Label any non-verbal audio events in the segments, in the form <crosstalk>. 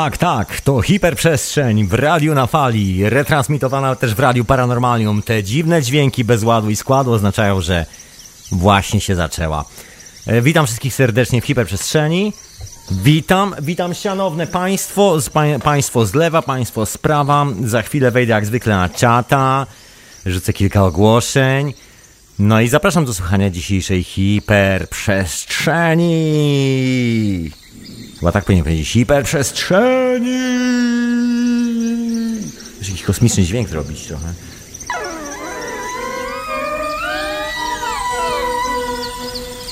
Tak, tak, to hiperprzestrzeń w radiu na fali, retransmitowana też w radiu Paranormalium. Te dziwne dźwięki bez ładu i składu oznaczają, że właśnie się zaczęła. E, witam wszystkich serdecznie w hiperprzestrzeni. Witam, witam szanowne państwo, z, pa, państwo z lewa, państwo z prawa. Za chwilę wejdę jak zwykle na czata, rzucę kilka ogłoszeń. No i zapraszam do słuchania dzisiejszej hiperprzestrzeni. Chyba tak powinien powiedzieć. Hiperprzestrzeni! Muszę jakiś kosmiczny dźwięk zrobić trochę.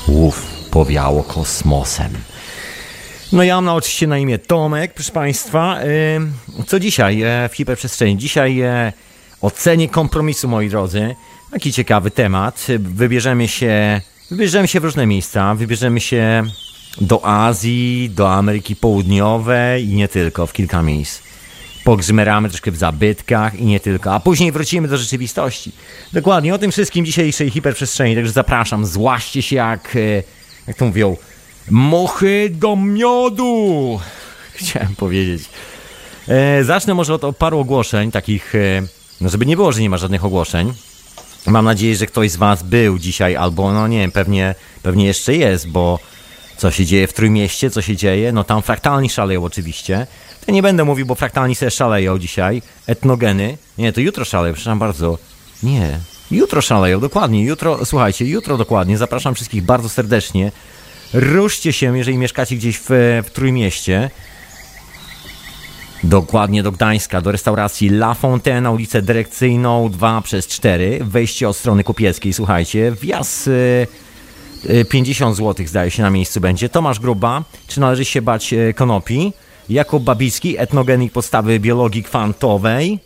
Uff, powiało kosmosem. No ja mam oczywiście na imię Tomek, proszę Państwa. Co dzisiaj e, w hiperprzestrzeni? Dzisiaj e, ocenie kompromisu, moi drodzy. Taki ciekawy temat. Wybierzemy się, wybierzemy się w różne miejsca. Wybierzemy się do Azji, do Ameryki Południowej i nie tylko, w kilka miejsc. Pogrzmeramy troszkę w zabytkach i nie tylko, a później wrócimy do rzeczywistości. Dokładnie, o tym wszystkim dzisiejszej hiperprzestrzeni, także zapraszam, złaście się jak, e, jak to mówią, muchy do miodu, <laughs> chciałem powiedzieć. E, zacznę może od paru ogłoszeń, takich, e, no żeby nie było, że nie ma żadnych ogłoszeń. Mam nadzieję, że ktoś z Was był dzisiaj, albo no nie wiem, pewnie, pewnie jeszcze jest, bo co się dzieje w Trójmieście, co się dzieje. No tam fraktalni szaleją oczywiście. To nie będę mówił, bo fraktalni sobie szaleją dzisiaj. Etnogeny. Nie, to jutro szaleją, przepraszam bardzo. Nie, jutro szaleją, dokładnie. Jutro, słuchajcie, jutro dokładnie. Zapraszam wszystkich bardzo serdecznie. Ruszcie się, jeżeli mieszkacie gdzieś w, w Trójmieście. Dokładnie do Gdańska, do restauracji La Fontaine ulicę Dyrekcyjną 2 przez 4. Wejście od strony kupieckiej, słuchajcie. Wjazd... 50 zł zdaje się na miejscu będzie. Tomasz Gruba, czy należy się bać e, konopi? Jakub Babicki, etnogenik podstawy biologii kwantowej.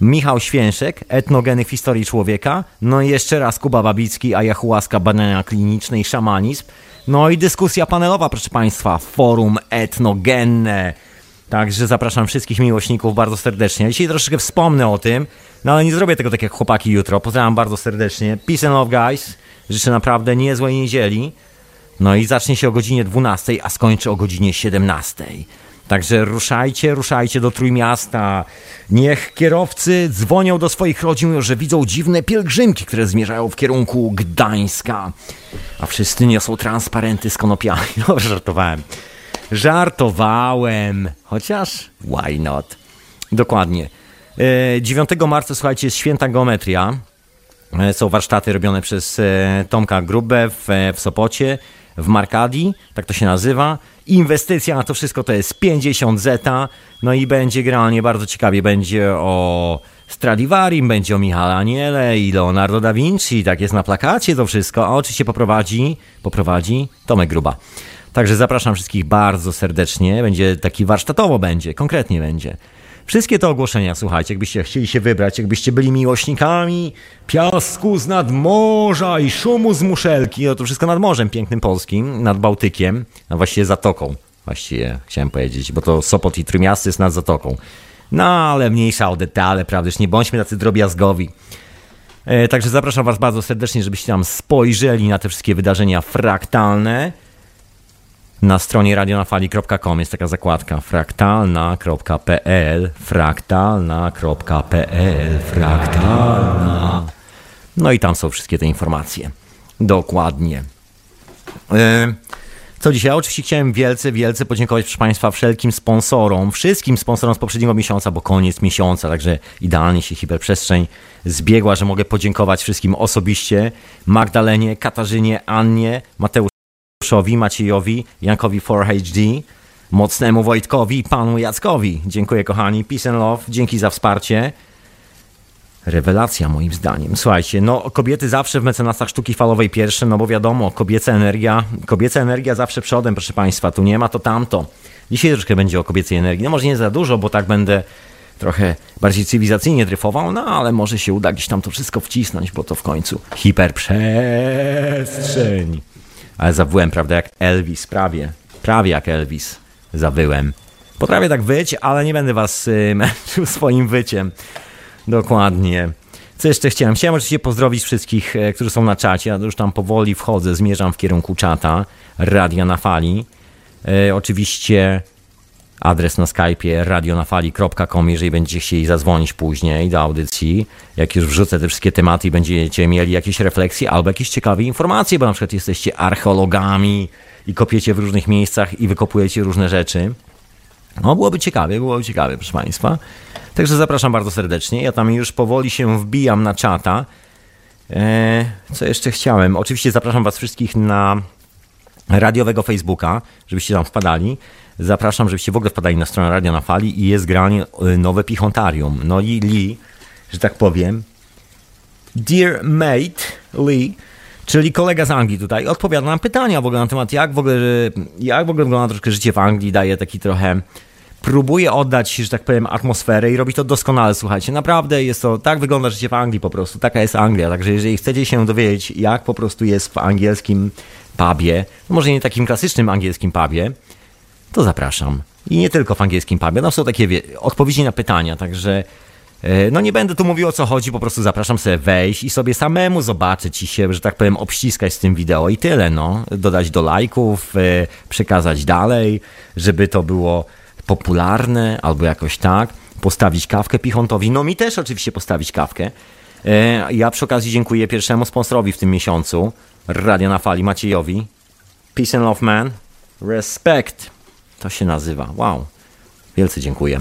Michał Święszek, etnogenik historii człowieka. No i jeszcze raz Kuba Babicki, ayahuasca, badania kliniczne i szamanizm. No i dyskusja panelowa, proszę Państwa, forum etnogenne. Także zapraszam wszystkich miłośników bardzo serdecznie. Dzisiaj troszeczkę wspomnę o tym, no ale nie zrobię tego tak jak chłopaki jutro. Pozdrawiam bardzo serdecznie. Peace and love, guys. Życzę naprawdę niezłej niedzieli. No i zacznie się o godzinie 12, a skończy o godzinie 17. Także ruszajcie, ruszajcie do Trójmiasta. Niech kierowcy dzwonią do swoich rodzin, że widzą dziwne pielgrzymki, które zmierzają w kierunku Gdańska. A wszyscy niosą transparenty z konopiami. <laughs> No, żartowałem. Żartowałem. Chociaż why not? Dokładnie. 9 e, marca, słuchajcie, jest święta geometria. E, są warsztaty robione przez e, Tomka Grubę w, e, w Sopocie, w Markadii, tak to się nazywa. Inwestycja na to wszystko to jest 50 zeta, no i będzie generalnie bardzo ciekawie, będzie o Stradivarim, będzie o Michale Aniele i Leonardo da Vinci, tak jest na plakacie to wszystko, a oczywiście poprowadzi, poprowadzi Tomek Gruba. Także zapraszam wszystkich bardzo serdecznie, będzie taki warsztatowo będzie, konkretnie będzie. Wszystkie te ogłoszenia, słuchajcie, jakbyście chcieli się wybrać, jakbyście byli miłośnikami piasku z nadmorza i szumu z muszelki, no to wszystko nad Morzem Pięknym Polskim, nad Bałtykiem, a właściwie Zatoką, właściwie chciałem powiedzieć, bo to Sopot i Trójmiasto jest nad Zatoką. No, ale mniejsza o detale, prawda, nie bądźmy tacy drobiazgowi. E, także zapraszam Was bardzo serdecznie, żebyście tam spojrzeli na te wszystkie wydarzenia fraktalne. Na stronie radionafali.com jest taka zakładka fraktalna.pl fraktalna.pl fraktalna No i tam są wszystkie te informacje. Dokładnie. E, co dzisiaj? Oczywiście chciałem wielce, wielce podziękować proszę Państwa wszelkim sponsorom, wszystkim sponsorom z poprzedniego miesiąca, bo koniec miesiąca, także idealnie się hiperprzestrzeń zbiegła, że mogę podziękować wszystkim osobiście. Magdalenie, Katarzynie, Annie, Mateusz Mariuszowi, Maciejowi, Jankowi 4HD, mocnemu Wojtkowi i panu Jackowi. Dziękuję kochani, peace and love, dzięki za wsparcie. Rewelacja moim zdaniem. Słuchajcie, no kobiety zawsze w mecenasach sztuki falowej pierwsze, no bo wiadomo, kobieca energia, kobieca energia zawsze przodem, proszę Państwa, tu nie ma to tamto. Dzisiaj troszkę będzie o kobiecej energii, no może nie za dużo, bo tak będę trochę bardziej cywilizacyjnie dryfował, no ale może się uda gdzieś tam to wszystko wcisnąć, bo to w końcu hiperprzestrzeń. Ale zawyłem, prawda, jak Elvis, prawie, prawie jak Elvis zawyłem. Potrafię tak wyć, ale nie będę was y, <laughs> męczył swoim wyciem. Dokładnie. Co jeszcze chciałem? Chciałem oczywiście pozdrowić wszystkich, e, którzy są na czacie. Ja już tam powoli wchodzę, zmierzam w kierunku czata Radia na Fali. E, oczywiście adres na Skype'ie radionafali.com, jeżeli będziecie chcieli zadzwonić później do audycji, jak już wrzucę te wszystkie tematy i będziecie mieli jakieś refleksje albo jakieś ciekawe informacje, bo na przykład jesteście archeologami i kopiecie w różnych miejscach i wykopujecie różne rzeczy. No, byłoby ciekawe, byłoby ciekawe, proszę Państwa. Także zapraszam bardzo serdecznie. Ja tam już powoli się wbijam na czata. Eee, co jeszcze chciałem? Oczywiście zapraszam Was wszystkich na radiowego Facebooka, żebyście tam wpadali. Zapraszam, żebyście w ogóle wpadali na stronę Radio na Fali i jest granie e, nowe Pichontarium. No i Lee, że tak powiem, Dear Mate Lee, czyli kolega z Anglii tutaj, odpowiada na pytania w ogóle na temat, jak w ogóle, jak w ogóle wygląda troszkę życie w Anglii, daje taki trochę próbuje oddać, że tak powiem, atmosferę i robi to doskonale, słuchajcie. Naprawdę jest to, tak wygląda życie w Anglii po prostu, taka jest Anglia. Także jeżeli chcecie się dowiedzieć, jak po prostu jest w angielskim pubie, no może nie takim klasycznym angielskim pubie, to zapraszam. I nie tylko w angielskim pubie, no są takie wie, odpowiedzi na pytania, także e, no nie będę tu mówił o co chodzi, po prostu zapraszam sobie wejść i sobie samemu zobaczyć i się, że tak powiem, obściskać z tym wideo i tyle, no. Dodać do lajków, e, przekazać dalej, żeby to było popularne albo jakoś tak, postawić kawkę Pichontowi. No mi też oczywiście postawić kawkę. E, ja przy okazji dziękuję pierwszemu sponsorowi w tym miesiącu, Radia na Fali, Maciejowi. Peace and Love Man. Respect. To się nazywa. Wow. Wielce dziękuję.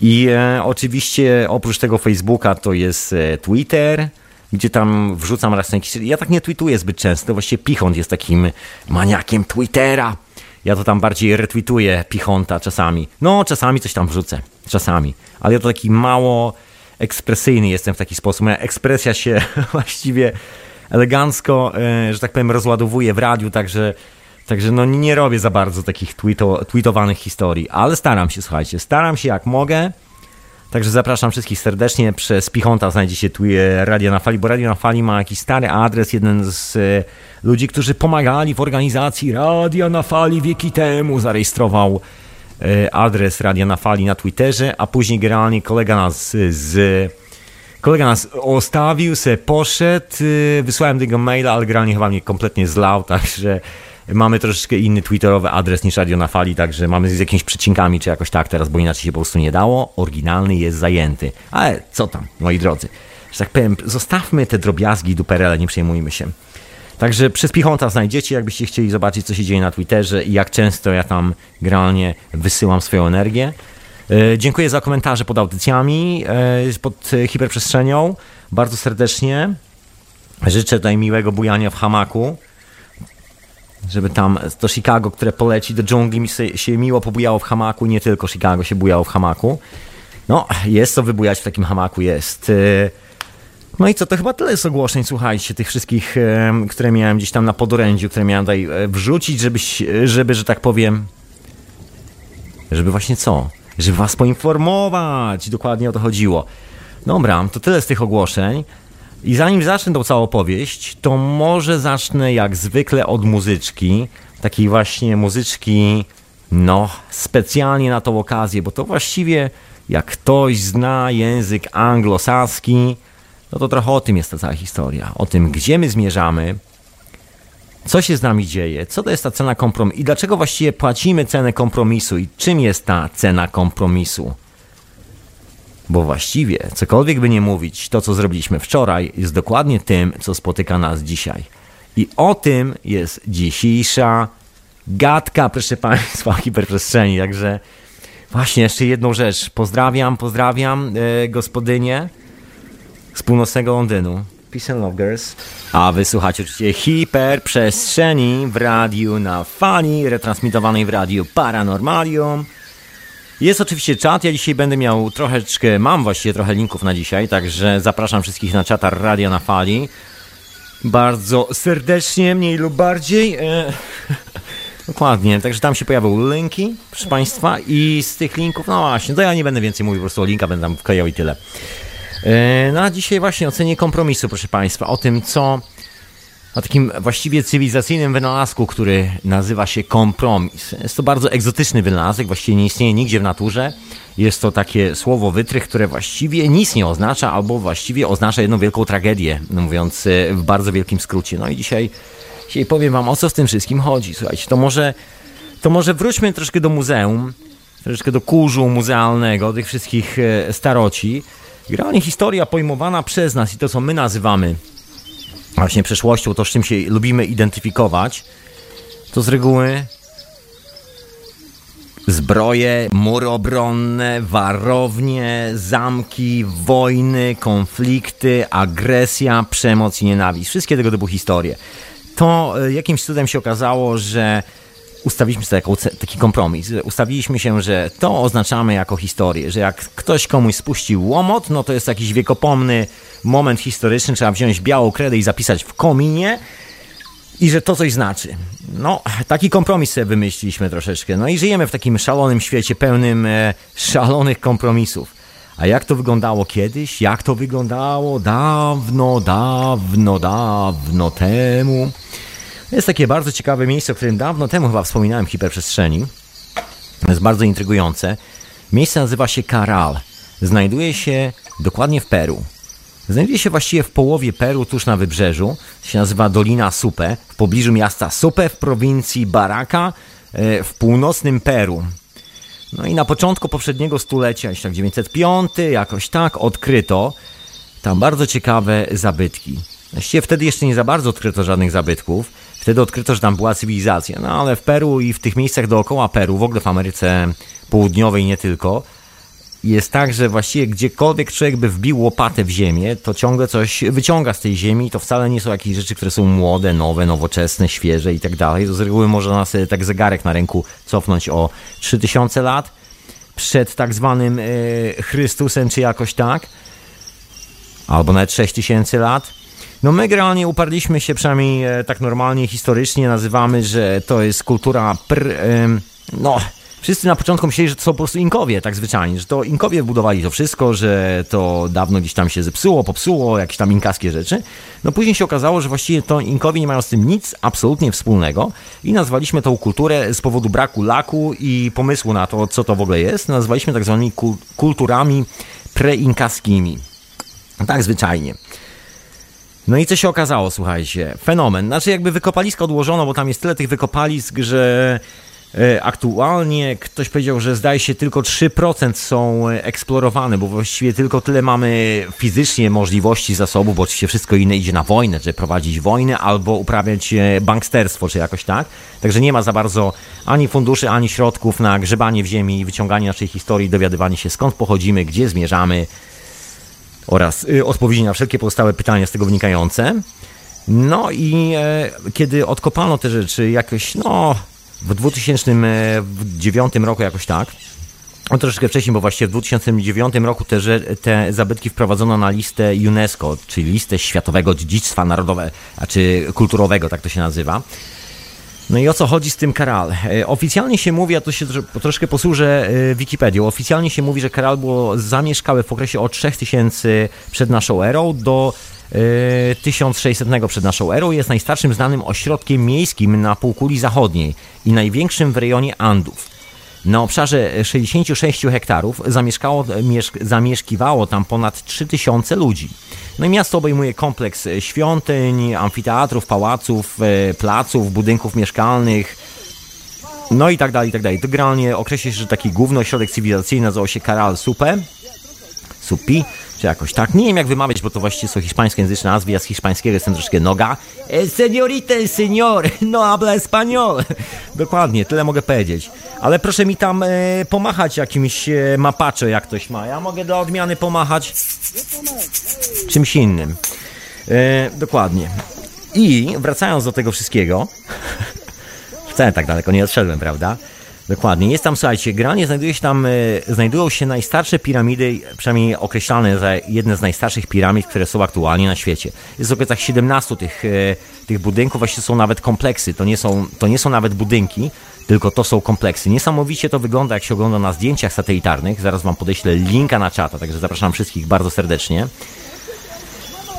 I e, oczywiście oprócz tego Facebooka to jest e, Twitter, gdzie tam wrzucam raz na jakiś... Ja tak nie tweetuję zbyt często, właściwie Pichont jest takim maniakiem Twittera. Ja to tam bardziej retweetuję Pichonta czasami. No, czasami coś tam wrzucę. Czasami. Ale ja to taki mało ekspresyjny jestem w taki sposób. Moja ekspresja się <laughs> właściwie elegancko, e, że tak powiem, rozładowuje w radiu, także, także no nie robię za bardzo takich tweeto, tweetowanych historii. Ale staram się, słuchajcie, staram się jak mogę. Także zapraszam wszystkich serdecznie. Przez Pichonta znajdziecie tu Radio na Fali, bo Radio na Fali ma jakiś stary adres, jeden z e, ludzi, którzy pomagali w organizacji Radia na Fali wieki temu, zarejestrował e, adres Radia na Fali na Twitterze, a później generalnie kolega nas z... Kolega nas ostawił, se poszedł, e, wysłałem do niego maila, ale generalnie chyba mnie kompletnie zlał, <laughs> także mamy troszeczkę inny twitterowy adres niż Radio na Fali, także mamy z jakimiś przecinkami czy jakoś tak teraz, bo inaczej się po prostu nie dało. Oryginalny jest zajęty. Ale co tam, moi drodzy? Że tak powiem, zostawmy te drobiazgi duperele, nie przejmujmy się. Także przez Pichonta znajdziecie, jakbyście chcieli zobaczyć, co się dzieje na Twitterze i jak często ja tam generalnie wysyłam swoją energię. E, dziękuję za komentarze pod audycjami, e, pod hiperprzestrzenią. Bardzo serdecznie. Życzę tutaj miłego bujania w hamaku żeby tam to Chicago, które poleci do dżungli, mi się, się miło pobujało w hamaku, nie tylko Chicago się bujało w hamaku. No, jest co wybujać w takim hamaku, jest. E, no i co, to chyba tyle z ogłoszeń, słuchajcie, tych wszystkich, które miałem gdzieś tam na podorędziu, które miałem tutaj e, wrzucić, żeby, żeby, że tak powiem, żeby właśnie co? Żeby was poinformować, dokładnie o to chodziło. Dobra, to tyle z tych ogłoszeń. I zanim zacznę tą całą opowieść, to może zacznę jak zwykle od muzyczki. Takiej właśnie muzyczki, no, specjalnie na tą okazję, bo to właściwie jak ktoś zna język anglosaski, no to trochę o tym jest ta cała historia. O tym, gdzie my zmierzamy, co się z nami dzieje, co to jest ta cena kompromisu i dlaczego właściwie płacimy cenę kompromisu i czym jest ta cena kompromisu. Bo właściwie, cokolwiek by nie mówić, to co zrobiliśmy wczoraj jest dokładnie tym, co spotyka nas dzisiaj. I o tym jest dzisiejsza gadka, proszę Państwa, <laughs> hiperprzestrzeni. Także właśnie jeszcze jedną rzecz. Pozdrawiam, pozdrawiam gospodynię z północnego Londynu. Peace and Love Girls. A wysłuchacie oczywiście hiperprzestrzeni w radiu na fali, retransmitowanej w radiu Paranormalium. Jest oczywiście czat, ja dzisiaj będę miał troszeczkę, mam właściwie trochę linków na dzisiaj, także zapraszam wszystkich na czata Radia na Fali. Bardzo serdecznie, mniej lub bardziej. E, <laughs> dokładnie, także tam się pojawią linki, proszę Państwa, i z tych linków, no właśnie, to ja nie będę więcej mówił, po prostu o linka będę tam wklejał i tyle. E, no a dzisiaj właśnie ocenie kompromisu, proszę Państwa, o tym, co o takim właściwie cywilizacyjnym wynalazku, który nazywa się kompromis. Jest to bardzo egzotyczny wynalazek, właściwie nie istnieje nigdzie w naturze. Jest to takie słowo wytrych, które właściwie nic nie oznacza, albo właściwie oznacza jedną wielką tragedię, mówiąc e, w bardzo wielkim skrócie. No i dzisiaj, dzisiaj powiem Wam, o co z tym wszystkim chodzi. Słuchajcie, to może, to może wróćmy troszkę do muzeum, troszkę do kurzu muzealnego, tych wszystkich e, staroci. Generalnie historia pojmowana przez nas i to, co my nazywamy właśnie przeszłością, to z czym się lubimy identyfikować, to z reguły zbroje, mury obronne, warownie, zamki, wojny, konflikty, agresja, przemoc i nienawiść. Wszystkie tego typu historie. To e, jakimś cudem się okazało, że ustawiliśmy sobie taki kompromis. Ustawiliśmy się, że to oznaczamy jako historię, że jak ktoś komuś spuścił łomot, no to jest jakiś wiekopomny moment historyczny, trzeba wziąć białą kredę i zapisać w kominie i że to coś znaczy. No, taki kompromis sobie wymyśliliśmy troszeczkę. No i żyjemy w takim szalonym świecie pełnym e, szalonych kompromisów. A jak to wyglądało kiedyś? Jak to wyglądało dawno, dawno, dawno temu? Jest takie bardzo ciekawe miejsce, o którym dawno temu chyba wspominałem w hiperprzestrzeni. Jest bardzo intrygujące. Miejsce nazywa się Karal. Znajduje się dokładnie w Peru. Znajduje się właściwie w połowie Peru, tuż na wybrzeżu. się nazywa Dolina Supe, w pobliżu miasta Supe w prowincji Baraka e, w północnym Peru. No i na początku poprzedniego stulecia, jakoś tak 905, jakoś tak, odkryto tam bardzo ciekawe zabytki. Właściwie wtedy jeszcze nie za bardzo odkryto żadnych zabytków. Wtedy odkryto, że tam była cywilizacja. No ale w Peru i w tych miejscach dookoła Peru, w ogóle w Ameryce Południowej nie tylko, jest tak, że właściwie gdziekolwiek człowiek by wbił łopatę w ziemię, to ciągle coś wyciąga z tej ziemi. To wcale nie są jakieś rzeczy, które są młode, nowe, nowoczesne, świeże i tak dalej. To z reguły można sobie tak zegarek na ręku cofnąć o 3000 lat przed tak zwanym e, Chrystusem, czy jakoś tak. Albo nawet 6000 lat. No my generalnie uparliśmy się, przynajmniej e, tak normalnie, historycznie nazywamy, że to jest kultura pr, no Wszyscy na początku myśleli, że to są po prostu Inkowie, tak zwyczajnie, że to Inkowie budowali to wszystko, że to dawno gdzieś tam się zepsuło, popsuło, jakieś tam inkaskie rzeczy. No później się okazało, że właściwie to Inkowie nie mają z tym nic absolutnie wspólnego i nazwaliśmy tą kulturę z powodu braku laku i pomysłu na to, co to w ogóle jest, nazwaliśmy tak zwanymi kulturami preinkaskimi. Tak zwyczajnie. No i co się okazało, słuchajcie? Fenomen. Znaczy jakby wykopaliska odłożono, bo tam jest tyle tych wykopalisk, że E, aktualnie ktoś powiedział, że zdaje się tylko 3% są e, eksplorowane, bo właściwie tylko tyle mamy fizycznie możliwości zasobów, bo oczywiście wszystko inne idzie na wojnę, czy prowadzić wojnę albo uprawiać e, banksterstwo, czy jakoś tak. Także nie ma za bardzo ani funduszy, ani środków na grzebanie w ziemi, wyciąganie naszej historii, dowiadywanie się skąd pochodzimy, gdzie zmierzamy oraz y, odpowiedzi na wszelkie pozostałe pytania z tego wynikające. No i e, kiedy odkopano te rzeczy jakoś, no w 2009 roku jakoś tak. No troszeczkę wcześniej, bo właściwie w 2009 roku te, te zabytki wprowadzono na listę UNESCO, czyli listę Światowego Dziedzictwa Narodowego, czy kulturowego, tak to się nazywa. No i o co chodzi z tym Karal? E, oficjalnie się mówi, a to się troszkę posłużę e, Wikipedią, oficjalnie się mówi, że Karal było zamieszkałe w okresie od 3000 przed naszą erą do 1600 przed naszą erą jest najstarszym znanym ośrodkiem miejskim na półkuli zachodniej i największym w rejonie Andów. Na obszarze 66 hektarów zamieszkało, zamieszkiwało tam ponad 3000 ludzi. No i miasto obejmuje kompleks świątyń, amfiteatrów, pałaców, e, placów, budynków mieszkalnych, no i tak dalej, i tak dalej. To generalnie określa się, że taki główny ośrodek cywilizacyjny nazywał się Karal Supe, Supi, czy jakoś tak. Nie wiem jak wymawiać, bo to właściwie są hiszpańskojęzyczne nazwy, ja z hiszpańskiego jestem troszkę noga. El señorita, el señor, no habla español. <laughs> Dokładnie, tyle mogę powiedzieć. Ale proszę mi tam e, pomachać jakimś e, mapacze, jak ktoś ma. Ja mogę do odmiany pomachać czymś innym. E, dokładnie. I wracając do tego wszystkiego, <laughs> wcale tak daleko nie odszedłem, prawda? Dokładnie. Jest tam, słuchajcie, generalnie znajduje się tam, e, znajdują się najstarsze piramidy, przynajmniej określane za jedne z najstarszych piramid, które są aktualnie na świecie. Jest w okolicach 17 tych, e, tych budynków, właściwie są nawet kompleksy. To nie są, to nie są nawet budynki, tylko to są kompleksy. Niesamowicie to wygląda, jak się ogląda na zdjęciach satelitarnych. Zaraz wam podeślę linka na czata, także zapraszam wszystkich bardzo serdecznie.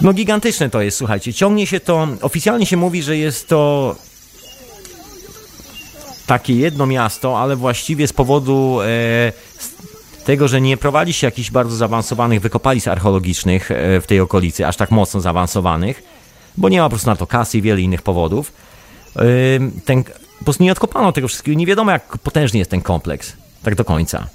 No gigantyczne to jest, słuchajcie. Ciągnie się to, oficjalnie się mówi, że jest to takie jedno miasto, ale właściwie z powodu e, tego, że nie prowadzi się jakichś bardzo zaawansowanych wykopalisk archeologicznych e, w tej okolicy, aż tak mocno zaawansowanych, bo nie ma po prostu na to kasy i wiele innych powodów. Ten, po prostu nie odkopano tego wszystkiego. Nie wiadomo, jak potężny jest ten kompleks, tak do końca.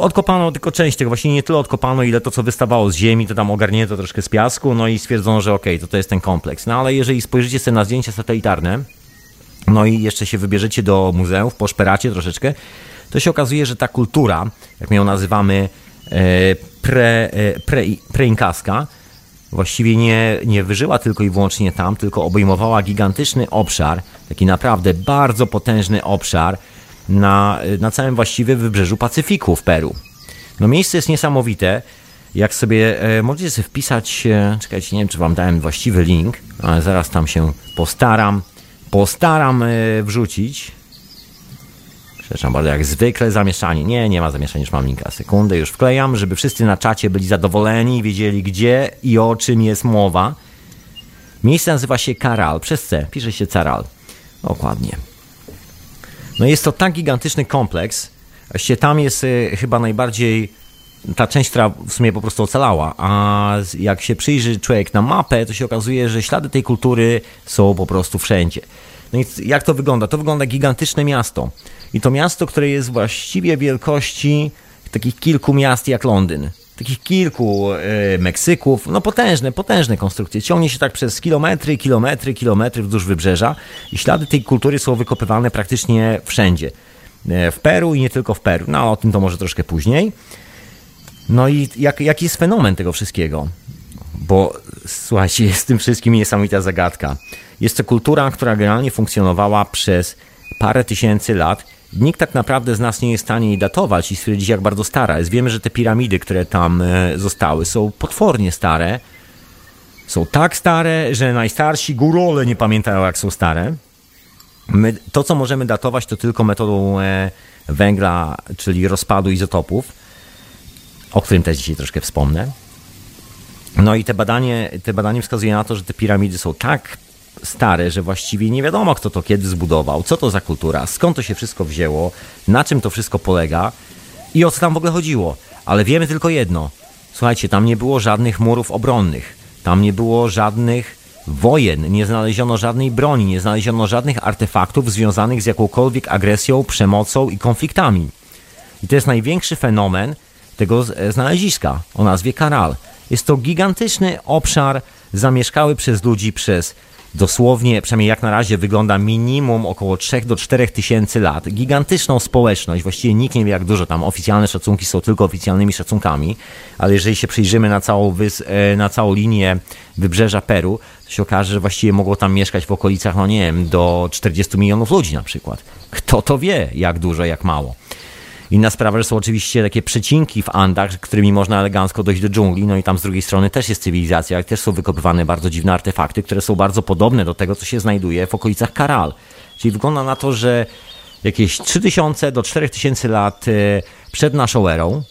Odkopano tylko część tego, właśnie nie tyle odkopano, ile to, co wystawało z ziemi, to tam ogarnięto troszkę z piasku, no i stwierdzono, że okej, okay, to to jest ten kompleks. No ale jeżeli spojrzycie sobie na zdjęcia satelitarne, no i jeszcze się wybierzecie do muzeów, poszperacie troszeczkę, to się okazuje, że ta kultura, jak my ją nazywamy, e, pre, e, pre, preinkaska, właściwie nie, nie wyżyła tylko i wyłącznie tam, tylko obejmowała gigantyczny obszar, taki naprawdę bardzo potężny obszar na, na całym właściwie wybrzeżu Pacyfiku w Peru. No miejsce jest niesamowite. Jak sobie e, możecie sobie wpisać, czekajcie, nie wiem czy wam dałem właściwy link, ale zaraz tam się postaram postaram e, wrzucić. Przepraszam bardzo, jak zwykle zamieszanie. Nie, nie ma zamieszania, już mam linka. Sekundę, już wklejam, żeby wszyscy na czacie byli zadowoleni wiedzieli gdzie i o czym jest mowa. Miejsce nazywa się Karal, przez C, pisze się Caral. Dokładnie. No jest to tak gigantyczny kompleks, właściwie tam jest y, chyba najbardziej ta część, która w sumie po prostu ocalała, a jak się przyjrzy człowiek na mapę, to się okazuje, że ślady tej kultury są po prostu wszędzie. No i jak to wygląda? To wygląda gigantyczne miasto. I to miasto, które jest właściwie wielkości takich kilku miast jak Londyn. Takich kilku e, Meksyków, no potężne, potężne konstrukcje. Ciągnie się tak przez kilometry, kilometry, kilometry wzdłuż wybrzeża i ślady tej kultury są wykopywane praktycznie wszędzie. E, w Peru i nie tylko w Peru. No o tym to może troszkę później. No i jak, jaki jest fenomen tego wszystkiego? Bo słuchajcie, <laughs> jest tym wszystkim niesamowita zagadka. Jest to kultura, która generalnie funkcjonowała przez parę tysięcy lat. Nikt tak naprawdę z nas nie jest w stanie jej datować i stwierdzić, jak bardzo stara jest. Wiemy, że te piramidy, które tam e, zostały, są potwornie stare. Są tak stare, że najstarsi górole nie pamiętają, jak są stare. My, to, co możemy datować, to tylko metodą e, węgla, czyli rozpadu izotopów o którym też dzisiaj troszkę wspomnę. No i te badanie, te badanie wskazuje na to, że te piramidy są tak stare, że właściwie nie wiadomo, kto to kiedy zbudował, co to za kultura, skąd to się wszystko wzięło, na czym to wszystko polega i o co tam w ogóle chodziło. Ale wiemy tylko jedno. Słuchajcie, tam nie było żadnych murów obronnych, tam nie było żadnych wojen, nie znaleziono żadnej broni, nie znaleziono żadnych artefaktów związanych z jakąkolwiek agresją, przemocą i konfliktami. I to jest największy fenomen, tego znaleziska o nazwie Karal. Jest to gigantyczny obszar zamieszkały przez ludzi przez dosłownie, przynajmniej jak na razie wygląda minimum około 3 do 4 tysięcy lat. Gigantyczną społeczność, właściwie nikt nie wie jak dużo tam, oficjalne szacunki są tylko oficjalnymi szacunkami, ale jeżeli się przyjrzymy na całą, e, na całą linię wybrzeża Peru, to się okaże, że właściwie mogło tam mieszkać w okolicach, no nie wiem, do 40 milionów ludzi na przykład. Kto to wie, jak dużo, jak mało. Inna sprawa, że są oczywiście takie przecinki w Andach, którymi można elegancko dojść do dżungli, no i tam z drugiej strony też jest cywilizacja, jak też są wykopywane bardzo dziwne artefakty, które są bardzo podobne do tego, co się znajduje w okolicach Karal. Czyli wygląda na to, że jakieś 3000 do 4000 lat e, przed naszą erą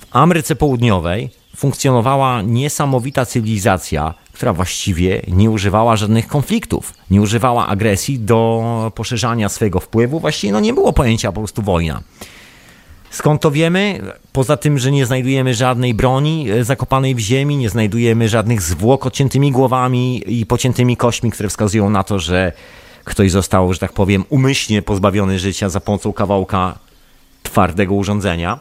w Ameryce Południowej funkcjonowała niesamowita cywilizacja, która właściwie nie używała żadnych konfliktów, nie używała agresji do poszerzania swojego wpływu. Właściwie no nie było pojęcia po prostu wojna. Skąd to wiemy? Poza tym, że nie znajdujemy żadnej broni e, zakopanej w ziemi, nie znajdujemy żadnych zwłok odciętymi głowami i pociętymi kośćmi, które wskazują na to, że ktoś został, że tak powiem, umyślnie pozbawiony życia za pomocą kawałka twardego urządzenia.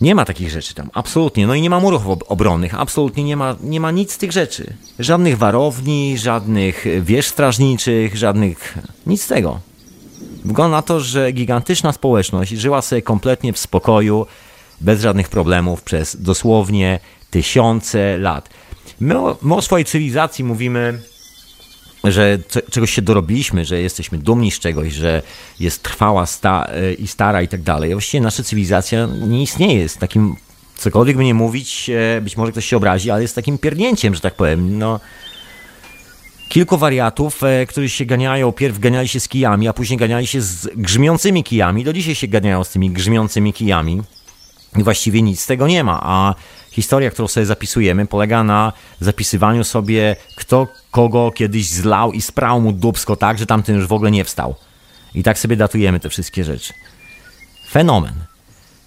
Nie ma takich rzeczy tam, absolutnie. No i nie ma murów obronnych, absolutnie nie ma, nie ma nic z tych rzeczy. Żadnych warowni, żadnych wież strażniczych, żadnych. nic z tego. Wygląda na to, że gigantyczna społeczność żyła sobie kompletnie w spokoju, bez żadnych problemów przez dosłownie tysiące lat. My o, my o swojej cywilizacji mówimy że czegoś się dorobiliśmy, że jesteśmy dumni z czegoś, że jest trwała sta i stara i tak dalej. Właściwie nasza cywilizacja nie istnieje. Jest takim, cokolwiek by nie mówić, być może ktoś się obrazi, ale jest takim pierdnięciem, że tak powiem. No, kilku wariatów, e, którzy się ganiają, pierw ganiali się z kijami, a później ganiali się z grzmiącymi kijami. Do dzisiaj się ganiają z tymi grzmiącymi kijami. I właściwie nic z tego nie ma, a historia, którą sobie zapisujemy, polega na zapisywaniu sobie, kto kogo kiedyś zlał i sprał mu dubsko tak, że tamten już w ogóle nie wstał. I tak sobie datujemy te wszystkie rzeczy. Fenomen.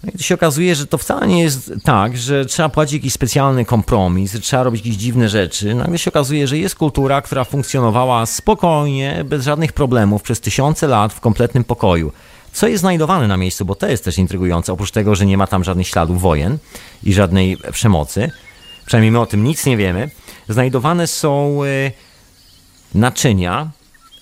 No i to się okazuje, że to wcale nie jest tak, że trzeba płacić jakiś specjalny kompromis, że trzeba robić jakieś dziwne rzeczy. Nagle się okazuje, że jest kultura, która funkcjonowała spokojnie, bez żadnych problemów przez tysiące lat w kompletnym pokoju. Co jest znajdowane na miejscu, bo to jest też intrygujące, oprócz tego, że nie ma tam żadnych śladów wojen i żadnej przemocy, przynajmniej my o tym nic nie wiemy, znajdowane są e, naczynia,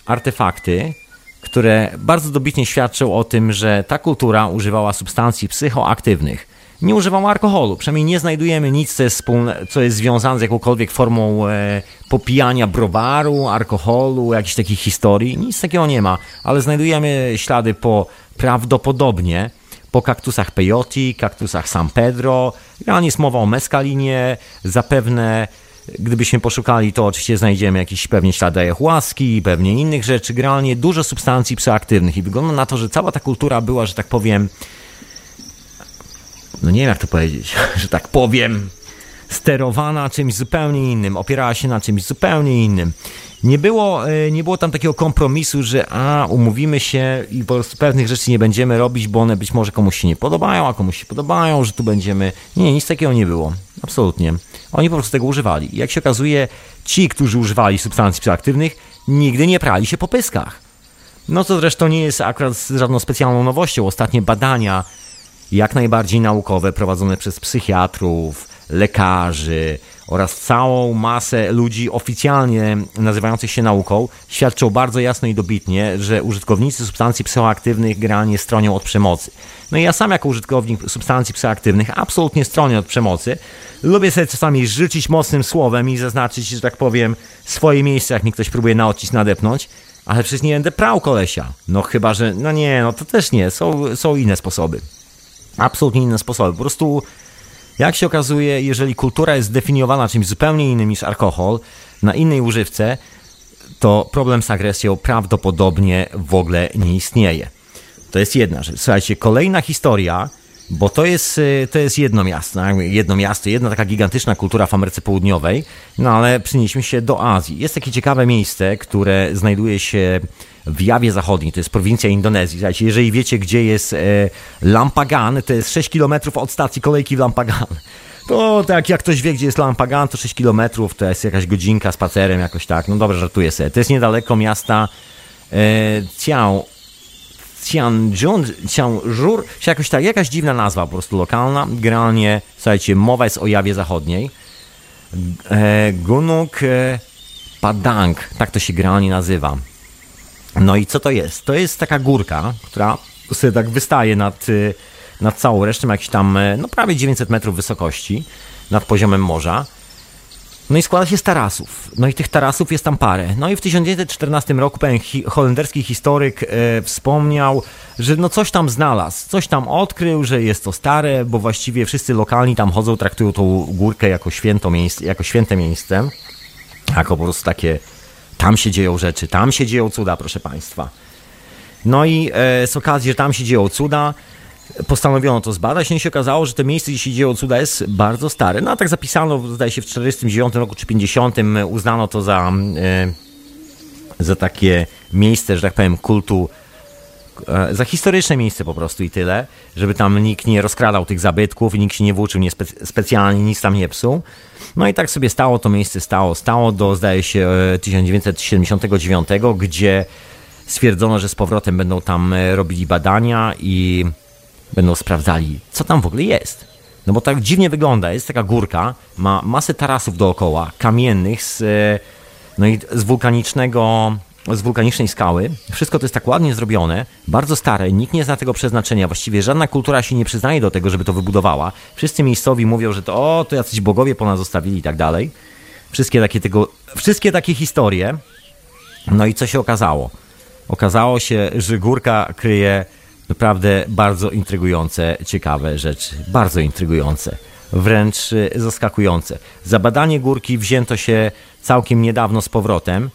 artefakty, które bardzo dobitnie świadczą o tym, że ta kultura używała substancji psychoaktywnych. Nie używała alkoholu, przynajmniej nie znajdujemy nic, co jest, wspólne, co jest związane z jakąkolwiek formą e, popijania browaru, alkoholu, jakichś takich historii. Nic takiego nie ma, ale znajdujemy ślady po prawdopodobnie po kaktusach peyote, kaktusach San Pedro. Generalnie jest mowa o meskalinie, zapewne Gdybyśmy poszukali, to oczywiście znajdziemy jakieś pewnie ślady ayahuaski, pewnie innych rzeczy, generalnie dużo substancji psychoaktywnych i wygląda na to, że cała ta kultura była, że tak powiem, no nie wiem jak to powiedzieć, <laughs> że tak powiem, sterowana czymś zupełnie innym, opierała się na czymś zupełnie innym. Nie było, e, nie było tam takiego kompromisu, że a, umówimy się i po prostu pewnych rzeczy nie będziemy robić, bo one być może komuś się nie podobają, a komuś się podobają, że tu będziemy... Nie, nic takiego nie było. Absolutnie. Oni po prostu tego używali. Jak się okazuje, ci, którzy używali substancji psychoaktywnych, nigdy nie prali się po pyskach. No to zresztą nie jest akurat żadną specjalną nowością. Ostatnie badania, jak najbardziej naukowe, prowadzone przez psychiatrów, lekarzy oraz całą masę ludzi oficjalnie nazywających się nauką, świadczą bardzo jasno i dobitnie, że użytkownicy substancji psychoaktywnych generalnie stronią od przemocy. No i ja sam jako użytkownik substancji psychoaktywnych absolutnie stronię od przemocy. Lubię sobie czasami rzucić mocnym słowem i zaznaczyć, że tak powiem, swoje miejsce, jak mi ktoś próbuje na odcisk nadepnąć, ale przecież nie będę prał kolesia. No chyba, że, no nie, no to też nie, są, są inne sposoby. Absolutnie inne sposoby. Po prostu, jak się okazuje, jeżeli kultura jest zdefiniowana czymś zupełnie innym niż alkohol, na innej używce, to problem z agresją prawdopodobnie w ogóle nie istnieje. To jest jedna rzecz. Słuchajcie, kolejna historia, bo to jest, y, to jest jedno miasto, jedno miasto, jedna taka gigantyczna kultura w Ameryce Południowej, no ale przenieśmy się do Azji. Jest takie ciekawe miejsce, które znajduje się w Jawie Zachodniej, to jest prowincja Indonezji. Słuchajcie, jeżeli wiecie, gdzie jest e, Lampagan, to jest 6 km od stacji kolejki w Lampagan. To tak, jak ktoś wie, gdzie jest Lampagan, to 6 km to jest jakaś godzinka spacerem, jakoś tak. No dobrze, żartuję sobie. To jest niedaleko miasta e, Ciao Tianjun, Tianjur, czy jakoś tak, jakaś dziwna nazwa po prostu lokalna. Generalnie, słuchajcie, mowa jest o Jawie Zachodniej. E, Gunung e, Padang, tak to się generalnie nazywa. No i co to jest? To jest taka górka, która sobie tak wystaje nad, e, nad całą resztą, jakieś tam, e, no prawie 900 metrów wysokości nad poziomem morza. No i składa się z tarasów. No i tych tarasów jest tam parę. No i w 1914 roku pewien hi holenderski historyk e, wspomniał, że no coś tam znalazł, coś tam odkrył, że jest to stare, bo właściwie wszyscy lokalni tam chodzą, traktują tą górkę jako, święto miejsce, jako święte miejsce. Jako po prostu takie, tam się dzieją rzeczy, tam się dzieją cuda, proszę Państwa. No i e, z okazji, że tam się dzieją cuda, postanowiono to zbadać, no i się okazało, że to miejsce, gdzie się dzieło cuda, jest bardzo stare. No a tak zapisano, zdaje się, w 49 roku czy 50 uznano to za, e, za takie miejsce, że tak powiem, kultu, e, za historyczne miejsce po prostu i tyle, żeby tam nikt nie rozkradał tych zabytków nikt się nie włóczył nie spe, specjalnie, nic tam nie psuł. No i tak sobie stało, to miejsce stało, stało do, zdaje się, 1979, e, gdzie stwierdzono, że z powrotem będą tam robili badania i będą sprawdzali, co tam w ogóle jest. No bo tak dziwnie wygląda, jest taka górka, ma masę tarasów dookoła, kamiennych, z, no i z wulkanicznego, z wulkanicznej skały. Wszystko to jest tak ładnie zrobione, bardzo stare, nikt nie zna tego przeznaczenia, właściwie żadna kultura się nie przyznaje do tego, żeby to wybudowała. Wszyscy miejscowi mówią, że to o, to jacyś bogowie po nas zostawili i tak dalej. Wszystkie takie, tego, wszystkie takie historie No i co się okazało? Okazało się, że górka kryje naprawdę bardzo intrygujące, ciekawe rzeczy. Bardzo intrygujące, wręcz y, zaskakujące. Za badanie górki wzięto się całkiem niedawno z powrotem.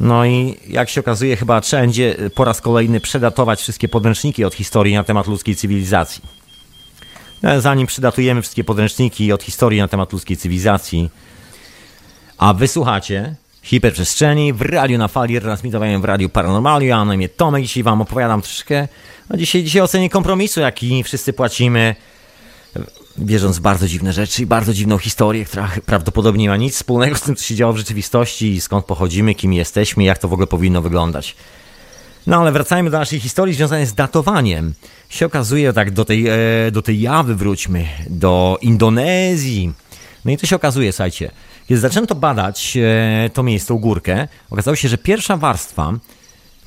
No i jak się okazuje, chyba trzeba będzie po raz kolejny przedatować wszystkie podręczniki od historii na temat ludzkiej cywilizacji. No, zanim przydatujemy wszystkie podręczniki od historii na temat ludzkiej cywilizacji, a wysłuchacie hiperprzestrzeni w radiu na fali transmitowanym w radiu Paranormaliu. Ja na imię Tomek, dzisiaj wam opowiadam troszkę no dzisiaj, dzisiaj o cenie kompromisu, jaki wszyscy płacimy, wierząc w bardzo dziwne rzeczy i bardzo dziwną historię, która prawdopodobnie nie ma nic wspólnego z tym, co się działo w rzeczywistości i skąd pochodzimy, kim jesteśmy, jak to w ogóle powinno wyglądać. No ale wracajmy do naszej historii związanej z datowaniem. Się okazuje, tak do tej, e, do tej jawy wróćmy, do Indonezji. No i to się okazuje, słuchajcie, kiedy zaczęto badać e, to miejsce, górkę, okazało się, że pierwsza warstwa,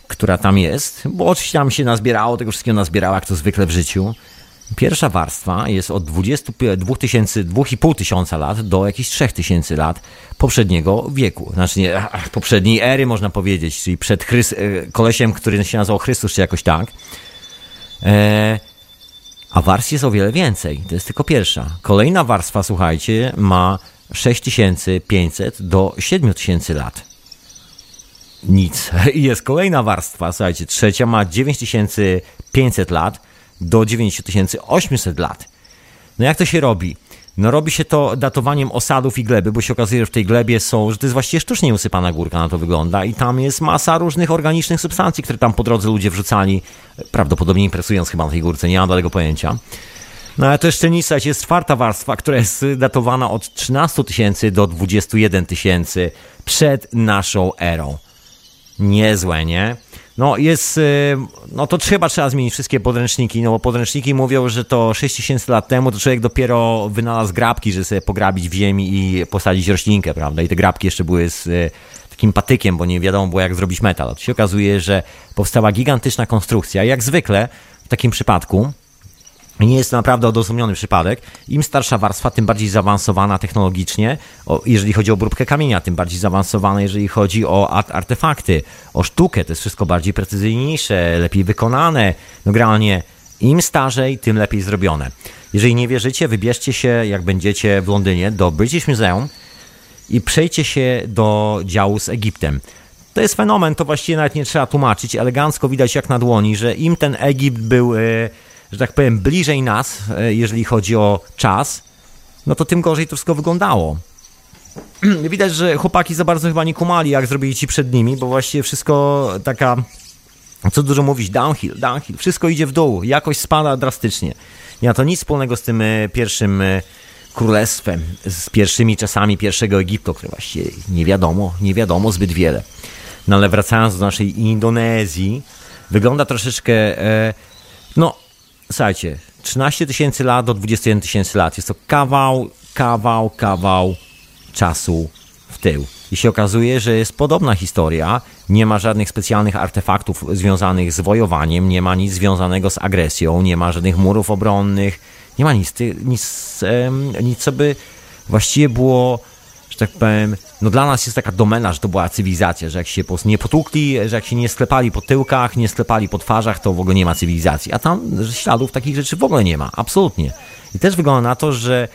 która tam jest, bo oczywiście tam się nazbierało, tego wszystkiego nazbierało, jak to zwykle w życiu. Pierwsza warstwa jest od 22 tysięcy, 2,5 tysiąca lat do jakichś 3 tysięcy lat poprzedniego wieku. Znaczy nie, poprzedniej ery można powiedzieć, czyli przed Chrys e, kolesiem, który się nazywał Chrystus, czy jakoś tak. E, a warstw jest o wiele więcej. To jest tylko pierwsza. Kolejna warstwa, słuchajcie, ma 6500 do 7000 lat. Nic. <laughs> Jest kolejna warstwa, słuchajcie, trzecia ma 9500 lat do 9800 lat. No jak to się robi? No robi się to datowaniem osadów i gleby, bo się okazuje, że w tej glebie są, że to jest właściwie sztucznie usypana górka, na to wygląda i tam jest masa różnych organicznych substancji, które tam po drodze ludzie wrzucali, prawdopodobnie impresując chyba na tej górce, nie mam dalego pojęcia. No ale to jeszcze nic, jest czwarta warstwa, która jest datowana od 13 tysięcy do 21 tysięcy przed naszą erą. Niezłe, nie? No jest, y, no to chyba trzeba zmienić wszystkie podręczniki, no bo podręczniki mówią, że to 6000 lat temu to człowiek dopiero wynalazł grabki, żeby sobie pograbić w ziemi i posadzić roślinkę, prawda? I te grabki jeszcze były z y, takim patykiem, bo nie wiadomo było jak zrobić metal. To się okazuje, że powstała gigantyczna konstrukcja. Jak zwykle w takim przypadku nie jest to naprawdę odosobniony przypadek. Im starsza warstwa, tym bardziej zaawansowana technologicznie, o, jeżeli chodzi o obróbkę kamienia, tym bardziej zaawansowana, jeżeli chodzi o artefakty, o sztukę. To jest wszystko bardziej precyzyjniejsze, lepiej wykonane. No generalnie im starzej, tym lepiej zrobione. Jeżeli nie wierzycie, wybierzcie się, jak będziecie w Londynie, do British Museum i przejdźcie się do działu z Egiptem. To jest fenomen, to właściwie nawet nie trzeba tłumaczyć. Elegancko widać jak na dłoni, że im ten Egipt był... Yy, że tak powiem, bliżej nas, e, jeżeli chodzi o czas, no to tym gorzej to wszystko wyglądało. <clears throat> Widać, że chłopaki za bardzo chyba nie kumali, jak zrobili ci przed nimi, bo właściwie wszystko taka, co dużo mówić, downhill, downhill, wszystko idzie w dół, jakość spada drastycznie. Nie ma to nic wspólnego z tym e, pierwszym e, królestwem, z pierwszymi czasami pierwszego Egiptu, które właściwie nie wiadomo, nie wiadomo zbyt wiele. No ale wracając do naszej Indonezji, wygląda troszeczkę, no słuchajcie, 13 tysięcy lat do 21 tysięcy lat. Jest to kawał, kawał, kawał czasu w tył. I się okazuje, że jest podobna historia. Nie ma żadnych specjalnych artefaktów związanych z wojowaniem, nie ma nic związanego z agresją, nie ma żadnych murów obronnych, nie ma nic, nic, nic co by właściwie było tak powiem, no dla nas jest taka domena, że to była cywilizacja, że jak się po prostu nie potłukli, że jak się nie sklepali po tyłkach, nie sklepali po twarzach, to w ogóle nie ma cywilizacji. A tam śladów takich rzeczy w ogóle nie ma, absolutnie. I też wygląda na to, że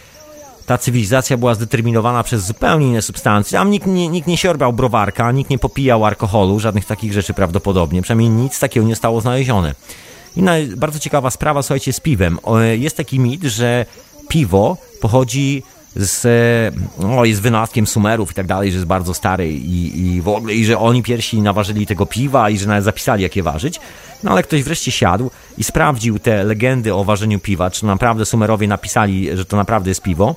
ta cywilizacja była zdeterminowana przez zupełnie inne substancje. Tam nikt nie, nikt nie siorbał browarka, nikt nie popijał alkoholu, żadnych takich rzeczy prawdopodobnie. Przynajmniej nic takiego nie stało znalezione. Inna bardzo ciekawa sprawa, słuchajcie, z piwem. Jest taki mit, że piwo pochodzi z, no, jest wynalazkiem Sumerów i tak dalej, że jest bardzo stary i, i w ogóle, i że oni pierwsi naważyli tego piwa i że nawet zapisali, jak je ważyć. No ale ktoś wreszcie siadł i sprawdził te legendy o ważeniu piwa, czy naprawdę Sumerowie napisali, że to naprawdę jest piwo.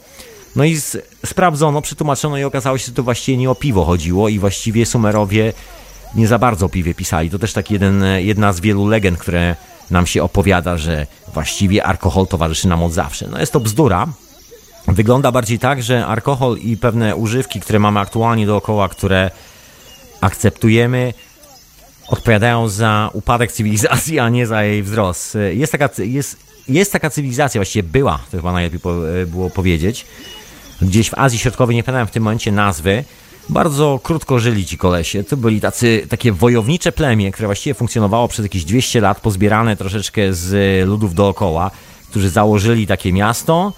No i z, sprawdzono, przetłumaczono i okazało się, że to właściwie nie o piwo chodziło i właściwie Sumerowie nie za bardzo o piwie pisali. To też tak jeden, jedna z wielu legend, które nam się opowiada, że właściwie alkohol towarzyszy nam od zawsze. No jest to bzdura, Wygląda bardziej tak, że alkohol i pewne używki, które mamy aktualnie dookoła, które akceptujemy, odpowiadają za upadek cywilizacji, a nie za jej wzrost. Jest taka, jest, jest taka cywilizacja, właściwie była, to chyba najlepiej było powiedzieć, gdzieś w Azji Środkowej, nie pamiętam w tym momencie nazwy, Bardzo krótko żyli ci kolesie. To byli tacy, takie wojownicze plemię, które właściwie funkcjonowało przez jakieś 200 lat, pozbierane troszeczkę z ludów dookoła, którzy założyli takie miasto,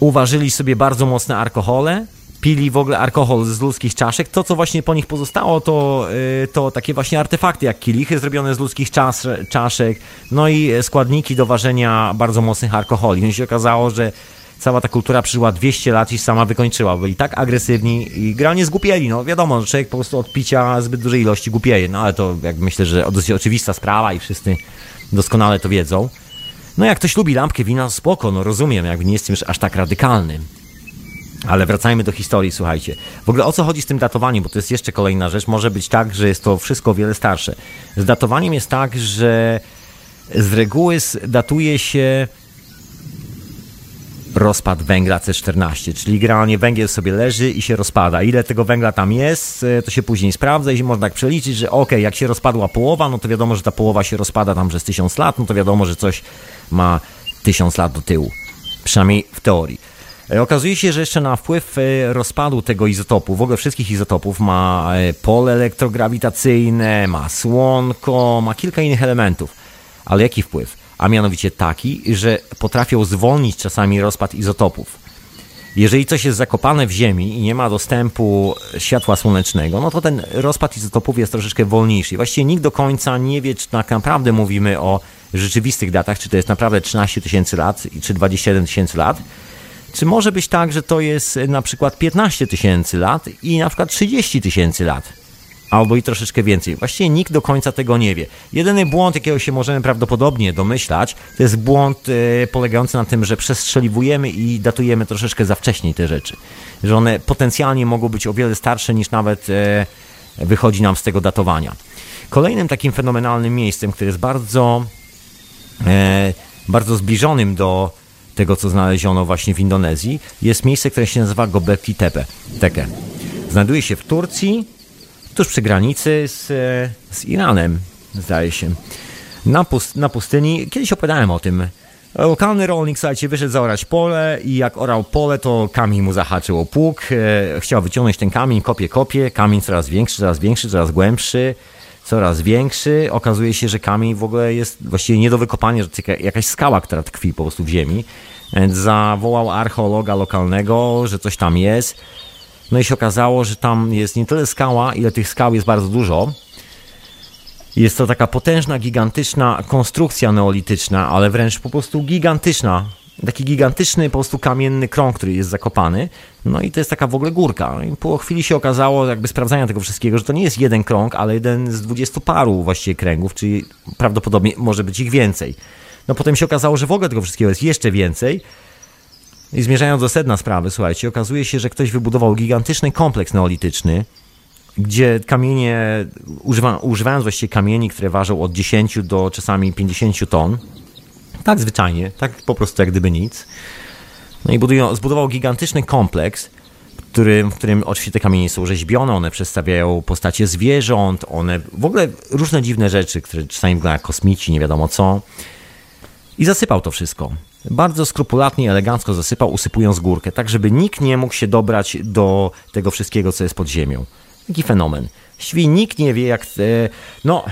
uważyli sobie bardzo mocne alkohole, pili w ogóle alkohol z ludzkich czaszek. To, co właśnie po nich pozostało, to, y, to takie właśnie artefakty, jak kielichy zrobione z ludzkich czas, czaszek, no i składniki do ważenia bardzo mocnych alkoholi. No i się okazało, że cała ta kultura przyszła 200 lat i sama wykończyła. Byli tak agresywni i granie zgłupieli. No wiadomo, człowiek po prostu od picia zbyt dużej ilości głupieje. No ale to jak myślę, że dosyć oczywista sprawa i wszyscy doskonale to wiedzą. No jak ktoś lubi lampkę wina, spoko, no rozumiem, jakby nie jestem już aż tak radykalny. Ale wracajmy do historii, słuchajcie. W ogóle o co chodzi z tym datowaniem, bo to jest jeszcze kolejna rzecz. Może być tak, że jest to wszystko o wiele starsze. Z datowaniem jest tak, że z reguły datuje się rozpad węgla C14, czyli generalnie węgiel sobie leży i się rozpada. Ile tego węgla tam jest, e, to się później sprawdza i można tak przeliczyć, że ok, jak się rozpadła połowa, no to wiadomo, że ta połowa się rozpada tam przez tysiąc lat, no to wiadomo, że coś ma tysiąc lat do tyłu. Przynajmniej w teorii. E, okazuje się, że jeszcze na wpływ e, rozpadu tego izotopu, w ogóle wszystkich izotopów, ma pole elektrograwitacyjne, ma słonko, ma kilka innych elementów. Ale jaki wpływ? A mianowicie taki, że potrafią zwolnić czasami rozpad izotopów. Jeżeli coś jest zakopane w ziemi i nie ma dostępu światła słonecznego, no to ten rozpad izotopów jest troszeczkę wolniejszy. Właściwie nikt do końca nie wie, czy tak naprawdę mówimy o rzeczywistych datach, czy to jest naprawdę 13 tysięcy lat, czy 21 tysięcy lat. Czy może być tak, że to jest na przykład 15 tysięcy lat i na przykład 30 tysięcy lat? Albo i troszeczkę więcej. Właściwie nikt do końca tego nie wie. Jedyny błąd, jakiego się możemy prawdopodobnie domyślać, to jest błąd e, polegający na tym, że przestrzeliwujemy i datujemy troszeczkę za wcześnie te rzeczy. Że one potencjalnie mogą być o wiele starsze niż nawet e, wychodzi nam z tego datowania. Kolejnym takim fenomenalnym miejscem, które jest bardzo, e, bardzo zbliżonym do tego, co znaleziono właśnie w Indonezji, jest miejsce, które się nazywa Gobekli Tepe. Teke. Znajduje się w Turcji, tuż przy granicy z, z Iranem, zdaje się. Na, pust, na pustyni, kiedyś opowiadałem o tym. Lokalny rolnik, słuchajcie, wyszedł zaorać pole i jak orał pole, to kamień mu zahaczył o pług. E, chciał wyciągnąć ten kamień, kopie, kopie. Kamień coraz większy, coraz większy, coraz głębszy, coraz większy. Okazuje się, że kamień w ogóle jest właściwie nie do wykopania, że to jakaś skała, która tkwi po prostu w ziemi. Zawołał archeologa lokalnego, że coś tam jest. No i się okazało, że tam jest nie tyle skała, ile tych skał jest bardzo dużo. Jest to taka potężna, gigantyczna konstrukcja neolityczna, ale wręcz po prostu gigantyczna. Taki gigantyczny po prostu kamienny krąg, który jest zakopany. No i to jest taka w ogóle górka. I po chwili się okazało, jakby sprawdzania tego wszystkiego, że to nie jest jeden krąg, ale jeden z dwudziestu paru właściwie kręgów, czyli prawdopodobnie może być ich więcej. No potem się okazało, że w ogóle tego wszystkiego jest jeszcze więcej. I zmierzając do sedna sprawy, słuchajcie, okazuje się, że ktoś wybudował gigantyczny kompleks neolityczny, gdzie kamienie, używa, używając właściwie kamieni, które ważą od 10 do czasami 50 ton, tak zwyczajnie, tak po prostu jak gdyby nic. No i budują, zbudował gigantyczny kompleks, który, w którym oczywiście te kamienie są rzeźbione, one przedstawiają postacie zwierząt, one w ogóle różne dziwne rzeczy, które czasami wyglądają jak kosmici, nie wiadomo co. I zasypał to wszystko. Bardzo skrupulatnie elegancko zasypał, usypując górkę, tak żeby nikt nie mógł się dobrać do tego wszystkiego, co jest pod ziemią. Taki fenomen. Właściwie nikt nie wie, jak. E, no.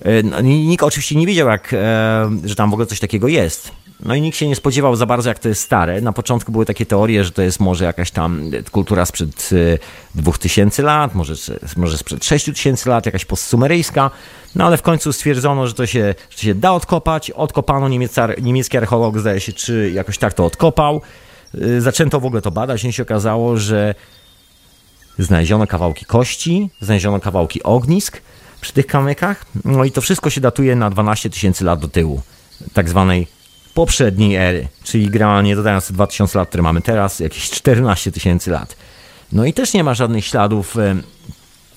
E, no nikt oczywiście nie wiedział, jak, e, że tam w ogóle coś takiego jest. No i nikt się nie spodziewał za bardzo, jak to jest stare. Na początku były takie teorie, że to jest może jakaś tam kultura sprzed 2000 lat, może, może sprzed 6000 lat, jakaś postsumeryjska. No ale w końcu stwierdzono, że to się, że to się da odkopać. Odkopano, niemiecka, niemiecki archeolog zdaje się, czy jakoś tak to odkopał. Y, zaczęto w ogóle to badać i się okazało, że znaleziono kawałki kości, znaleziono kawałki ognisk przy tych kamykach. No i to wszystko się datuje na 12 tysięcy lat do tyłu, tak zwanej poprzedniej ery, czyli generalnie dodając 2000 lat, które mamy teraz, jakieś 14 tysięcy lat. No i też nie ma żadnych śladów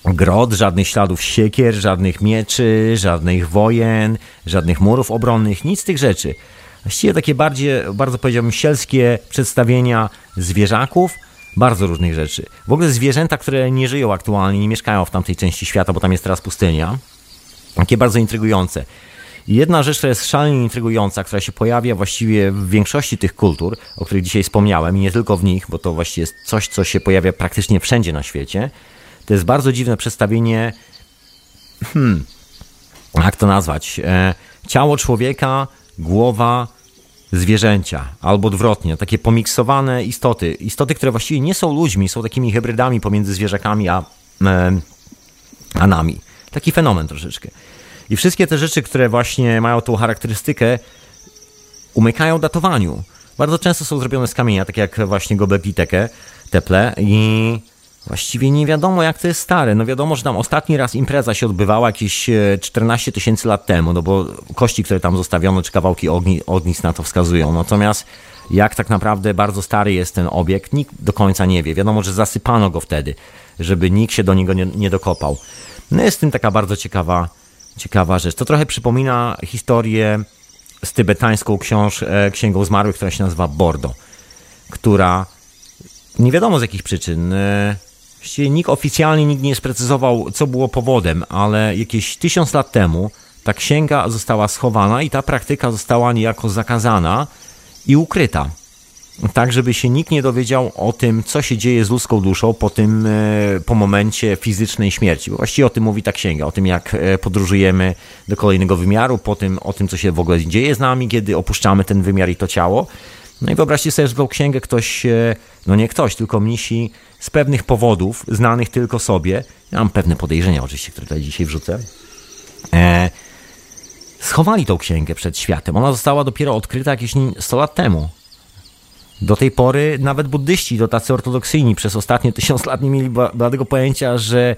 grot, żadnych śladów siekier, żadnych mieczy, żadnych wojen, żadnych murów obronnych, nic z tych rzeczy. Właściwie takie bardziej, bardzo powiedziałbym, sielskie przedstawienia zwierzaków, bardzo różnych rzeczy. W ogóle zwierzęta, które nie żyją aktualnie, nie mieszkają w tamtej części świata, bo tam jest teraz pustynia. Takie bardzo intrygujące. Jedna rzecz, która jest szalenie intrygująca, która się pojawia właściwie w większości tych kultur, o których dzisiaj wspomniałem, i nie tylko w nich, bo to właściwie jest coś, co się pojawia praktycznie wszędzie na świecie, to jest bardzo dziwne przedstawienie, hmm, jak to nazwać, e, ciało człowieka, głowa zwierzęcia, albo odwrotnie, takie pomiksowane istoty, istoty, które właściwie nie są ludźmi, są takimi hybrydami pomiędzy zwierzakami a, e, a nami. Taki fenomen troszeczkę. I wszystkie te rzeczy, które właśnie mają tą charakterystykę, umykają datowaniu. Bardzo często są zrobione z kamienia, tak jak właśnie Gobekli Teple i właściwie nie wiadomo jak to jest stare. No wiadomo, że tam ostatni raz impreza się odbywała jakieś 14 e, tysięcy lat temu, no bo kości, które tam zostawiono, czy kawałki ogni, na to wskazują. Natomiast jak tak naprawdę bardzo stary jest ten obiekt, nikt do końca nie wie. Wiadomo, że zasypano go wtedy, żeby nikt się do niego nie, nie dokopał. No jest w tym taka bardzo ciekawa ciekawa rzecz. To trochę przypomina historię z tybetańską książ, e, księgą zmarłych, która się nazywa Bordo, która nie wiadomo z jakich przyczyn. E, właściwie nikt oficjalnie nikt nie sprecyzował, co było powodem, ale jakieś tysiąc lat temu ta księga została schowana i ta praktyka została niejako zakazana i ukryta tak żeby się nikt nie dowiedział o tym, co się dzieje z ludzką duszą po tym, e, po momencie fizycznej śmierci. Bo właściwie o tym mówi ta księga, o tym jak e, podróżujemy do kolejnego wymiaru, po tym, o tym, co się w ogóle dzieje z nami, kiedy opuszczamy ten wymiar i to ciało. No i wyobraźcie sobie, że tą księgę ktoś, e, no nie ktoś, tylko mnisi z pewnych powodów, znanych tylko sobie, ja mam pewne podejrzenia oczywiście, które tutaj dzisiaj wrzucę, e, schowali tą księgę przed światem. Ona została dopiero odkryta jakieś 100 lat temu. Do tej pory nawet buddyści, to tacy ortodoksyjni, przez ostatnie <laughs> tysiąc lat nie mieli bladego pojęcia, że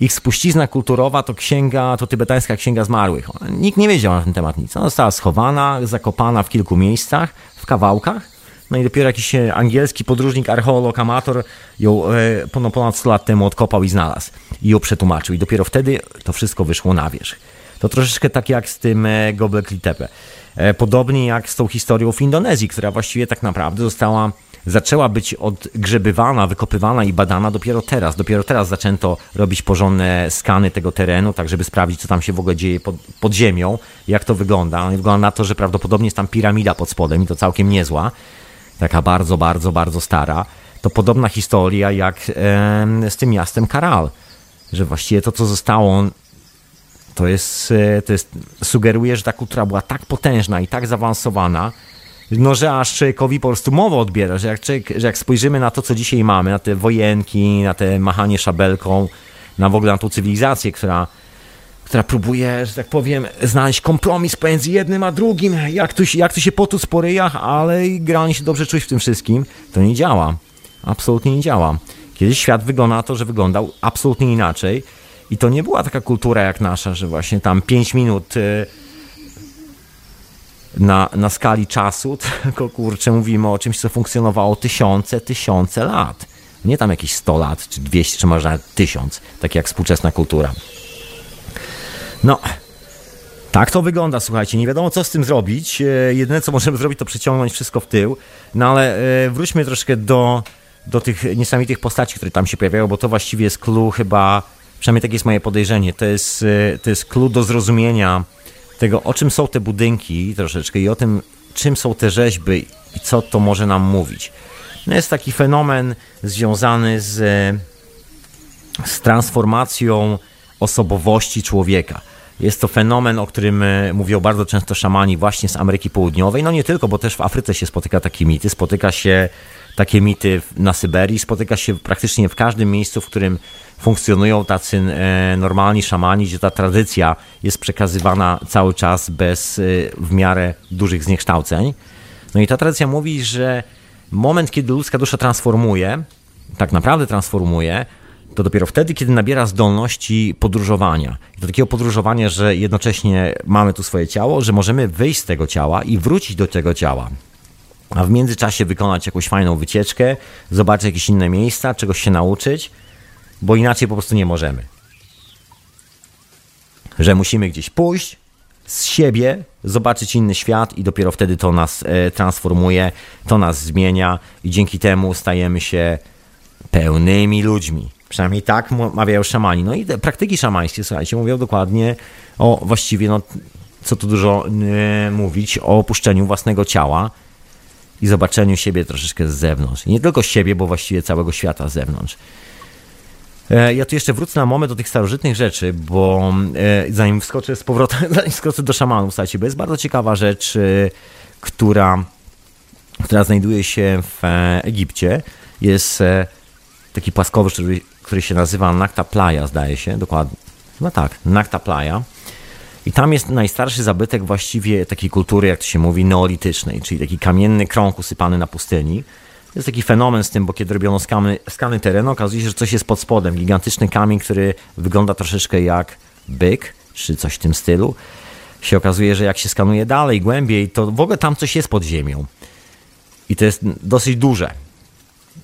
ich spuścizna kulturowa to księga, to tybetańska księga zmarłych. Nikt nie wiedział na ten temat nic. Ona została schowana, zakopana w kilku miejscach, w kawałkach. No i dopiero jakiś e, angielski podróżnik, archeolog, amator ją e, ponad, ponad 100 lat temu odkopał i znalazł. I ją przetłumaczył. I dopiero wtedy to wszystko wyszło na wierzch. To troszeczkę tak jak z tym e, Gobekli Tepe. E, podobnie jak z tą historią w Indonezji, która właściwie tak naprawdę została zaczęła być odgrzebywana, wykopywana i badana dopiero teraz. Dopiero teraz zaczęto robić porządne skany tego terenu, tak żeby sprawdzić, co tam się w ogóle dzieje pod, pod ziemią, jak to wygląda. No wygląda na to, że prawdopodobnie jest tam piramida pod spodem i to całkiem niezła. Taka bardzo, bardzo, bardzo stara. To podobna historia jak e, z tym miastem Karal, że właściwie to, co zostało to jest, e, to jest, sugeruje, że ta kultura była tak potężna i tak zaawansowana, no, że aż człowiekowi po prostu mowa odbiera, że jak, człowiek, że jak spojrzymy na to, co dzisiaj mamy, na te wojenki, na te machanie szabelką, na w ogóle na tą cywilizację, która, która próbuje, że tak powiem, znaleźć kompromis pomiędzy jednym a drugim, jak tu, jak tu się po ryjach, ale generalnie się dobrze czuć w tym wszystkim, to nie działa. Absolutnie nie działa. Kiedyś świat wygląda na to, że wyglądał absolutnie inaczej i to nie była taka kultura jak nasza, że właśnie tam 5 minut y, na, na skali czasu, <laughs> tylko kurczę, mówimy o czymś, co funkcjonowało tysiące, tysiące lat. Nie tam jakieś 100 lat, czy 200, czy może nawet 1000, tak jak współczesna kultura. No, tak to wygląda, słuchajcie. Nie wiadomo, co z tym zrobić. Y, jedyne, co możemy zrobić, to przeciągnąć wszystko w tył. No ale y, wróćmy troszkę do, do tych niesamowitych postaci, które tam się pojawiają, bo to właściwie jest clue chyba Przynajmniej takie jest moje podejrzenie. To jest, e, to jest klucz do zrozumienia tego, o czym są te budynki troszeczkę i o tym, czym są te rzeźby i co to może nam mówić. No jest taki fenomen związany z, z transformacją osobowości człowieka. Jest to fenomen, o którym e, mówią bardzo często szamani właśnie z Ameryki Południowej. No nie tylko, bo też w Afryce się spotyka takie mity. Spotyka się takie mity na Syberii, spotyka się praktycznie w każdym miejscu, w którym funkcjonują tacy e, normalni szamani, gdzie ta tradycja jest przekazywana cały czas bez e, w miarę dużych zniekształceń. No i ta tradycja mówi, że moment, kiedy ludzka dusza transformuje, tak naprawdę transformuje, to dopiero wtedy, kiedy nabiera zdolności podróżowania. Do takiego podróżowania, że jednocześnie mamy tu swoje ciało, że możemy wyjść z tego ciała i wrócić do tego ciała. A w międzyczasie wykonać jakąś fajną wycieczkę, zobaczyć jakieś inne miejsca, czegoś się nauczyć bo inaczej po prostu nie możemy. Że musimy gdzieś pójść z siebie, zobaczyć inny świat i dopiero wtedy to nas e, transformuje, to nas zmienia i dzięki temu stajemy się pełnymi ludźmi. Przynajmniej tak mawiają szamani. No i te praktyki szamańskie, słuchajcie, mówią dokładnie o właściwie no, co tu dużo e, mówić, o opuszczeniu własnego ciała i zobaczeniu siebie troszeczkę z zewnątrz. Nie tylko siebie, bo właściwie całego świata z zewnątrz. E, ja tu jeszcze wrócę na moment do tych starożytnych rzeczy, bo e, zanim wskoczę z powrotem, <laughs> zanim wskoczę do szamanów, słuchajcie, bo jest bardzo ciekawa rzecz, e, która, która znajduje się w Egipcie. Jest taki płaskowy, który, który się nazywa Nakta Playa, zdaje się, dokładnie. No tak, Nakta Playa. I tam jest najstarszy zabytek właściwie takiej kultury, jak to się mówi, neolitycznej, czyli taki kamienny krąg usypany na pustyni. Jest taki fenomen z tym, bo kiedy robiono skany, skany terenu, okazuje się, że coś jest pod spodem. Gigantyczny kamień, który wygląda troszeczkę jak byk, czy coś w tym stylu. Się okazuje, że jak się skanuje dalej, głębiej, to w ogóle tam coś jest pod ziemią. I to jest dosyć duże.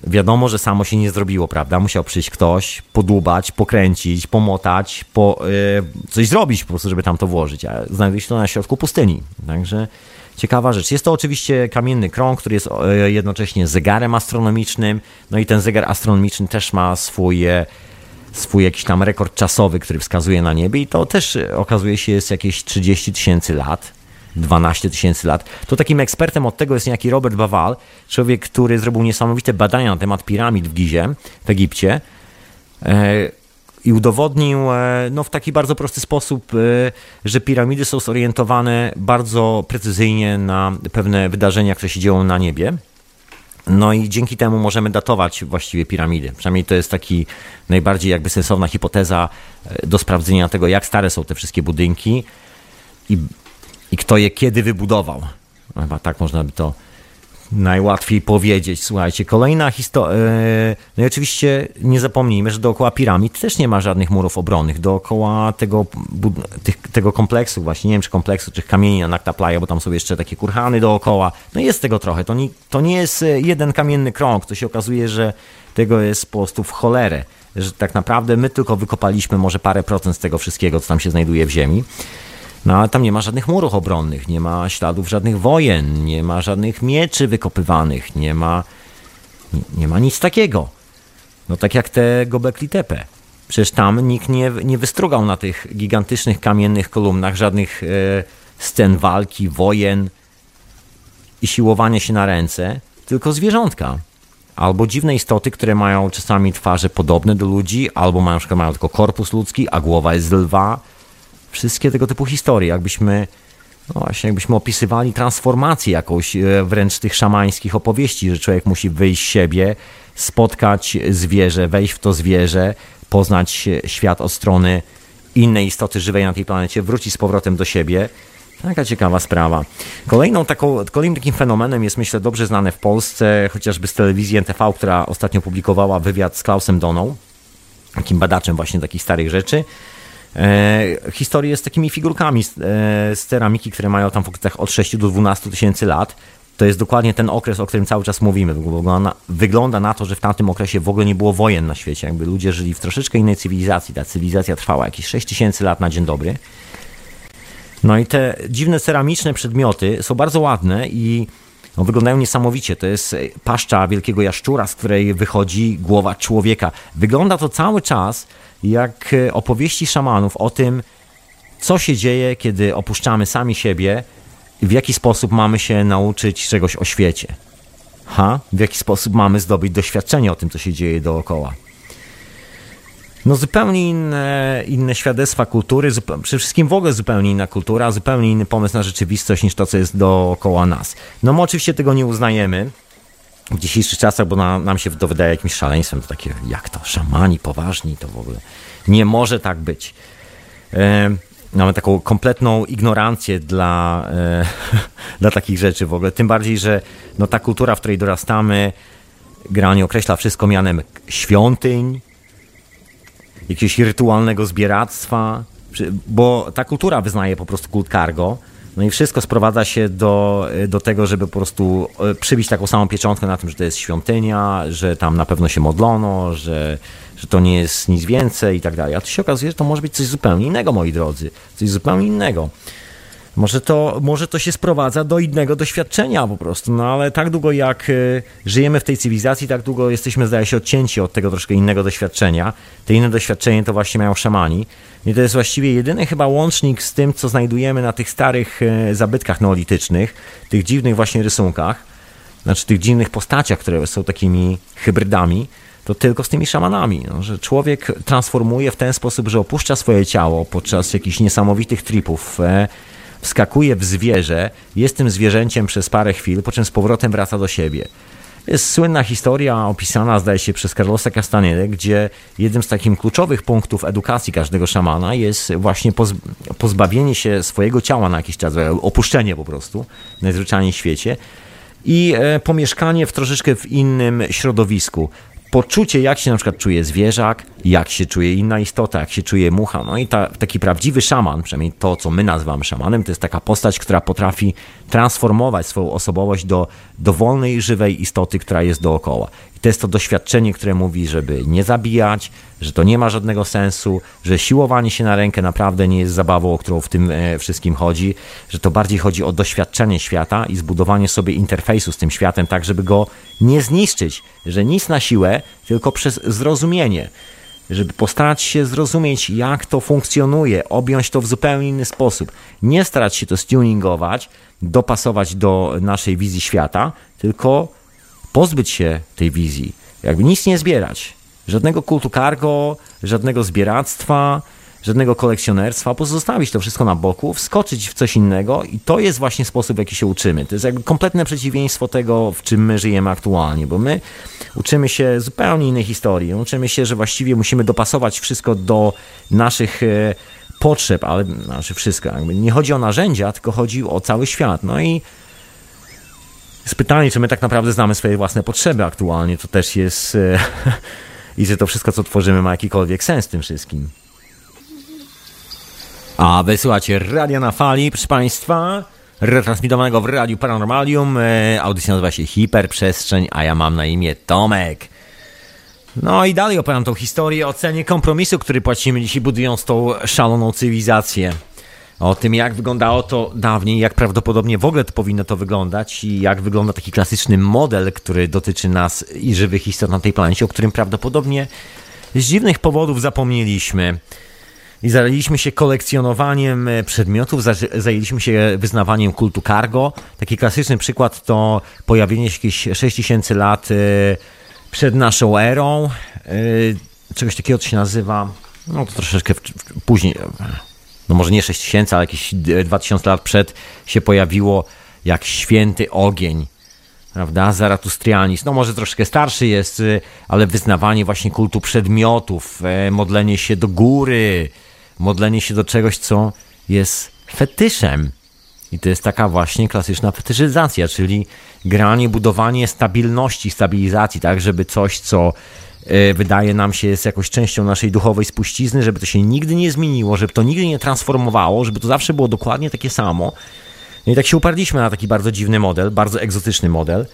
Wiadomo, że samo się nie zrobiło, prawda? Musiał przyjść ktoś, podłubać, pokręcić, pomotać, po, yy, coś zrobić po prostu, żeby tam to włożyć. A znajduje się to na środku pustyni. Także ciekawa rzecz. Jest to oczywiście kamienny krąg, który jest e, jednocześnie zegarem astronomicznym. No i ten zegar astronomiczny też ma swój, swój jakiś tam rekord czasowy, który wskazuje na niebie i to też e, okazuje się jest jakieś 30 tysięcy lat. 12 tysięcy lat. To takim ekspertem od tego jest niejaki Robert Bawal, człowiek, który zrobił niesamowite badania na temat piramid w Gizie, w Egipcie. E, i udowodnił e, no, w taki bardzo prosty sposób, e, że piramidy są zorientowane bardzo precyzyjnie na pewne wydarzenia, które się dzieją na niebie. No i dzięki temu możemy datować właściwie piramidy. Przynajmniej to jest taki najbardziej jakby sensowna hipoteza do sprawdzenia tego, jak stare są te wszystkie budynki i, i kto je kiedy wybudował. Chyba tak można by to najłatwiej powiedzieć. Słuchajcie, kolejna historia. E, no i oczywiście nie zapomnijmy, że dookoła piramid też nie ma żadnych murów obronnych. Dookoła tego, tych, tego kompleksu, właśnie nie wiem czy kompleksu, czy kamieni na Nakta Playa, bo tam są jeszcze takie kurhany dookoła. No jest tego trochę. To nie, to nie jest e, jeden kamienny krąg. To się okazuje, że tego jest po prostu w cholerę. Że tak naprawdę my tylko wykopaliśmy może parę procent z tego wszystkiego, co tam się znajduje w ziemi. No ale tam nie ma żadnych murów obronnych, nie ma śladów żadnych wojen, nie ma żadnych mieczy wykopywanych, nie ma, nie, nie ma nic takiego. No tak jak te Gobekli Tepe. Przecież tam nikt nie, nie wystrugał na tych gigantycznych kamiennych kolumnach żadnych e, scen walki, wojen i siłowania się na ręce, tylko zwierzątka. Albo dziwne istoty, które mają czasami twarze podobne do ludzi, albo mają, mają tylko korpus ludzki, a głowa jest lwa wszystkie tego typu historie, jakbyśmy no właśnie, jakbyśmy opisywali transformację jakąś e, wręcz tych szamańskich opowieści, że człowiek musi wyjść z siebie, spotkać zwierzę, wejść w to zwierzę, poznać świat od strony innej istoty żywej na tej planecie, wrócić z powrotem do siebie. Taka ciekawa sprawa. Kolejną taką, kolejnym takim fenomenem jest, myślę, dobrze znane w Polsce, chociażby z telewizji NTV, która ostatnio publikowała wywiad z Klausem Doną, takim badaczem właśnie takich starych rzeczy. E, historie z takimi figurkami z, e, z ceramiki, które mają tam w okresach od 6 do 12 tysięcy lat. To jest dokładnie ten okres, o którym cały czas mówimy. Wygląda na to, że w tamtym okresie w ogóle nie było wojen na świecie. Jakby ludzie żyli w troszeczkę innej cywilizacji. Ta cywilizacja trwała jakieś 6 tysięcy lat na dzień dobry. No i te dziwne ceramiczne przedmioty są bardzo ładne i no, wyglądają niesamowicie. To jest paszcza wielkiego jaszczura, z której wychodzi głowa człowieka. Wygląda to cały czas jak e, opowieści szamanów o tym, co się dzieje, kiedy opuszczamy sami siebie w jaki sposób mamy się nauczyć czegoś o świecie. Ha? W jaki sposób mamy zdobyć doświadczenie o tym, co się dzieje dookoła. No zupełnie inne, inne świadectwa kultury, przede wszystkim w ogóle zupełnie inna kultura, zupełnie inny pomysł na rzeczywistość niż to, co jest dookoła nas. No my oczywiście tego nie uznajemy, w dzisiejszych czasach, bo na, nam się to wydaje jakimś szaleństwem, to takie, jak to, szamani poważni, to w ogóle nie może tak być. E, mamy taką kompletną ignorancję dla, e, <laughs> dla takich rzeczy w ogóle, tym bardziej, że no, ta kultura, w której dorastamy, granie określa wszystko mianem świątyń, jakiegoś rytualnego zbieractwa, bo ta kultura wyznaje po prostu kult cargo, no i wszystko sprowadza się do, do tego, żeby po prostu e, przybić taką samą pieczątkę na tym, że to jest świątynia, że tam na pewno się modlono, że, że to nie jest nic więcej i tak dalej. A tu się okazuje, że to może być coś zupełnie innego, moi drodzy. Coś zupełnie innego. Może to, może to się sprowadza do innego doświadczenia po prostu, no ale tak długo jak y, żyjemy w tej cywilizacji, tak długo jesteśmy, zdaje się, odcięci od tego troszkę innego doświadczenia. Te inne doświadczenie to właśnie mają szamani. I to jest właściwie jedyny chyba łącznik z tym, co znajdujemy na tych starych y, zabytkach neolitycznych, tych dziwnych właśnie rysunkach, znaczy tych dziwnych postaciach, które są takimi hybrydami to tylko z tymi szamanami, no, że człowiek transformuje w ten sposób, że opuszcza swoje ciało podczas jakichś niesamowitych tripów, e, wskakuje w zwierzę, jest tym zwierzęciem przez parę chwil, po czym z powrotem wraca do siebie. Jest słynna historia opisana, zdaje się, przez Carlosa Castaneda, gdzie jednym z takich kluczowych punktów edukacji każdego szamana jest właśnie pozbawienie się swojego ciała na jakiś czas, opuszczenie po prostu najzwyczajniej w świecie i e, pomieszkanie w troszeczkę w innym środowisku poczucie, jak się na przykład czuje zwierzak, jak się czuje inna istota, jak się czuje mucha. No i ta, taki prawdziwy szaman, przynajmniej to, co my nazywamy szamanem, to jest taka postać, która potrafi transformować swoją osobowość do dowolnej, żywej istoty, która jest dookoła. I to jest to doświadczenie, które mówi, żeby nie zabijać, że to nie ma żadnego sensu, że siłowanie się na rękę naprawdę nie jest zabawą, o którą w tym e, wszystkim chodzi, że to bardziej chodzi o doświadczenie świata i zbudowanie sobie interfejsu z tym światem, tak żeby go nie zniszczyć, że nic na siłę, tylko przez zrozumienie żeby postarać się zrozumieć, jak to funkcjonuje, objąć to w zupełnie inny sposób. Nie starać się to stuningować, dopasować do naszej wizji świata, tylko pozbyć się tej wizji, jakby nic nie zbierać. Żadnego kultu cargo, żadnego zbieractwa, żadnego kolekcjonerstwa, pozostawić to wszystko na boku, wskoczyć w coś innego i to jest właśnie sposób, w jaki się uczymy. To jest jakby kompletne przeciwieństwo tego, w czym my żyjemy aktualnie, bo my uczymy się zupełnie innej historii. Uczymy się, że właściwie musimy dopasować wszystko do naszych e, potrzeb, ale znaczy wszystko. Jakby nie chodzi o narzędzia, tylko chodzi o cały świat. No i jest pytanie, czy my tak naprawdę znamy swoje własne potrzeby aktualnie. To też jest... E, <laughs> I że to wszystko, co tworzymy, ma jakikolwiek sens tym wszystkim. A wysyłacie Radia na Fali, proszę Państwa, retransmitowanego w Radiu Paranormalium. E, audycja nazywa się Hiperprzestrzeń, a ja mam na imię Tomek. No i dalej opowiadam tą historię o cenie kompromisu, który płacimy dzisiaj budując tą szaloną cywilizację. O tym, jak wyglądało to dawniej, jak prawdopodobnie w ogóle to powinno to wyglądać i jak wygląda taki klasyczny model, który dotyczy nas i żywych istot na tej planecie, o którym prawdopodobnie z dziwnych powodów zapomnieliśmy i zajęliśmy się kolekcjonowaniem e, przedmiotów, zajęliśmy się wyznawaniem kultu cargo. Taki klasyczny przykład to pojawienie się jakieś 6000 lat e, przed naszą erą, e, czegoś takiego, co się nazywa, no to troszeczkę później, no może nie 6000, ale jakieś 2000 lat przed się pojawiło jak święty ogień prawda? Zaratustrianizm, no może troszkę starszy jest, ale wyznawanie właśnie kultu przedmiotów, modlenie się do góry, modlenie się do czegoś, co jest fetyszem. I to jest taka właśnie klasyczna fetyszyzacja, czyli granie, budowanie stabilności, stabilizacji, tak, żeby coś, co e, wydaje nam się jest jakąś częścią naszej duchowej spuścizny, żeby to się nigdy nie zmieniło, żeby to nigdy nie transformowało, żeby to zawsze było dokładnie takie samo. No i tak się uparliśmy na taki bardzo dziwny model, bardzo egzotyczny model,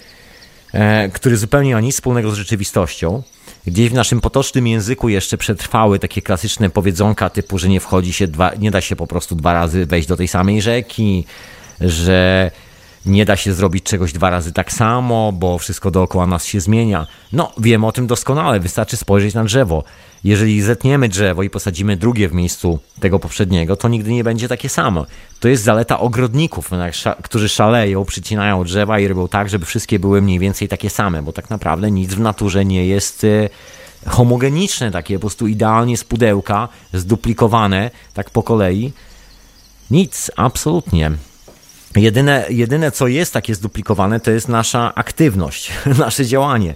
e, który zupełnie nie ma nic wspólnego z rzeczywistością. Gdzieś w naszym potocznym języku jeszcze przetrwały takie klasyczne powiedzonka typu, że nie wchodzi się dwa, nie da się po prostu dwa razy wejść do tej samej rzeki, że nie da się zrobić czegoś dwa razy tak samo, bo wszystko dookoła nas się zmienia. No, wiemy o tym doskonale, wystarczy spojrzeć na drzewo. Jeżeli zetniemy drzewo i posadzimy drugie w miejscu tego poprzedniego, to nigdy nie będzie takie samo. To jest zaleta ogrodników, którzy szaleją, przycinają drzewa i robią tak, żeby wszystkie były mniej więcej takie same, bo tak naprawdę nic w naturze nie jest e, homogeniczne, takie po prostu idealnie z pudełka, zduplikowane, tak po kolei. Nic, absolutnie. Jedyne, jedyne co jest takie zduplikowane, to jest nasza aktywność, <laughs> nasze działanie.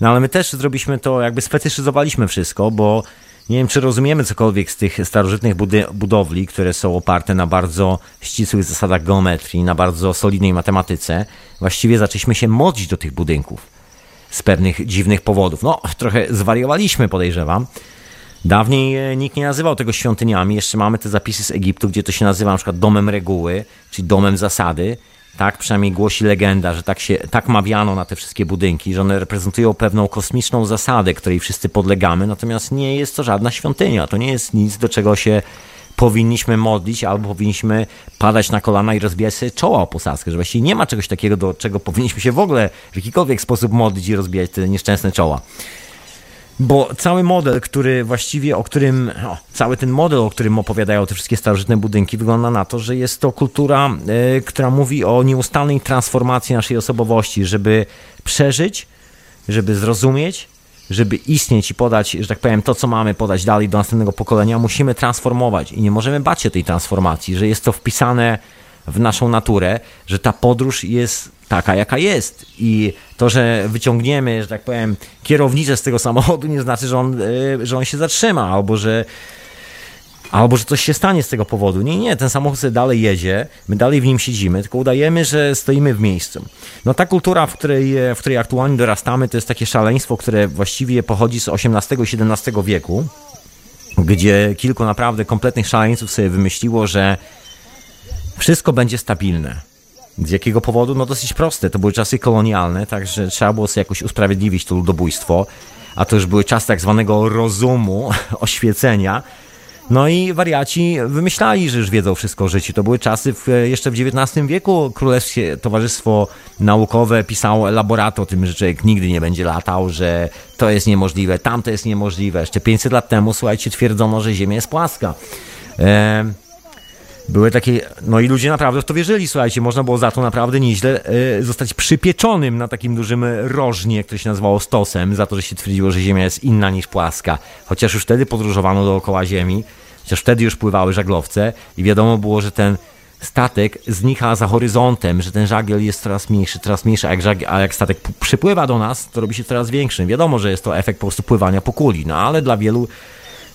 No ale my też zrobiliśmy to, jakby sfetyszyzowaliśmy wszystko, bo nie wiem, czy rozumiemy cokolwiek z tych starożytnych budowli, które są oparte na bardzo ścisłych zasadach geometrii, na bardzo solidnej matematyce. Właściwie zaczęliśmy się modlić do tych budynków z pewnych dziwnych powodów. No, trochę zwariowaliśmy, podejrzewam. Dawniej e, nikt nie nazywał tego świątyniami. Jeszcze mamy te zapisy z Egiptu, gdzie to się nazywa na przykład domem reguły, czyli domem zasady. Tak przynajmniej głosi legenda, że tak się tak mawiano na te wszystkie budynki, że one reprezentują pewną kosmiczną zasadę, której wszyscy podlegamy, natomiast nie jest to żadna świątynia. To nie jest nic, do czego się powinniśmy modlić albo powinniśmy padać na kolana i rozbijać sobie czoła o posadzkę, że właściwie nie ma czegoś takiego, do czego powinniśmy się w ogóle w jakikolwiek sposób modlić i rozbijać te nieszczęsne czoła. Bo cały model, który właściwie, o którym, o, cały ten model, o którym opowiadają te wszystkie starożytne budynki, wygląda na to, że jest to kultura, y, która mówi o nieustannej transformacji naszej osobowości, żeby przeżyć, żeby zrozumieć, żeby istnieć i podać, że tak powiem, to, co mamy podać dalej do następnego pokolenia, musimy transformować i nie możemy bać się tej transformacji, że jest to wpisane w naszą naturę, że ta podróż jest taka, jaka jest. I to, że wyciągniemy, że tak powiem, kierownicę z tego samochodu, nie znaczy, że on, e, że on się zatrzyma, albo że albo że coś się stanie z tego powodu. Nie, nie, ten samochód sobie dalej jedzie, my dalej w nim siedzimy, tylko udajemy, że stoimy w miejscu. No ta kultura, w której, w której aktualnie dorastamy, to jest takie szaleństwo, które właściwie pochodzi z XVIII i XVII wieku, gdzie kilku naprawdę kompletnych szaleńców sobie wymyśliło, że wszystko będzie stabilne. Z jakiego powodu? No dosyć proste. To były czasy kolonialne, także trzeba było sobie jakoś usprawiedliwić to ludobójstwo, a to już były czasy tak zwanego rozumu, <laughs> oświecenia, no i wariaci wymyślali, że już wiedzą wszystko o życiu. To były czasy w, jeszcze w XIX wieku. Królewskie Towarzystwo Naukowe pisało elaboraty o tym, że człowiek nigdy nie będzie latał, że to jest niemożliwe, tamto jest niemożliwe. Jeszcze 500 lat temu, słuchajcie, twierdzono, że Ziemia jest płaska. E, były takie, no i ludzie naprawdę w to wierzyli, słuchajcie, można było za to naprawdę nieźle e, zostać przypieczonym na takim dużym rożnie, które się nazywało stosem, za to, że się twierdziło, że Ziemia jest inna niż płaska. Chociaż już wtedy podróżowano dookoła Ziemi, chociaż wtedy już pływały żaglowce i wiadomo było, że ten statek znika za horyzontem, że ten żagiel jest coraz mniejszy, coraz mniejszy, a jak, a jak statek przypływa do nas, to robi się coraz większy. Wiadomo, że jest to efekt po prostu pływania po kuli, no ale dla wielu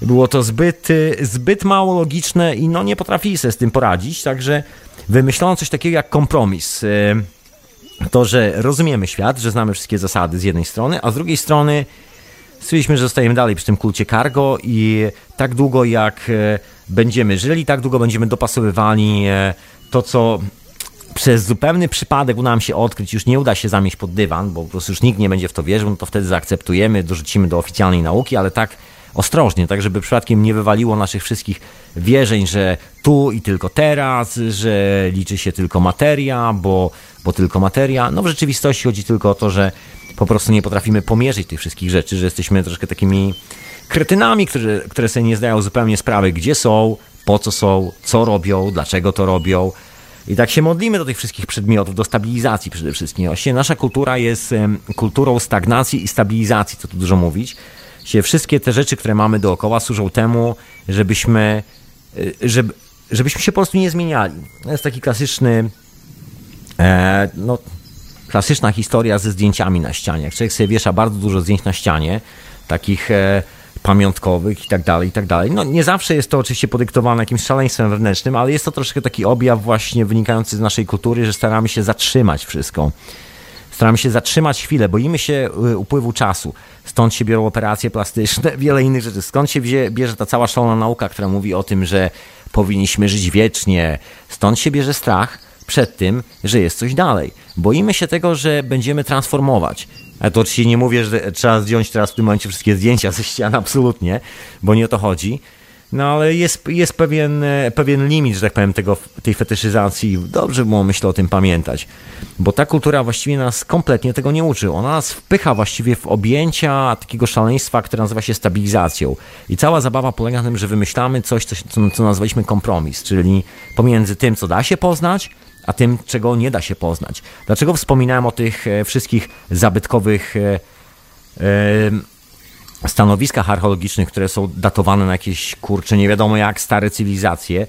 było to zbyt, y, zbyt mało logiczne i no nie potrafili sobie z tym poradzić, także wymyślono coś takiego jak kompromis. Y, to, że rozumiemy świat, że znamy wszystkie zasady z jednej strony, a z drugiej strony stwierdziliśmy, że zostajemy dalej przy tym kulcie cargo i tak długo jak y, będziemy żyli, tak długo będziemy dopasowywali to, co przez zupełny przypadek uda nam się odkryć, już nie uda się zamieść pod dywan, bo po prostu już nikt nie będzie w to wierzył, no to wtedy zaakceptujemy, dorzucimy do oficjalnej nauki, ale tak ostrożnie, tak żeby przypadkiem nie wywaliło naszych wszystkich wierzeń, że tu i tylko teraz, że liczy się tylko materia, bo, bo tylko materia. No w rzeczywistości chodzi tylko o to, że po prostu nie potrafimy pomierzyć tych wszystkich rzeczy, że jesteśmy troszkę takimi kretynami, które, które sobie nie zdają zupełnie sprawy, gdzie są, po co są, co robią, dlaczego to robią. I tak się modlimy do tych wszystkich przedmiotów, do stabilizacji przede wszystkim. Właściwie nasza kultura jest kulturą stagnacji i stabilizacji, co tu dużo mówić się wszystkie te rzeczy, które mamy dookoła, służą temu, żebyśmy, y, żeby, żebyśmy się po prostu nie zmieniali. To jest taki klasyczny, e, no, klasyczna historia ze zdjęciami na ścianie. Jak człowiek sobie wiesza bardzo dużo zdjęć na ścianie, takich e, pamiątkowych i tak dalej, i tak dalej. No nie zawsze jest to oczywiście podyktowane jakimś szaleństwem wewnętrznym, ale jest to troszkę taki objaw właśnie wynikający z naszej kultury, że staramy się zatrzymać wszystko. Staramy się zatrzymać chwilę, boimy się y, upływu czasu. Stąd się biorą operacje plastyczne, <laughs> wiele innych rzeczy. Skąd się bierze ta cała szalona nauka, która mówi o tym, że powinniśmy żyć wiecznie. Stąd się bierze strach przed tym, że jest coś dalej. Boimy się tego, że będziemy transformować. Ale to oczywiście nie mówię, że trzeba zdjąć teraz w tym momencie wszystkie zdjęcia ze ścian, absolutnie, bo nie o to chodzi. No ale jest, jest pewien, e, pewien limit, że tak powiem, tego, tej fetyszyzacji. Dobrze było, myślę, o tym pamiętać. Bo ta kultura właściwie nas kompletnie tego nie uczy. Ona nas wpycha właściwie w objęcia takiego szaleństwa, które nazywa się stabilizacją. I cała zabawa polega na tym, że wymyślamy coś, co, co nazwaliśmy kompromis, czyli pomiędzy tym, co da się poznać, a tym, czego nie da się poznać. Dlaczego wspominałem o tych e, wszystkich zabytkowych e, stanowiskach archeologicznych, które są datowane na jakieś kurcze, nie wiadomo jak stare cywilizacje.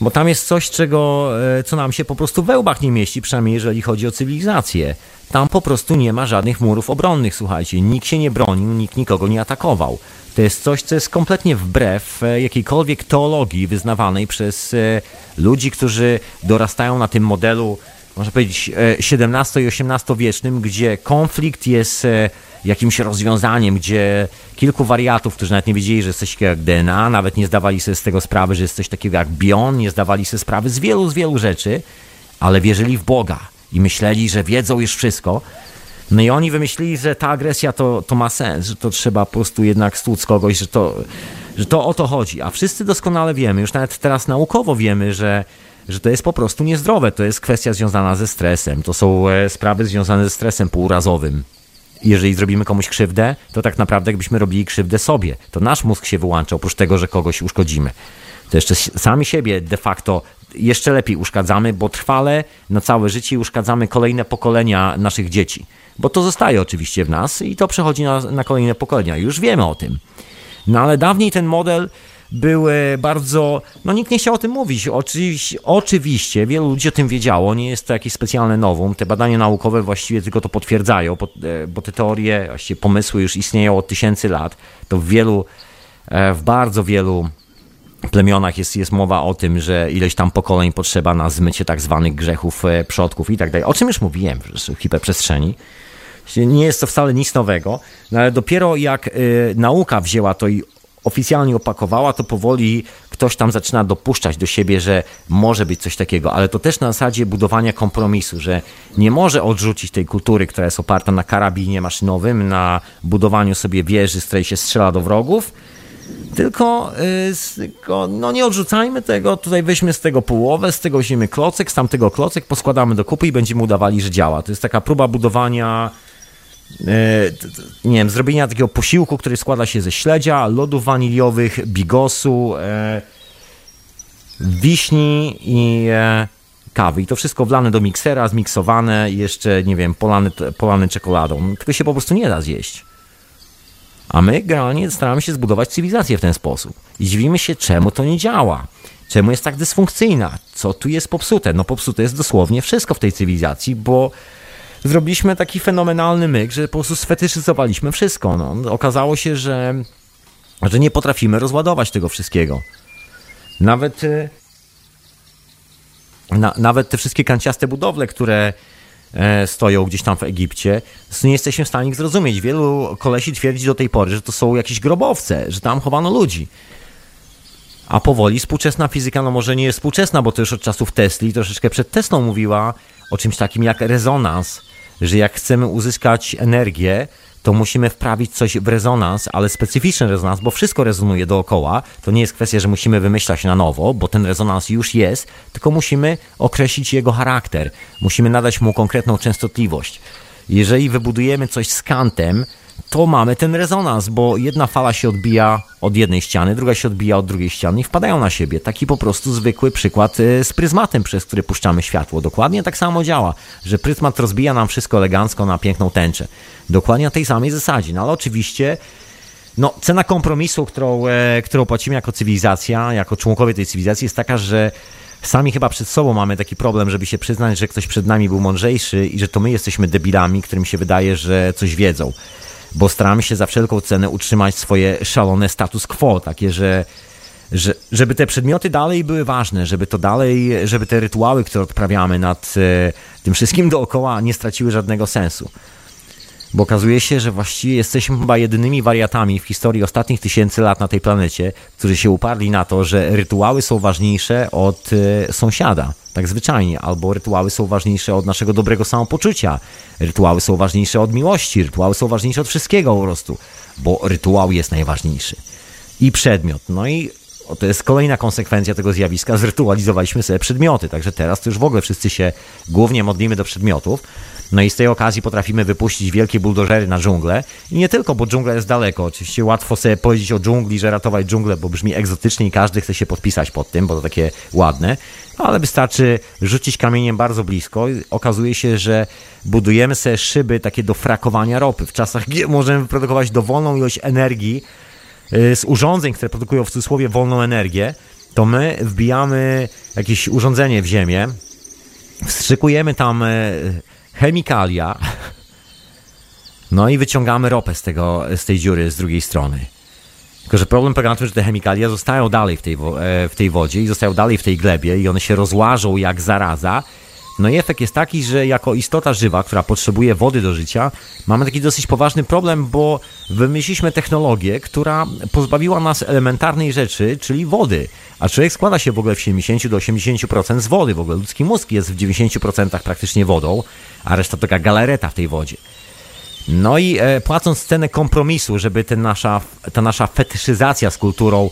Bo tam jest coś, czego, e, co nam się po prostu we łbach nie mieści, przynajmniej jeżeli chodzi o cywilizację. Tam po prostu nie ma żadnych murów obronnych, słuchajcie. Nikt się nie bronił, nikt nikogo nie atakował. To jest coś, co jest kompletnie wbrew e, jakiejkolwiek teologii wyznawanej przez e, ludzi, którzy dorastają na tym modelu, można powiedzieć, XVII i XVIII wiecznym, gdzie konflikt jest jakimś rozwiązaniem, gdzie kilku wariatów, którzy nawet nie wiedzieli, że jest coś takiego jak DNA, nawet nie zdawali sobie z tego sprawy, że jest coś takiego jak Bion, nie zdawali sobie sprawy z wielu, z wielu rzeczy, ale wierzyli w Boga i myśleli, że wiedzą już wszystko. No i oni wymyślili, że ta agresja to, to ma sens, że to trzeba po prostu jednak stłuc kogoś, że to, Że to o to chodzi. A wszyscy doskonale wiemy, już nawet teraz naukowo wiemy, że, że to jest po prostu niezdrowe. To jest kwestia związana ze stresem. To są e, sprawy związane ze stresem półrazowym. Jeżeli zrobimy komuś krzywdę, to tak naprawdę jakbyśmy robili krzywdę sobie. To nasz mózg się wyłącza, oprócz tego, że kogoś uszkodzimy. To jeszcze sami siebie de facto jeszcze lepiej uszkadzamy, bo trwale na całe życie uszkadzamy kolejne pokolenia naszych dzieci. Bo to zostaje oczywiście w nas i to przechodzi na, na kolejne pokolenia. Już wiemy o tym. No ale dawniej ten model był e, bardzo. No nikt nie chciał o tym mówić. Oczywiście, oczywiście wielu ludzi o tym wiedziało. Nie jest to jakieś specjalne nowum. Te badania naukowe właściwie tylko to potwierdzają, e, bo te teorie, właściwie pomysły już istnieją od tysięcy lat. To w wielu, e, w bardzo wielu plemionach jest, jest mowa o tym, że ileś tam pokoleń potrzeba na zmycie tak zwanych grzechów przodków i tak dalej. O czym już mówiłem w hiperprzestrzeni. Nie jest to wcale nic nowego, no ale dopiero jak y, nauka wzięła to i oficjalnie opakowała, to powoli ktoś tam zaczyna dopuszczać do siebie, że może być coś takiego, ale to też na zasadzie budowania kompromisu, że nie może odrzucić tej kultury, która jest oparta na karabinie maszynowym, na budowaniu sobie wieży, z której się strzela do wrogów, tylko, yy, no nie odrzucajmy tego, tutaj weźmy z tego połowę, z tego weźmiemy klocek, z tamtego klocek, poskładamy do kupy i będziemy udawali, że działa. To jest taka próba budowania nie wiem, zrobienia takiego posiłku, który składa się ze śledzia, lodów waniliowych, bigosu, e, wiśni i e, kawy. I to wszystko wlane do miksera, zmiksowane jeszcze, nie wiem, polane, polane czekoladą. Tego się po prostu nie da zjeść. A my generalnie staramy się zbudować cywilizację w ten sposób. I dziwimy się, czemu to nie działa. Czemu jest tak dysfunkcyjna? Co tu jest popsute? No popsute jest dosłownie wszystko w tej cywilizacji, bo zrobiliśmy taki fenomenalny myk, że po prostu sfetyszyzowaliśmy wszystko. No. Okazało się, że, że nie potrafimy rozładować tego wszystkiego. Nawet, y, na, nawet te wszystkie kanciaste budowle, które e, stoją gdzieś tam w Egipcie, nie jesteśmy w stanie ich zrozumieć. Wielu kolesi twierdzi do tej pory, że to są jakieś grobowce, że tam chowano ludzi. A powoli współczesna fizyka, no może nie jest współczesna, bo to już od czasów Tesli, troszeczkę przed Teslą mówiła o czymś takim jak rezonans, że jak chcemy uzyskać energię, to musimy wprawić coś w rezonans, ale specyficzny rezonans, bo wszystko rezonuje dookoła. To nie jest kwestia, że musimy wymyślać na nowo, bo ten rezonans już jest, tylko musimy określić jego charakter. Musimy nadać mu konkretną częstotliwość. Jeżeli wybudujemy coś z kantem, to mamy ten rezonans, bo jedna fala się odbija od jednej ściany, druga się odbija od drugiej ściany i wpadają na siebie. Taki po prostu zwykły przykład y, z pryzmatem, przez który puszczamy światło. Dokładnie tak samo działa, że pryzmat rozbija nam wszystko elegancko na piękną tęczę. Dokładnie na tej samej zasadzie. No ale oczywiście no, cena kompromisu, którą, e, którą płacimy jako cywilizacja, jako członkowie tej cywilizacji jest taka, że sami chyba przed sobą mamy taki problem, żeby się przyznać, że ktoś przed nami był mądrzejszy i że to my jesteśmy debilami, którym się wydaje, że coś wiedzą bo staramy się za wszelką cenę utrzymać swoje szalone status quo, takie, że, że żeby te przedmioty dalej były ważne, żeby to dalej, żeby te rytuały, które odprawiamy nad e, tym wszystkim dookoła nie straciły żadnego sensu. Bo okazuje się, że właściwie jesteśmy chyba jedynymi wariatami w historii ostatnich tysięcy lat na tej planecie, którzy się uparli na to, że rytuały są ważniejsze od e, sąsiada tak zwyczajnie, albo rytuały są ważniejsze od naszego dobrego samopoczucia, rytuały są ważniejsze od miłości, rytuały są ważniejsze od wszystkiego po prostu, bo rytuał jest najważniejszy. I przedmiot. No i to jest kolejna konsekwencja tego zjawiska. Zrytualizowaliśmy sobie przedmioty, także teraz to już w ogóle wszyscy się głównie modlimy do przedmiotów. No i z tej okazji potrafimy wypuścić wielkie buldożery na dżunglę. I nie tylko, bo dżungla jest daleko. Oczywiście łatwo sobie powiedzieć o dżungli, że ratować dżunglę, bo brzmi egzotycznie i każdy chce się podpisać pod tym, bo to takie ładne. Ale wystarczy rzucić kamieniem bardzo blisko. Okazuje się, że budujemy sobie szyby takie do frakowania ropy. W czasach, gdzie możemy wyprodukować dowolną ilość energii y, z urządzeń, które produkują w cudzysłowie wolną energię, to my wbijamy jakieś urządzenie w ziemię, wstrzykujemy tam y, chemikalia, no i wyciągamy ropę z, tego, z tej dziury z drugiej strony. Tylko, że problem polega na tym, że te chemikalia zostają dalej w tej, e, w tej wodzie i zostają dalej w tej glebie i one się rozłażą jak zaraza. No i efekt jest taki, że jako istota żywa, która potrzebuje wody do życia, mamy taki dosyć poważny problem, bo wymyśliliśmy technologię, która pozbawiła nas elementarnej rzeczy, czyli wody. A człowiek składa się w ogóle w 70 do 80% z wody. W ogóle ludzki mózg jest w 90% praktycznie wodą, a reszta to taka galareta w tej wodzie. No i e, płacąc cenę kompromisu, żeby ten nasza, ta nasza fetyszyzacja z kulturą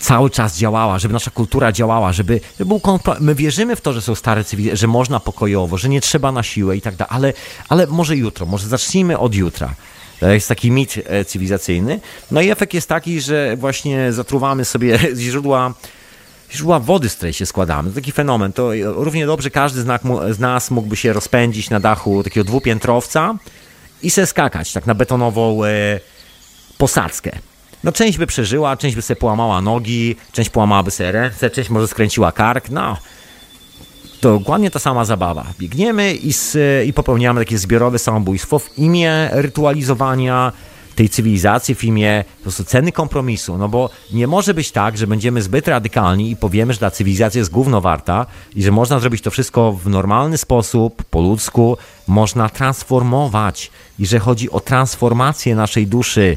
cały czas działała, żeby nasza kultura działała, żeby, żeby był kompro- My wierzymy w to, że są stare cywilizacje, że można pokojowo, że nie trzeba na siłę i tak dalej, ale, ale może jutro, może zacznijmy od jutra. To jest taki mit e, cywilizacyjny. No i efekt jest taki, że właśnie zatruwamy sobie <laughs> źródła źródła wody, z której się składamy. To taki fenomen. To równie dobrze każdy z nas mógłby się rozpędzić na dachu takiego dwupiętrowca i se skakać tak na betonową e, posadzkę. No część by przeżyła, część by sobie połamała nogi, część połamałaby sobie ręce, część może skręciła kark, no. To dokładnie ta sama zabawa. Biegniemy i, z, i popełniamy takie zbiorowe samobójstwo w imię rytualizowania tej cywilizacji, w imię po prostu ceny kompromisu. No bo nie może być tak, że będziemy zbyt radykalni i powiemy, że ta cywilizacja jest głównowarta i że można zrobić to wszystko w normalny sposób, po ludzku, można transformować i że chodzi o transformację naszej duszy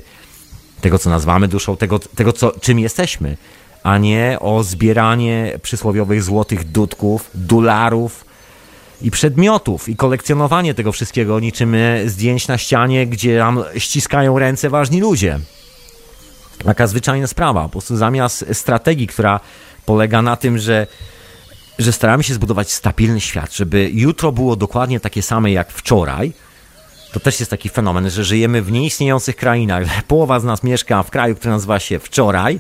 tego, co nazywamy duszą, tego, tego co, czym jesteśmy, a nie o zbieranie przysłowiowych złotych dudków, dolarów i przedmiotów i kolekcjonowanie tego wszystkiego niczym zdjęć na ścianie, gdzie nam ściskają ręce ważni ludzie. Taka zwyczajna sprawa. Po prostu zamiast strategii, która polega na tym, że że staramy się zbudować stabilny świat, żeby jutro było dokładnie takie same jak wczoraj, to też jest taki fenomen, że żyjemy w nieistniejących krainach. Połowa z nas mieszka w kraju, który nazywa się wczoraj,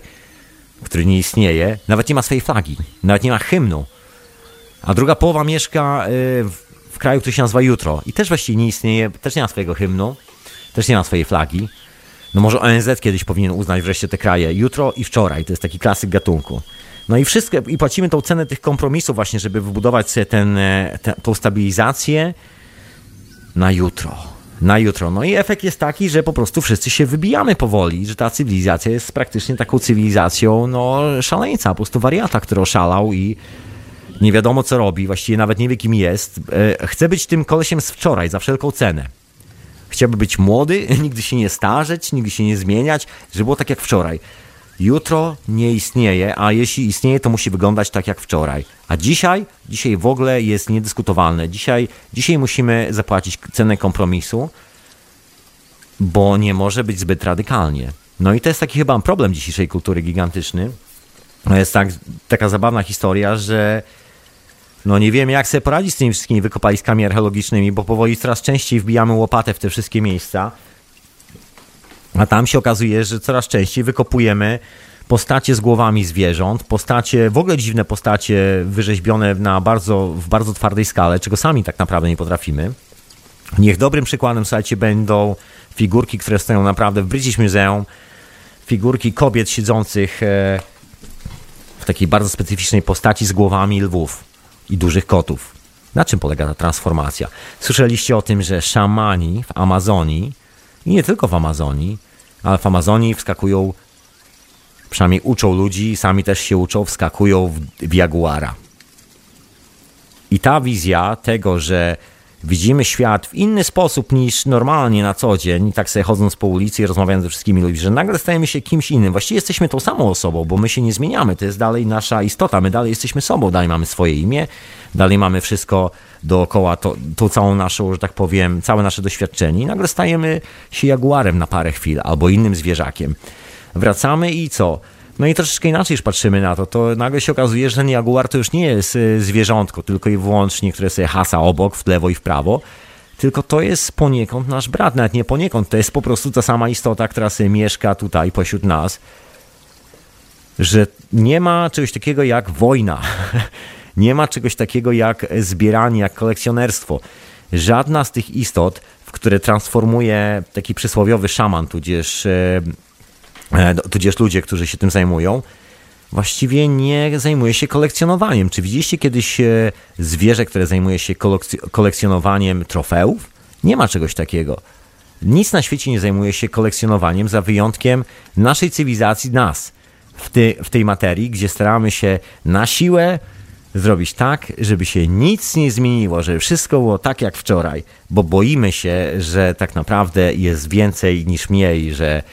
który nie istnieje, nawet nie ma swojej flagi, nawet nie ma hymnu. A druga połowa mieszka y, w kraju, który się nazywa jutro i też właściwie nie istnieje, też nie ma swojego hymnu, też nie ma swojej flagi. No może ONZ kiedyś powinien uznać wreszcie te kraje jutro i wczoraj, to jest taki klasyk gatunku. No i wszystko, i płacimy tą cenę tych kompromisów właśnie, żeby wybudować sobie ten, e, tą stabilizację na jutro na jutro. No i efekt jest taki, że po prostu wszyscy się wybijamy powoli, że ta cywilizacja jest praktycznie taką cywilizacją no, szaleńca, po prostu wariata, który oszalał i nie wiadomo co robi, właściwie nawet nie wie kim jest. E, chce być tym kolesiem z wczoraj za wszelką cenę. Chciałby być młody, <laughs> nigdy się nie starzeć, nigdy się nie zmieniać, żeby było tak jak wczoraj. Jutro nie istnieje, a jeśli istnieje, to musi wyglądać tak jak wczoraj. A dzisiaj, dzisiaj w ogóle jest niedyskutowalne. Dzisiaj, dzisiaj musimy zapłacić cenę kompromisu, bo nie może być zbyt radykalnie. No i to jest taki chyba problem dzisiejszej kultury gigantyczny. To jest tak, taka zabawna historia, że no nie wiem jak sobie poradzić z tymi wszystkimi wykopaliskami archeologicznymi, bo powoli coraz częściej wbijamy łopatę w te wszystkie miejsca. A tam się okazuje, że coraz częściej wykopujemy postacie z głowami zwierząt, postacie, w ogóle dziwne postacie wyrzeźbione na bardzo, w bardzo twardej skale, czego sami tak naprawdę nie potrafimy. Niech dobrym przykładem, słuchajcie, będą figurki, które stoją naprawdę w British Museum, figurki kobiet siedzących e, w takiej bardzo specyficznej postaci z głowami lwów i dużych kotów. Na czym polega ta transformacja? Słyszeliście o tym, że szamani w Amazonii, i nie tylko w Amazonii, ale w Amazonii wskakują przynajmniej uczą ludzi, sami też się uczą, wskakują w, w jaguara. I ta wizja tego, że widzimy świat w inny sposób niż normalnie na co dzień, tak sobie chodząc po ulicy i rozmawiając ze wszystkimi ludźmi, że nagle stajemy się kimś innym. Właściwie jesteśmy tą samą osobą, bo my się nie zmieniamy. To jest dalej nasza istota. My dalej jesteśmy sobą, dalej mamy swoje imię, dalej mamy wszystko dookoła, to, tą całą naszą, że tak powiem, całe nasze doświadczenie. I nagle stajemy się jaguarem na parę chwil albo innym zwierzakiem. Wracamy i co? No i troszeczkę inaczej już patrzymy na to, to nagle się okazuje, że ten jaguar to już nie jest y, zwierzątko, tylko i wyłącznie, które sobie hasa obok, w lewo i w prawo, tylko to jest poniekąd nasz brat, nawet nie poniekąd, to jest po prostu ta sama istota, która sobie mieszka tutaj pośród nas, że nie ma czegoś takiego jak wojna, <laughs> nie ma czegoś takiego jak zbieranie, jak kolekcjonerstwo. Żadna z tych istot, w które transformuje taki przysłowiowy szaman, tudzież e, tudzież ludzie, którzy się tym zajmują, właściwie nie zajmuje się kolekcjonowaniem. Czy widzieliście kiedyś e, zwierzę, które zajmuje się kolekcjonowaniem trofeów? Nie ma czegoś takiego. Nic na świecie nie zajmuje się kolekcjonowaniem, za wyjątkiem naszej cywilizacji, nas, w, ty, w tej materii, gdzie staramy się na siłę zrobić tak, żeby się nic nie zmieniło, żeby wszystko było tak jak wczoraj, bo boimy się, że tak naprawdę jest więcej niż mniej, że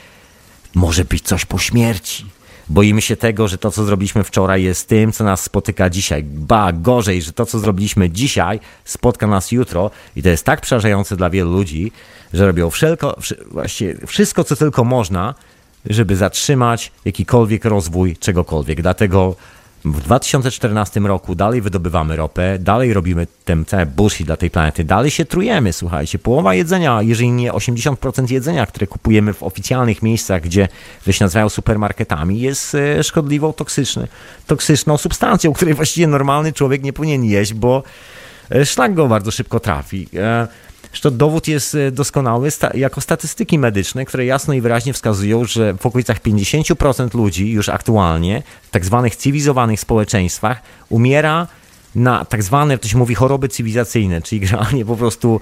może być coś po śmierci. Boimy się tego, że to, co zrobiliśmy wczoraj, jest tym, co nas spotyka dzisiaj. Ba, gorzej, że to, co zrobiliśmy dzisiaj, spotka nas jutro. I to jest tak przerażające dla wielu ludzi, że robią wszelko, właściwie wszystko, co tylko można, żeby zatrzymać jakikolwiek rozwój czegokolwiek. Dlatego w 2014 roku dalej wydobywamy ropę, dalej robimy ten cały bullshit dla tej planety, dalej się trujemy, słuchajcie. Połowa jedzenia, jeżeli nie 80% jedzenia, które kupujemy w oficjalnych miejscach, gdzie się nazywają supermarketami, jest e, szkodliwą, toksyczny, toksyczną substancją, której właściwie normalny człowiek nie powinien jeść, bo e, szlak go bardzo szybko trafi. Zresztą dowód jest e, doskonały. Jako statystyki medyczne, które jasno i wyraźnie wskazują, że w okolicach 50% ludzi już aktualnie w tak zwanych cywilizowanych społeczeństwach umiera na tak zwane, to się mówi, choroby cywilizacyjne, czyli <laughs> generalnie po prostu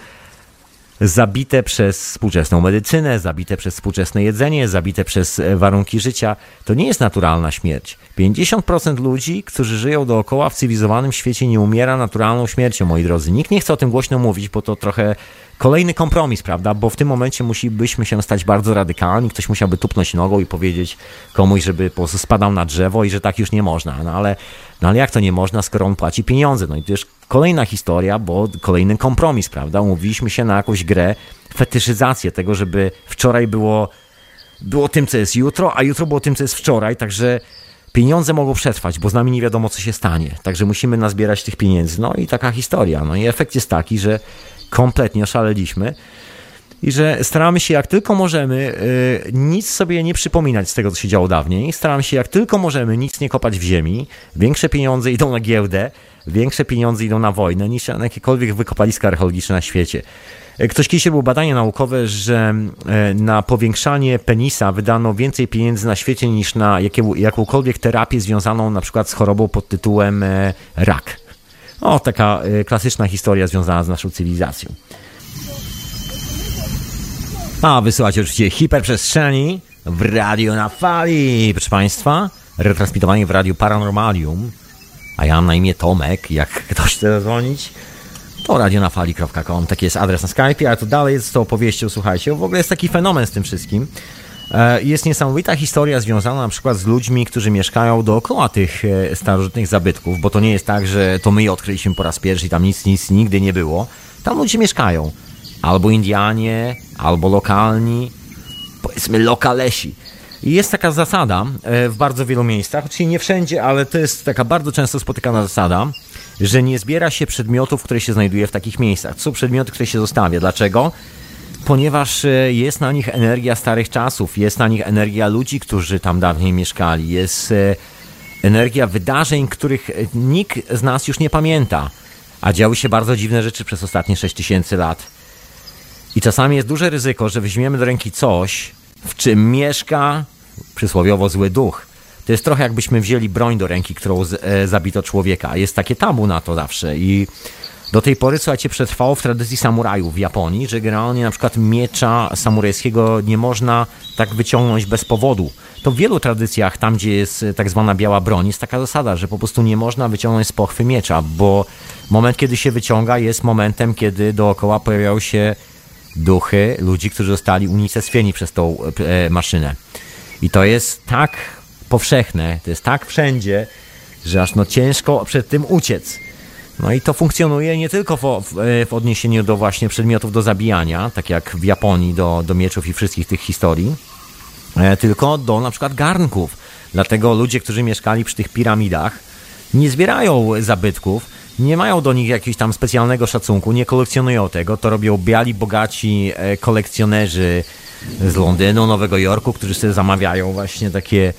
zabite przez współczesną medycynę, zabite przez współczesne jedzenie, zabite przez e, warunki życia. To nie jest naturalna śmierć. 50% ludzi, którzy żyją dookoła w cywilizowanym świecie, nie umiera naturalną śmiercią, moi drodzy. Nikt nie chce o tym głośno mówić, bo to trochę kolejny kompromis, prawda? Bo w tym momencie musielibyśmy się stać bardzo radykalni. Ktoś musiałby tupnąć nogą i powiedzieć komuś, żeby po spadał na drzewo i że tak już nie można. No ale, no ale jak to nie można, skoro on płaci pieniądze? No i to już kolejna historia, bo kolejny kompromis, prawda? Umówiliśmy się na jakąś grę, fetyszyzację tego, żeby wczoraj było, było tym, co jest jutro, a jutro było tym, co jest wczoraj, także pieniądze mogą przetrwać, bo z nami nie wiadomo, co się stanie. Także musimy nazbierać tych pieniędzy. No i taka historia. No i efekt jest taki, że kompletnie oszaleliśmy i że staramy się jak tylko możemy y, nic sobie nie przypominać z tego, co się działo dawniej. Staramy się jak tylko możemy nic nie kopać w ziemi. Większe pieniądze idą na giełdę, większe pieniądze idą na wojnę niż na jakiekolwiek wykopaliska archeologiczne na świecie. Y, ktoś kiedyś było badanie naukowe, że y, na powiększanie penisa wydano więcej pieniędzy na świecie niż na jakąkolwiek terapię związaną na przykład z chorobą pod tytułem rak. O, taka y, klasyczna historia związana z naszą cywilizacją. A wysyłacie oczywiście hiperprzestrzeni w radio na fali, proszę Państwa. Retransmitowanie w radiu Paranormalium. A ja mam na imię Tomek, jak ktoś chce zadzwonić. To radionafali.com, taki jest adres na Skype, ale to dalej jest tą opowieścią, słuchajcie. W ogóle jest taki fenomen z tym wszystkim. E, jest niesamowita historia związana na przykład z ludźmi, którzy mieszkają dookoła tych e, starożytnych zabytków, bo to nie jest tak, że to my je odkryliśmy po raz pierwszy tam nic, nic nigdy nie było. Tam ludzie mieszkają. Albo Indianie, albo lokalni, powiedzmy lokalesi. I jest taka zasada e, w bardzo wielu miejscach, oczywiście nie wszędzie, ale to jest taka bardzo często spotykana zasada, że nie zbiera się przedmiotów, które się znajduje w takich miejscach. To są przedmioty, które się zostawia. Dlaczego? Ponieważ e, jest na nich energia starych czasów, jest na nich energia ludzi, którzy tam dawniej mieszkali, jest e, energia wydarzeń, których e, nikt z nas już nie pamięta, a działy się bardzo dziwne rzeczy przez ostatnie 6000 lat. I czasami jest duże ryzyko, że weźmiemy do ręki coś, w czym mieszka przysłowiowo zły duch. To jest trochę jakbyśmy wzięli broń do ręki, którą z, e, zabito człowieka. Jest takie tabu na to zawsze i do tej pory, słuchajcie, przetrwało w tradycji samurajów w Japonii, że generalnie na przykład miecza samurajskiego nie można tak wyciągnąć bez powodu. To w wielu tradycjach, tam gdzie jest e, tak zwana biała broń, jest taka zasada, że po prostu nie można wyciągnąć z pochwy miecza, bo moment, kiedy się wyciąga, jest momentem, kiedy dookoła pojawiają się duchy ludzi, którzy zostali unicestwieni przez tą e, maszynę. I to jest tak powszechne, to jest tak wszędzie, że aż no ciężko przed tym uciec. No i to funkcjonuje nie tylko w, w, w, odniesieniu do właśnie przedmiotów do zabijania, tak jak w Japonii do, do mieczów i wszystkich tych historii, e, tylko do na przykład garnków. Dlatego ludzie, którzy mieszkali przy tych piramidach, nie zbierają zabytków, nie mają do nich jakiegoś tam specjalnego szacunku, nie kolekcjonują tego. To robią biali, bogaci e, kolekcjonerzy z Londynu, Nowego Jorku, którzy sobie zamawiają właśnie takie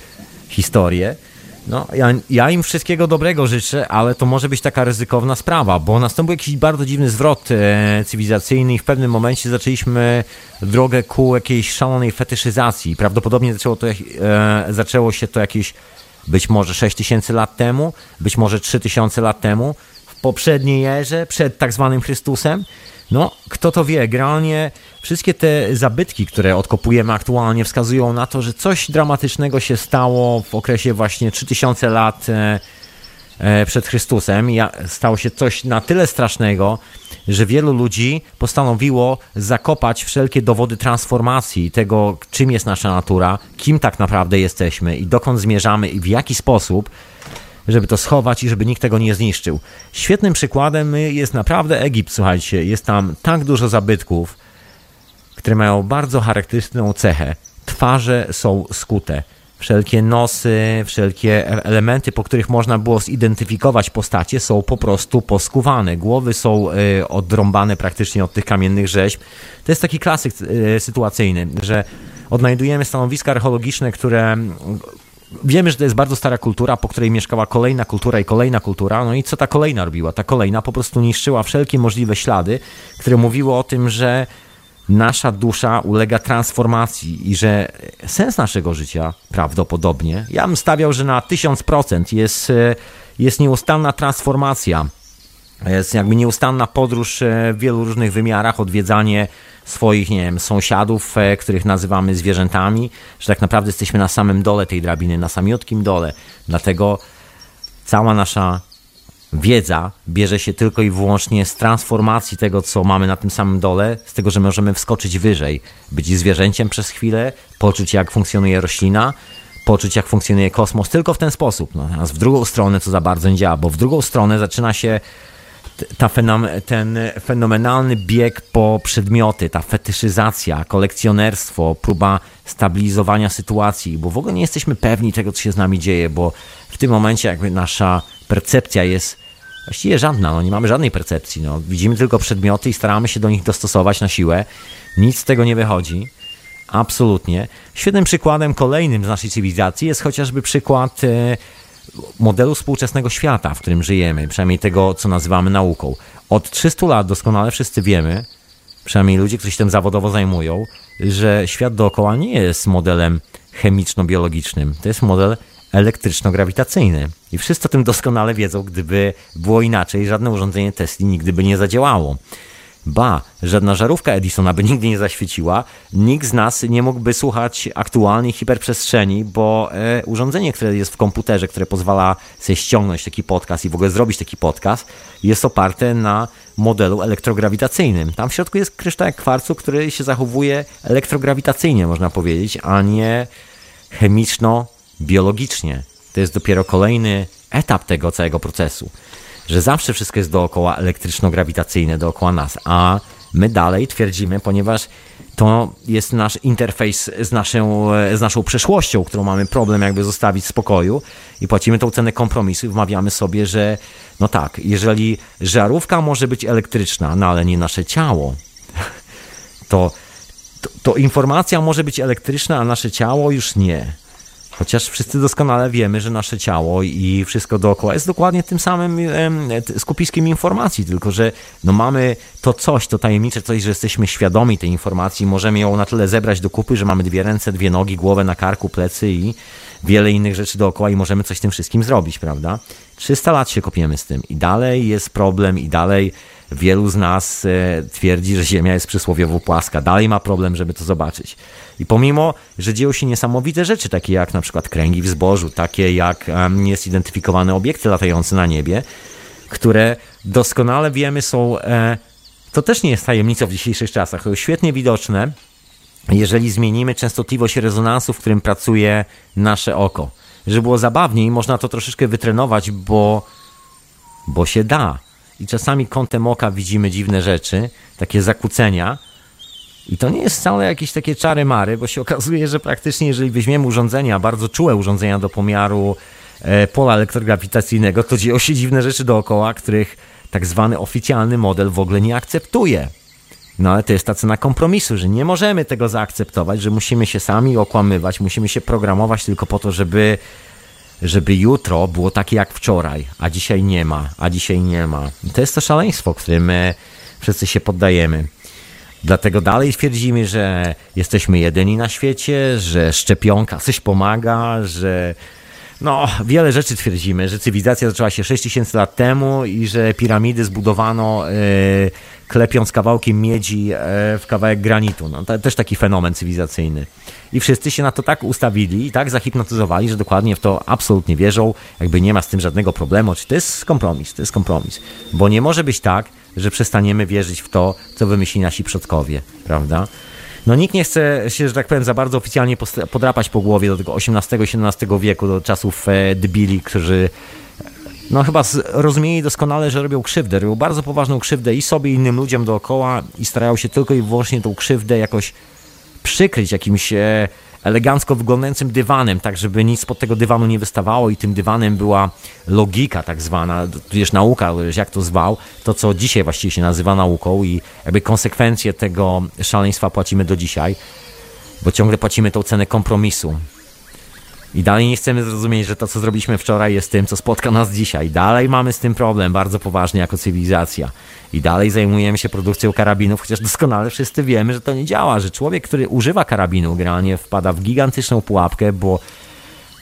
historie. No, ja, ja, im wszystkiego dobrego życzę, ale to może być taka ryzykowna sprawa, bo nastąpił jakiś bardzo dziwny zwrot e, cywilizacyjny i w pewnym momencie zaczęliśmy drogę ku jakiejś szalonej fetyszyzacji. Prawdopodobnie zaczęło, to, e, zaczęło się to jakieś być może 6 tysięcy lat temu, być może 3 tysiące lat temu, w poprzedniej erze, przed tak zwanym Chrystusem. No, kto to wie, generalnie wszystkie te zabytki, które odkopujemy aktualnie, wskazują na to, że coś dramatycznego się stało w okresie właśnie 3000 lat e, e, przed Chrystusem. Stało się coś na tyle strasznego, że wielu ludzi postanowiło zakopać wszelkie dowody transformacji tego, czym jest nasza natura, kim tak naprawdę jesteśmy i dokąd zmierzamy i w jaki sposób, żeby to schować i żeby nikt tego nie zniszczył. Świetnym przykładem jest naprawdę Egipt, słuchajcie. Jest tam tak dużo zabytków, które mają bardzo charakterystyczną cechę. Twarze są skute wszelkie nosy, wszelkie e- elementy, po których można było zidentyfikować postacie, są po prostu poskuwane. Głowy są y, odrąbane praktycznie od tych kamiennych rzeźb. To jest taki klasyk y, sytuacyjny, że odnajdujemy stanowiska archeologiczne, które wiemy, że to jest bardzo stara kultura, po której mieszkała kolejna kultura i kolejna kultura. No i co ta kolejna robiła? Ta kolejna po prostu niszczyła wszelkie możliwe ślady, które mówiły o tym, że nasza dusza ulega transformacji i że sens naszego życia prawdopodobnie, ja bym stawiał, że na 1000% jest, e, jest nieustanna transformacja. Jest jakby nieustanna podróż e, w wielu różnych wymiarach, odwiedzanie swoich, nie wiem, sąsiadów, e, których nazywamy zwierzętami, że tak naprawdę jesteśmy na samym dole tej drabiny, na samiutkim dole. Dlatego cała nasza wiedza bierze się tylko i wyłącznie z transformacji tego, co mamy na tym samym dole, z tego, że możemy wskoczyć wyżej, być zwierzęciem przez chwilę, poczuć jak funkcjonuje roślina, poczuć jak funkcjonuje kosmos, tylko w ten sposób. No, a w drugą stronę to za bardzo nie działa, bo w drugą stronę zaczyna się ta fenom ten fenomenalny bieg po przedmioty, ta fetyszyzacja, kolekcjonerstwo, próba stabilizowania sytuacji, bo w ogóle nie jesteśmy pewni tego, co się z nami dzieje, bo w tym momencie jakby nasza percepcja jest właściwie żadna, no nie mamy żadnej percepcji. No. Widzimy tylko przedmioty i staramy się do nich dostosować na siłę. Nic z tego nie wychodzi. Absolutnie. Świetnym przykładem kolejnym z naszej cywilizacji jest chociażby przykład e, modelu współczesnego świata, w którym żyjemy, przynajmniej tego, co nazywamy nauką. Od 300 lat doskonale wszyscy wiemy, przynajmniej ludzie, którzy się tym zawodowo zajmują, że świat dookoła nie jest modelem chemiczno-biologicznym. To jest model elektryczno-grawitacyjny. I wszyscy o tym doskonale wiedzą, gdyby było inaczej, żadne urządzenie Tesla nigdy by nie zadziałało. Ba, żadna żarówka Edisona by nigdy nie zaświeciła, nikt z nas nie mógłby słuchać aktualnej hiperprzestrzeni, bo e, urządzenie, które jest w komputerze, które pozwala sobie ściągnąć taki podcast i w ogóle zrobić taki podcast, jest oparte na modelu elektrograwitacyjnym. Tam w środku jest kryształek kwarcu, który się zachowuje elektrograwitacyjnie, można powiedzieć, a nie chemiczno-biologicznie. To jest dopiero kolejny etap tego całego procesu że zawsze wszystko jest dookoła elektryczno-grawitacyjne, dookoła nas, a my dalej twierdzimy, ponieważ to jest nasz interfejs z naszą, z naszą przeszłością, którą mamy problem jakby zostawić w spokoju i płacimy tą cenę kompromisu i wmawiamy sobie, że no tak, jeżeli żarówka może być elektryczna, no ale nie nasze ciało, <laughs> to, to, to informacja może być elektryczna, a nasze ciało już nie. Chociaż wszyscy doskonale wiemy, że nasze ciało i wszystko dookoła jest dokładnie tym samym skupiskiem informacji, tylko że no mamy to coś, to tajemnicze coś, że jesteśmy świadomi tej informacji, możemy ją na tyle zebrać do kupy, że mamy dwie ręce, dwie nogi, głowę na karku, plecy i wiele innych rzeczy dookoła i możemy coś z tym wszystkim zrobić, prawda? 300 lat się kopiemy z tym i dalej jest problem i dalej wielu z nas e, twierdzi, że Ziemia jest przysłowiowo płaska. Dalej ma problem, żeby to zobaczyć. I pomimo, że dzieją się niesamowite rzeczy, takie jak na przykład kręgi w zbożu, takie jak niezidentyfikowane obiekty latające na niebie, które doskonale wiemy są, e, to też nie jest tajemnicą w dzisiejszych czasach, świetnie widoczne, jeżeli zmienimy częstotliwość rezonansu, w którym pracuje nasze oko. Żeby było zabawniej, można to troszeczkę wytrenować, bo, bo się da. I czasami kątem oka widzimy dziwne rzeczy, takie zakłócenia, i to nie jest wcale jakieś takie czary mary, bo się <laughs> okazuje, że praktycznie jeżeli weźmiemy urządzenia, bardzo czułe urządzenia do pomiaru e, pola elektrograwitacyjnego, to dzieją się dziwne rzeczy dookoła, których tak zwany oficjalny model w ogóle nie akceptuje. No ale to jest ta cena kompromisu, że nie możemy tego zaakceptować, że musimy się sami okłamywać, musimy się programować tylko po to, żeby, żeby jutro było takie jak wczoraj, a dzisiaj nie ma, a dzisiaj nie ma. I to jest to szaleństwo, którym wszyscy się poddajemy. Dlatego dalej twierdzimy, że jesteśmy jedyni na świecie, że szczepionka coś pomaga, że no, wiele rzeczy twierdzimy, że cywilizacja zaczęła się 6000 lat temu i że piramidy zbudowano yy, klepiąc kawałkiem miedzi yy, w kawałek granitu. No, to też taki fenomen cywilizacyjny. I wszyscy się na to tak ustawili i tak zahipnotyzowali, że dokładnie w to absolutnie wierzą, jakby nie ma z tym żadnego problemu. Czy to jest kompromis? To jest kompromis. Bo nie może być tak, że przestaniemy wierzyć w to, co wymyślili nasi przodkowie, prawda? No nikt nie chce się, że tak powiem, za bardzo oficjalnie podrapać po głowie do tego XVIII-XVII wieku, do czasów e, debili, którzy no chyba rozumieli doskonale, że robią krzywdę. Robią bardzo poważną krzywdę i sobie, i innym ludziom dookoła i starają się tylko i wyłącznie tą krzywdę jakoś przykryć jakimś e, elegancko wyglądającym dywanem, tak żeby nic pod tego dywanu nie wystawało i tym dywanem była logika tak zwana, tudzież nauka, jak to zwał, to co dzisiaj właściwie się nazywa nauką i jakby konsekwencje tego szaleństwa płacimy do dzisiaj, bo ciągle płacimy tą cenę kompromisu. I dalej nie chcemy zrozumieć, że to, co zrobiliśmy wczoraj, jest tym, co spotka nas dzisiaj. Dalej mamy z tym problem bardzo poważny jako cywilizacja. I dalej zajmujemy się produkcją karabinów, chociaż doskonale wszyscy wiemy, że to nie działa, że człowiek, który używa karabinu, generalnie wpada w gigantyczną pułapkę, bo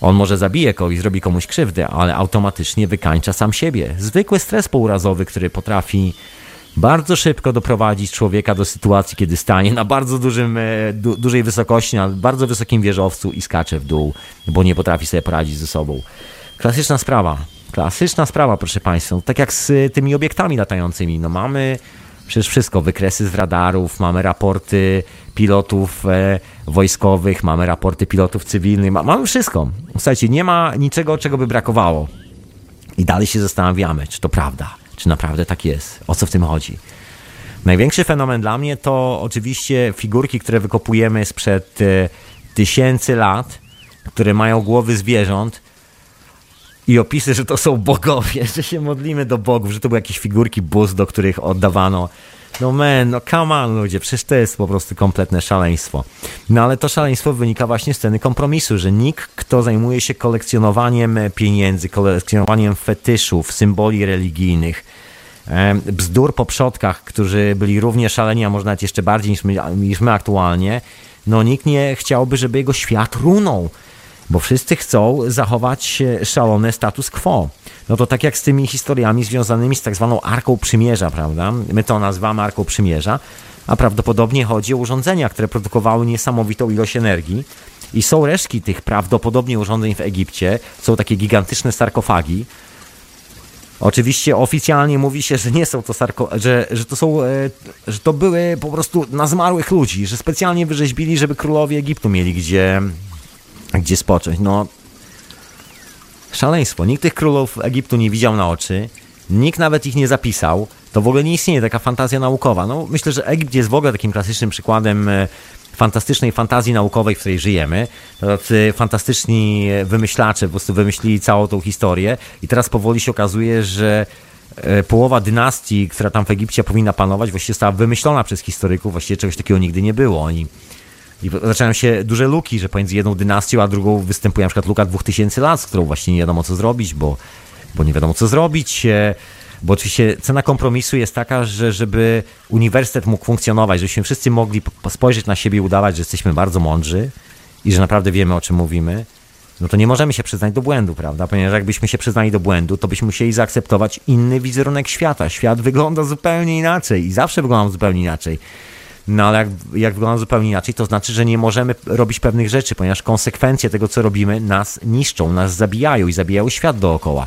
on może zabije kogoś, zrobi komuś krzywdę, ale automatycznie wykańcza sam siebie. Zwykły stres pourazowy, który potrafi bardzo szybko doprowadzić człowieka do sytuacji, kiedy stanie na bardzo dużym, e, du, dużej wysokości, na bardzo wysokim wieżowcu i skacze w dół, bo nie potrafi sobie poradzić ze sobą. Klasyczna sprawa. Klasyczna sprawa, proszę Państwa. No, tak jak z tymi obiektami latającymi. No mamy przecież wszystko, wykresy z radarów, mamy raporty pilotów e, wojskowych, mamy raporty pilotów cywilnych, ma, mamy wszystko. Słuchajcie, nie ma niczego, czego by brakowało. I dalej się zastanawiamy, czy to prawda. Czy naprawdę tak jest? O co w tym chodzi? Największy fenomen dla mnie to oczywiście figurki, które wykopujemy sprzed e, tysięcy lat, które mają głowy zwierząt i opisy, że to są bogowie, <laughs> że się modlimy do bogów, że to były jakieś figurki bóz, do których oddawano no man, no come on ludzie, przecież to jest po prostu kompletne szaleństwo. No ale to szaleństwo wynika właśnie z ceny kompromisu, że nikt, kto zajmuje się kolekcjonowaniem pieniędzy, kolekcjonowaniem fetyszów, symboli religijnych, bzdur po przodkach, którzy byli równie szaleni, a może nawet jeszcze bardziej niż my, niż my aktualnie, no nikt nie chciałby, żeby jego świat runął bo wszyscy chcą zachować szalony status quo. No to tak jak z tymi historiami związanymi z tak zwaną Arką Przymierza, prawda? My to nazywamy Arką Przymierza, a prawdopodobnie chodzi o urządzenia, które produkowały niesamowitą ilość energii. I są resztki tych prawdopodobnie urządzeń w Egipcie. Są takie gigantyczne sarkofagi. Oczywiście oficjalnie mówi się, że nie są to sarko, że, że to są, e, że to były po prostu na zmarłych ludzi, że specjalnie wyrzeźbili, żeby królowie Egiptu mieli gdzie, gdzie spocząć. No, szaleństwo. Nikt tych królów Egiptu nie widział na oczy, nikt nawet ich nie zapisał. To w ogóle nie istnieje taka fantazja naukowa. No, myślę, że Egipt jest w ogóle takim klasycznym przykładem e, fantastycznej fantazji naukowej, w której żyjemy. Tacy fantastyczni wymyślacze po prostu wymyślili całą tą historię i teraz powoli się okazuje, że e, połowa dynastii, która tam w Egipcie powinna panować, właściwie została wymyślona przez historyków, właściwie czegoś takiego nigdy nie było. Oni i zaczynają się duże luki, że pomiędzy jedną dynastią a drugą występuje na przykład luka 2000 lat, z którą właśnie nie wiadomo co zrobić, bo, bo nie wiadomo co zrobić. E, bo oczywiście cena kompromisu jest taka, że żeby uniwersytet mógł funkcjonować, żebyśmy wszyscy mogli spojrzeć na siebie i udawać, że jesteśmy bardzo mądrzy i że naprawdę wiemy o czym mówimy, no to nie możemy się przyznać do błędu, prawda? Ponieważ jakbyśmy się przyznali do błędu, to byśmy musieli zaakceptować inny wizerunek świata. Świat wygląda zupełnie inaczej i zawsze wygląda zupełnie inaczej. No ale jak, jak wygląda zupełnie inaczej, to znaczy, że nie możemy robić pewnych rzeczy, ponieważ konsekwencje tego, co robimy, nas niszczą, nas zabijają i zabijają świat dookoła.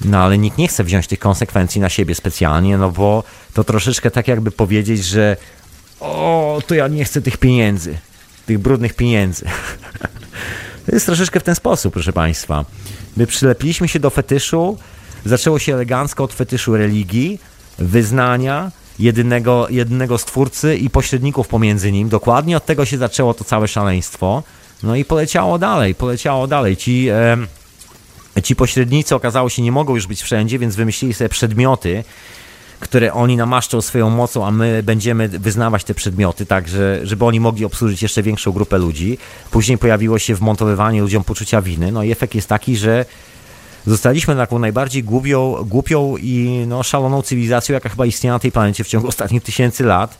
No ale nikt nie chce wziąć tych konsekwencji na siebie specjalnie, no bo to troszeczkę tak jakby powiedzieć, że o, to ja nie chcę tych pieniędzy, tych brudnych pieniędzy. <laughs> to jest troszeczkę w ten sposób, proszę Państwa. My przylepiliśmy się do fetyszu, zaczęło się elegancko od fetyszu religii, wyznania, jedynego, jedynego stwórcy i pośredników pomiędzy nim. Dokładnie od tego się zaczęło to całe szaleństwo. No i poleciało dalej, poleciało dalej. Ci, e, ci pośrednicy okazało się nie mogą już być wszędzie, więc wymyślili sobie przedmioty, które oni namaszczą swoją mocą, a my będziemy wyznawać te przedmioty, tak, że, żeby oni mogli obsłużyć jeszcze większą grupę ludzi. Później pojawiło się wmontowywanie ludziom poczucia winy. No i efekt jest taki, że Zostaliśmy taką najbardziej głupią, głupią i no, szaloną cywilizacją, jaka chyba istniała na tej planecie w ciągu ostatnich tysięcy lat.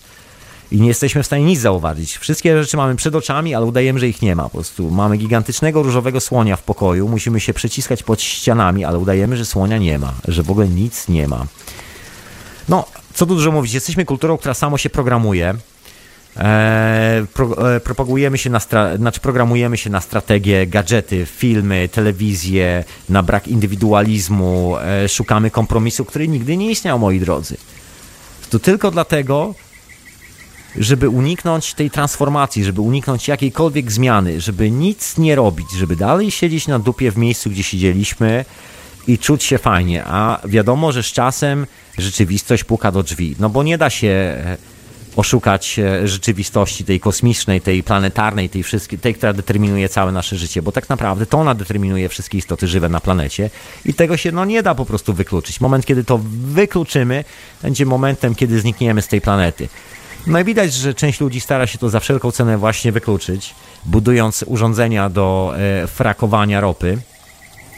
I nie jesteśmy w stanie nic zauważyć. Wszystkie rzeczy mamy przed oczami, ale udajemy, że ich nie ma. Po prostu mamy gigantycznego różowego słonia w pokoju, musimy się przeciskać pod ścianami, ale udajemy, że słonia nie ma, że w ogóle nic nie ma. No, co tu dużo mówić, jesteśmy kulturą, która samo się programuje. E, pro, e, propagujemy się na, stra, znaczy programujemy się na strategię, gadżety, filmy, telewizję, na brak indywidualizmu, e, szukamy kompromisu, który nigdy nie istniał, moi drodzy. To tylko dlatego, żeby uniknąć tej transformacji, żeby uniknąć jakiejkolwiek zmiany, żeby nic nie robić, żeby dalej siedzieć na dupie w miejscu, gdzie siedzieliśmy i czuć się fajnie. A wiadomo, że z czasem rzeczywistość puka do drzwi. No bo nie da się oszukać e, rzeczywistości tej kosmicznej, tej planetarnej, tej, wszystkiej, tej, która determinuje całe nasze życie, bo tak naprawdę to ona determinuje wszystkie istoty żywe na planecie i tego się no, nie da po prostu wykluczyć. Moment, kiedy to wykluczymy, będzie momentem, kiedy znikniemy z tej planety. No i widać, że część ludzi stara się to za wszelką cenę właśnie wykluczyć, budując urządzenia do e, frakowania ropy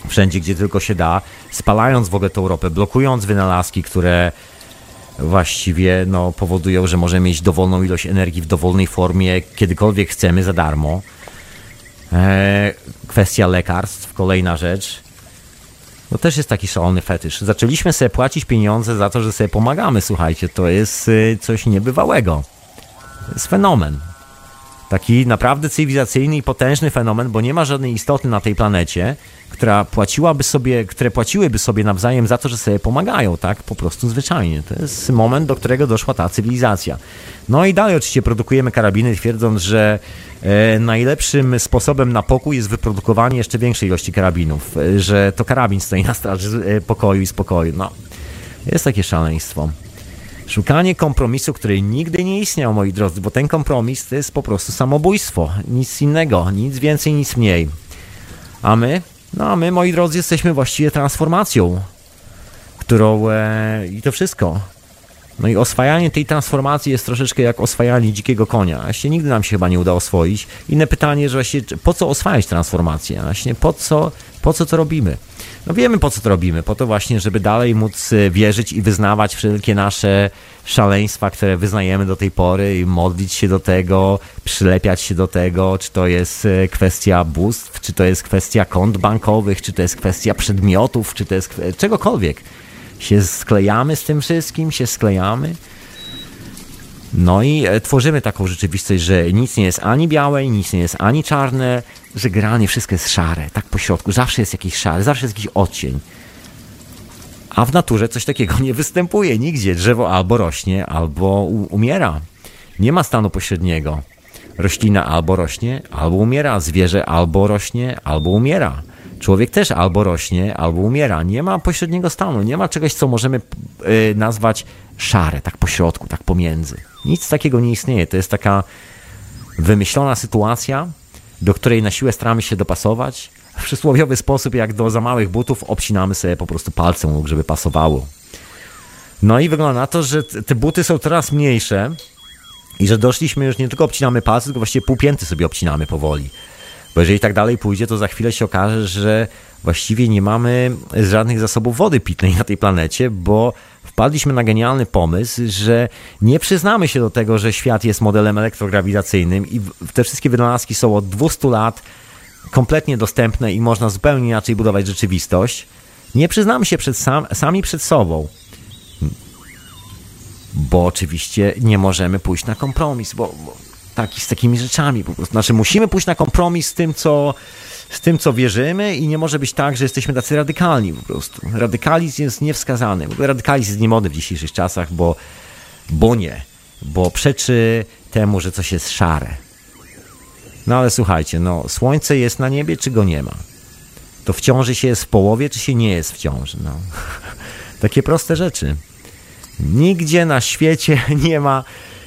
wszędzie, gdzie tylko się da, spalając w ogóle tą ropę, blokując wynalazki, które właściwie no, powodują, że możemy mieć dowolną ilość energii w dowolnej formie, kiedykolwiek chcemy, za darmo. E, kwestia lekarstw, kolejna rzecz. To też jest taki szalony fetysz. Zaczęliśmy sobie płacić pieniądze za to, że sobie pomagamy. Słuchajcie, to jest y, coś niebywałego. To jest fenomen. Taki naprawdę cywilizacyjny i potężny fenomen, bo nie ma żadnej istoty na tej planecie, która płaciłaby sobie, które płaciłyby sobie nawzajem za to, że sobie pomagają, tak? Po prostu zwyczajnie. To jest moment, do którego doszła ta cywilizacja. No i dalej oczywiście produkujemy karabiny, twierdząc, że e, najlepszym sposobem na pokój jest wyprodukowanie jeszcze większej ilości karabinów, e, że to karabin stoi na straży e, pokoju i spokoju. No, jest takie szaleństwo. Szukanie kompromisu, który nigdy nie istniał, moi drodzy, bo ten kompromis to jest po prostu samobójstwo. Nic innego, nic więcej, nic mniej. A my? No a my, moi drodzy, jesteśmy właściwie transformacją, którą... E, I to wszystko. No i oswajanie tej transformacji jest troszeczkę jak oswajanie dzikiego konia. Właśnie nigdy nam się chyba nie uda oswoić. Inne pytanie, że właśnie po co oswajać transformację? Właśnie po co, po co to robimy? No wiemy po co to robimy. Po to właśnie, żeby dalej móc e, wierzyć i wyznawać wszelkie nasze szaleństwa, które wyznajemy do tej pory i modlić się do tego, przylepiać się do tego, czy to jest e, kwestia bóstw, czy to jest kwestia kont bankowych, czy to jest kwestia przedmiotów, czy to jest czegokolwiek się sklejamy z tym wszystkim, się sklejamy. No i e, tworzymy taką rzeczywistość, że nic nie jest ani białe, nic nie jest ani czarne, że generalnie wszystko jest szare, tak po środku. Zawsze jest jakiś szary, zawsze jest jakiś odcień. A w naturze coś takiego <laughs> nie występuje nigdzie. Drzewo albo rośnie, albo umiera. Nie ma stanu pośredniego. Roślina albo rośnie, albo umiera. Zwierzę albo rośnie, albo umiera. Człowiek też albo rośnie, albo umiera. Nie ma pośredniego stanu, nie ma czegoś, co możemy y, nazwać szare, tak po środku, tak pomiędzy. Nic takiego nie istnieje. To jest taka wymyślona sytuacja, do której na siłę staramy się dopasować. W przysłowiowy sposób, jak do za małych butów, obcinamy sobie po prostu palcem, żeby pasowało. No i wygląda na to, że te buty są coraz mniejsze i że doszliśmy już nie tylko obcinamy palce, tylko właściwie półpięty sobie obcinamy powoli. Bo jeżeli tak dalej pójdzie, to za chwilę się okaże, że właściwie nie mamy żadnych zasobów wody pitnej na tej planecie, bo wpadliśmy na genialny pomysł, że nie przyznamy się do tego, że świat jest modelem elektrograwitacyjnym i te wszystkie wynalazki są od 200 lat kompletnie dostępne i można zupełnie inaczej budować rzeczywistość. Nie przyznamy się przed sam, sami przed sobą. Bo oczywiście nie możemy pójść na kompromis, bo, bo taki, z takimi rzeczami po prostu. Znaczy musimy pójść na kompromis z tym, co, z tym, co wierzymy i nie może być tak, że jesteśmy tacy radykalni po prostu. Radykalizm jest niewskazany. Radykalizm jest niemodny w dzisiejszych czasach, bo, bo nie. Bo przeczy temu, że coś jest szare. No ale słuchajcie, no słońce jest na niebie, czy go nie ma? To w ciąży się jest w połowie, czy się nie jest w ciąży? No. <laughs> Takie proste rzeczy. Nigdzie na świecie <laughs> nie ma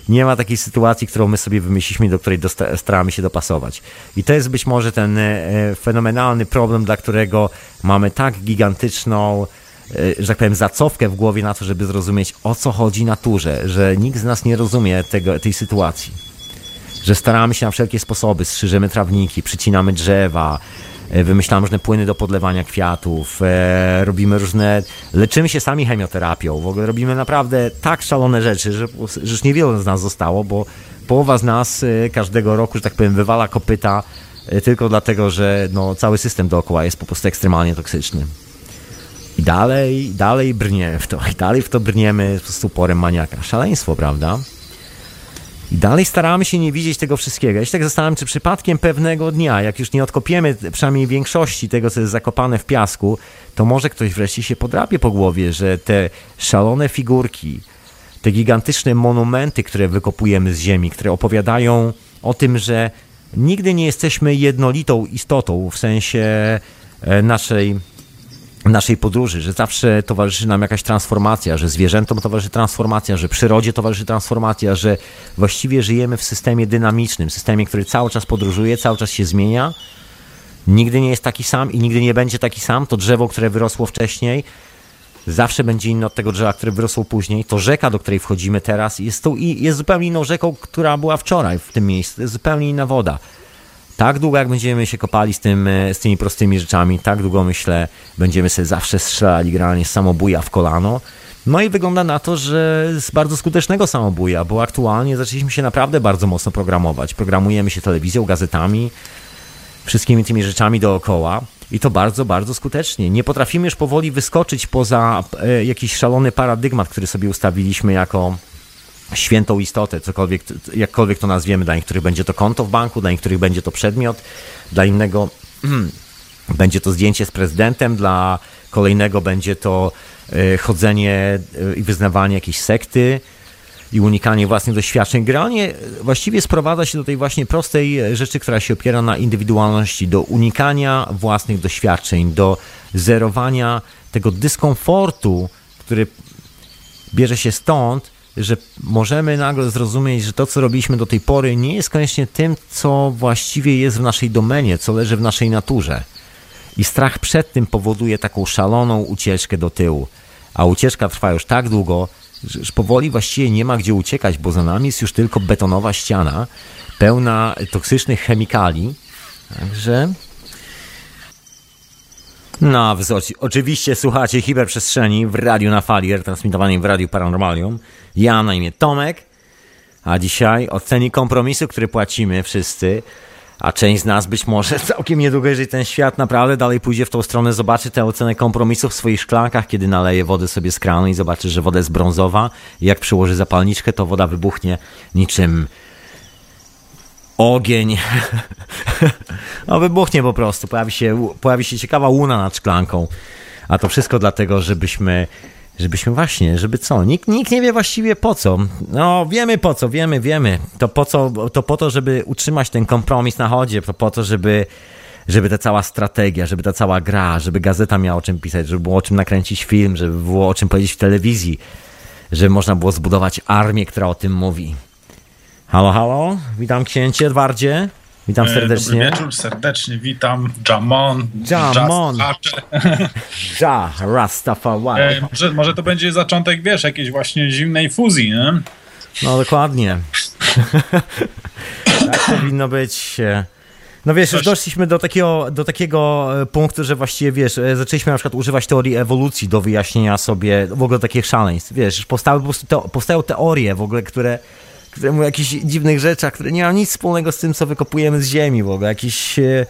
nie ma takiej sytuacji, którą my sobie wymyśliliśmy, do której staramy się dopasować. I to jest być może ten e, fenomenalny problem, dla którego mamy tak gigantyczną e, że tak powiem, zacofkę w głowie na to, żeby zrozumieć, o co chodzi naturze, że nikt z nas nie rozumie tego, tej sytuacji. Że staramy się na wszelkie sposoby, strzyżemy trawniki, przycinamy drzewa, wymyślamy różne płyny do podlewania kwiatów, e, robimy różne, leczymy się sami chemioterapią, w ogóle robimy naprawdę tak szalone rzeczy, że, że już niewiele z nas zostało, bo połowa z nas e, każdego roku, że tak powiem, wywala kopyta tylko dlatego, że no, cały system dookoła jest po prostu ekstremalnie toksyczny. I dalej, dalej brniemy w to, i dalej w to brniemy z uporem maniaka. Szaleństwo, prawda? I dalej staramy się nie widzieć tego wszystkiego. Ja się tak zastanawiam, czy przypadkiem pewnego dnia, jak już nie odkopiemy przynajmniej większości tego, co jest zakopane w piasku, to może ktoś wreszcie się podrapie po głowie, że te szalone figurki, te gigantyczne monumenty, które wykopujemy z ziemi, które opowiadają o tym, że nigdy nie jesteśmy jednolitą istotą w sensie e, naszej naszej podróży, że zawsze towarzyszy nam jakaś transformacja, że zwierzętom towarzyszy transformacja, że przyrodzie towarzyszy transformacja, że właściwie żyjemy w systemie dynamicznym, systemie, który cały czas podróżuje, cały czas się zmienia, nigdy nie jest taki sam i nigdy nie będzie taki sam. To drzewo, które wyrosło wcześniej, zawsze będzie inne od tego drzewa, które wyrosło później. To rzeka, do której wchodzimy teraz, jest, tą, jest zupełnie inną rzeką, która była wczoraj w tym miejscu. Jest zupełnie inna woda tak długo jak będziemy się kopali z, tym, e, z tymi prostymi rzeczami, tak długo myślę, będziemy sobie zawsze strzelali generalnie samobuja w kolano. No i wygląda na to, że z bardzo skutecznego samobuja, bo aktualnie zaczęliśmy się naprawdę bardzo mocno programować. Programujemy się telewizją, gazetami, wszystkimi tymi rzeczami dookoła. I to bardzo, bardzo skutecznie. Nie potrafimy już powoli wyskoczyć poza e, jakiś szalony paradygmat, który sobie ustawiliśmy jako świętą istotę, cokolwiek, jakkolwiek to nazwiemy. Dla niektórych będzie to konto w banku, dla niektórych będzie to przedmiot, dla innego <clears throat> będzie to zdjęcie z prezydentem, dla kolejnego będzie to e, chodzenie e, i wyznawanie jakiejś sekty i unikanie własnych doświadczeń. Generalnie właściwie sprowadza się do tej właśnie prostej rzeczy, która się opiera na indywidualności, do unikania własnych doświadczeń, do zerowania tego dyskomfortu, który bierze się stąd, że możemy nagle zrozumieć, że to, co robiliśmy do tej pory, nie jest koniecznie tym, co właściwie jest w naszej domenie, co leży w naszej naturze. I strach przed tym powoduje taką szaloną ucieczkę do tyłu. A ucieczka trwa już tak długo, że powoli właściwie nie ma gdzie uciekać, bo za nami jest już tylko betonowa ściana, pełna toksycznych chemikali. Także no, wysoci. Oczywiście słuchacie hiperprzestrzeni w radiu na fali, transmitowanej w radiu Paranormalium. Ja na imię Tomek, a dzisiaj o cenie kompromisu, który płacimy wszyscy, a część z nas być może <laughs> całkiem niedługo, jeżeli ten świat naprawdę dalej pójdzie w tą stronę, zobaczy tę ocenę kompromisu w swoich szklankach, kiedy naleje wody sobie z kranu i zobaczy, że woda jest brązowa jak przyłoży zapalniczkę, to woda wybuchnie niczym ogień. <laughs> no wybuchnie po prostu, pojawi się, pojawi się ciekawa łuna nad szklanką. A to wszystko dlatego, żebyśmy żebyśmy właśnie, żeby co? Nikt, nikt nie wie właściwie po co. No wiemy po co, wiemy, wiemy. To po co, to po to, żeby utrzymać ten kompromis na chodzie, to po to, żeby żeby ta cała strategia, żeby ta cała gra, żeby gazeta miała o czym pisać, żeby było o czym nakręcić film, żeby było o czym powiedzieć w telewizji, żeby można było zbudować armię, która o tym mówi. Halo, halo, witam księcie Edwardzie. Witam e, serdecznie. Dobry wieczór, serdecznie witam. Jamon. Jamon. <laughs> Ja, Rastafari. E, może, może to będzie zaczątek, wiesz, jakiejś właśnie zimnej fuzji, nie? No dokładnie. <laughs> tak powinno być. No wiesz, już doszliśmy do takiego, do takiego e, punktu, że właściwie wiesz, e, zaczęliśmy na przykład używać teorii ewolucji do wyjaśnienia sobie w ogóle takich szaleństw. Wiesz, powstały po prostu te, powstają teorie w ogóle, które które mówią o jakichś dziwnych rzeczach, które nie mają nic wspólnego z tym, co wykopujemy z ziemi w ogóle. Jakiś, e,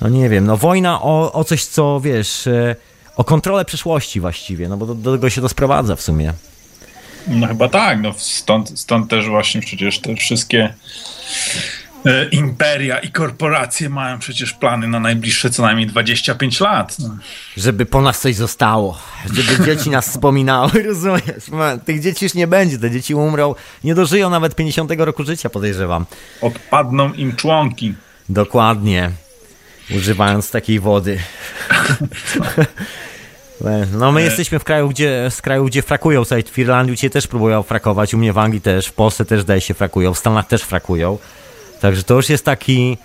no nie wiem, no wojna o, o coś, co wiesz, e, o kontrolę przyszłości właściwie, no bo do, do tego się to sprowadza w sumie. No chyba tak, no stąd, stąd też właśnie przecież te wszystkie imperia i korporacje mają przecież plany na najbliższe co najmniej 25 lat. No. Żeby po nas coś zostało, żeby dzieci nas wspominały, <laughs> rozumiesz? Tych dzieci już nie będzie, te dzieci umrą, nie dożyją nawet 50 roku życia, podejrzewam. Odpadną im członki. Dokładnie, używając takiej wody. No my e. jesteśmy w kraju, gdzie, z kraju, gdzie frakują, słuchaj, w Irlandii cię też próbują frakować, u mnie w Anglii też, w Polsce też daje się frakują, w Stanach też frakują. Także to już jest taki...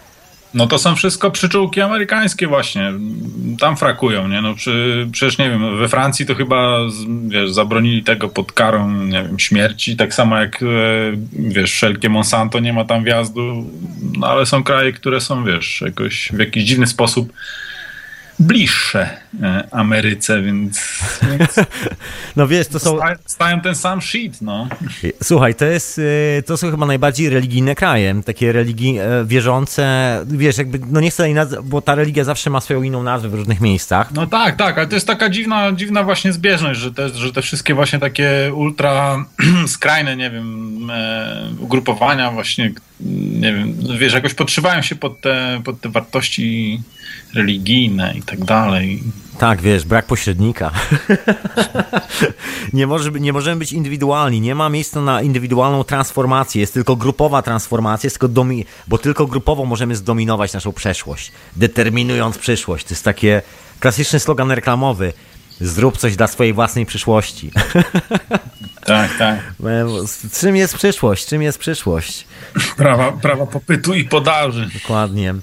No to są wszystko przyczółki amerykańskie właśnie. Tam frakują, nie? No przy, przecież nie wiem, we Francji to chyba wiesz, zabronili tego pod karą, nie wiem, śmierci, tak samo jak e, wiesz, wszelkie Monsanto nie ma tam wjazdu, no ale są kraje, które są, wiesz, jakoś w jakiś dziwny sposób bliższe e, Ameryce, więc, więc <laughs> No wiesz, to są... sta- stają ten sam shit, no. Słuchaj, to jest, y, to są chyba najbardziej religijne kraje, takie religii e, wierzące, wiesz, jakby, no nie chcę jej nazwać, bo ta religia zawsze ma swoją inną nazwę w różnych miejscach. No tak, tak, ale to jest taka dziwna, dziwna właśnie zbieżność, że te, że te wszystkie właśnie takie ultra <clears throat> skrajne, nie wiem, e, ugrupowania właśnie, nie wiem, wiesz, jakoś podszywają się pod te, pod te wartości religijne i tak dalej. Tak, wiesz, brak pośrednika. <laughs> nie, może, nie możemy być indywidualni, nie ma miejsca na indywidualną transformację, jest tylko grupowa transformacja, tylko domi- bo tylko grupowo możemy zdominować naszą przeszłość, determinując przyszłość. To jest takie klasyczny slogan reklamowy. Zrób coś dla swojej własnej przyszłości. <laughs> Tak, tak. Czym jest przyszłość? Czym jest przyszłość? Prawa, prawa popytu i podaży. Dokładnie.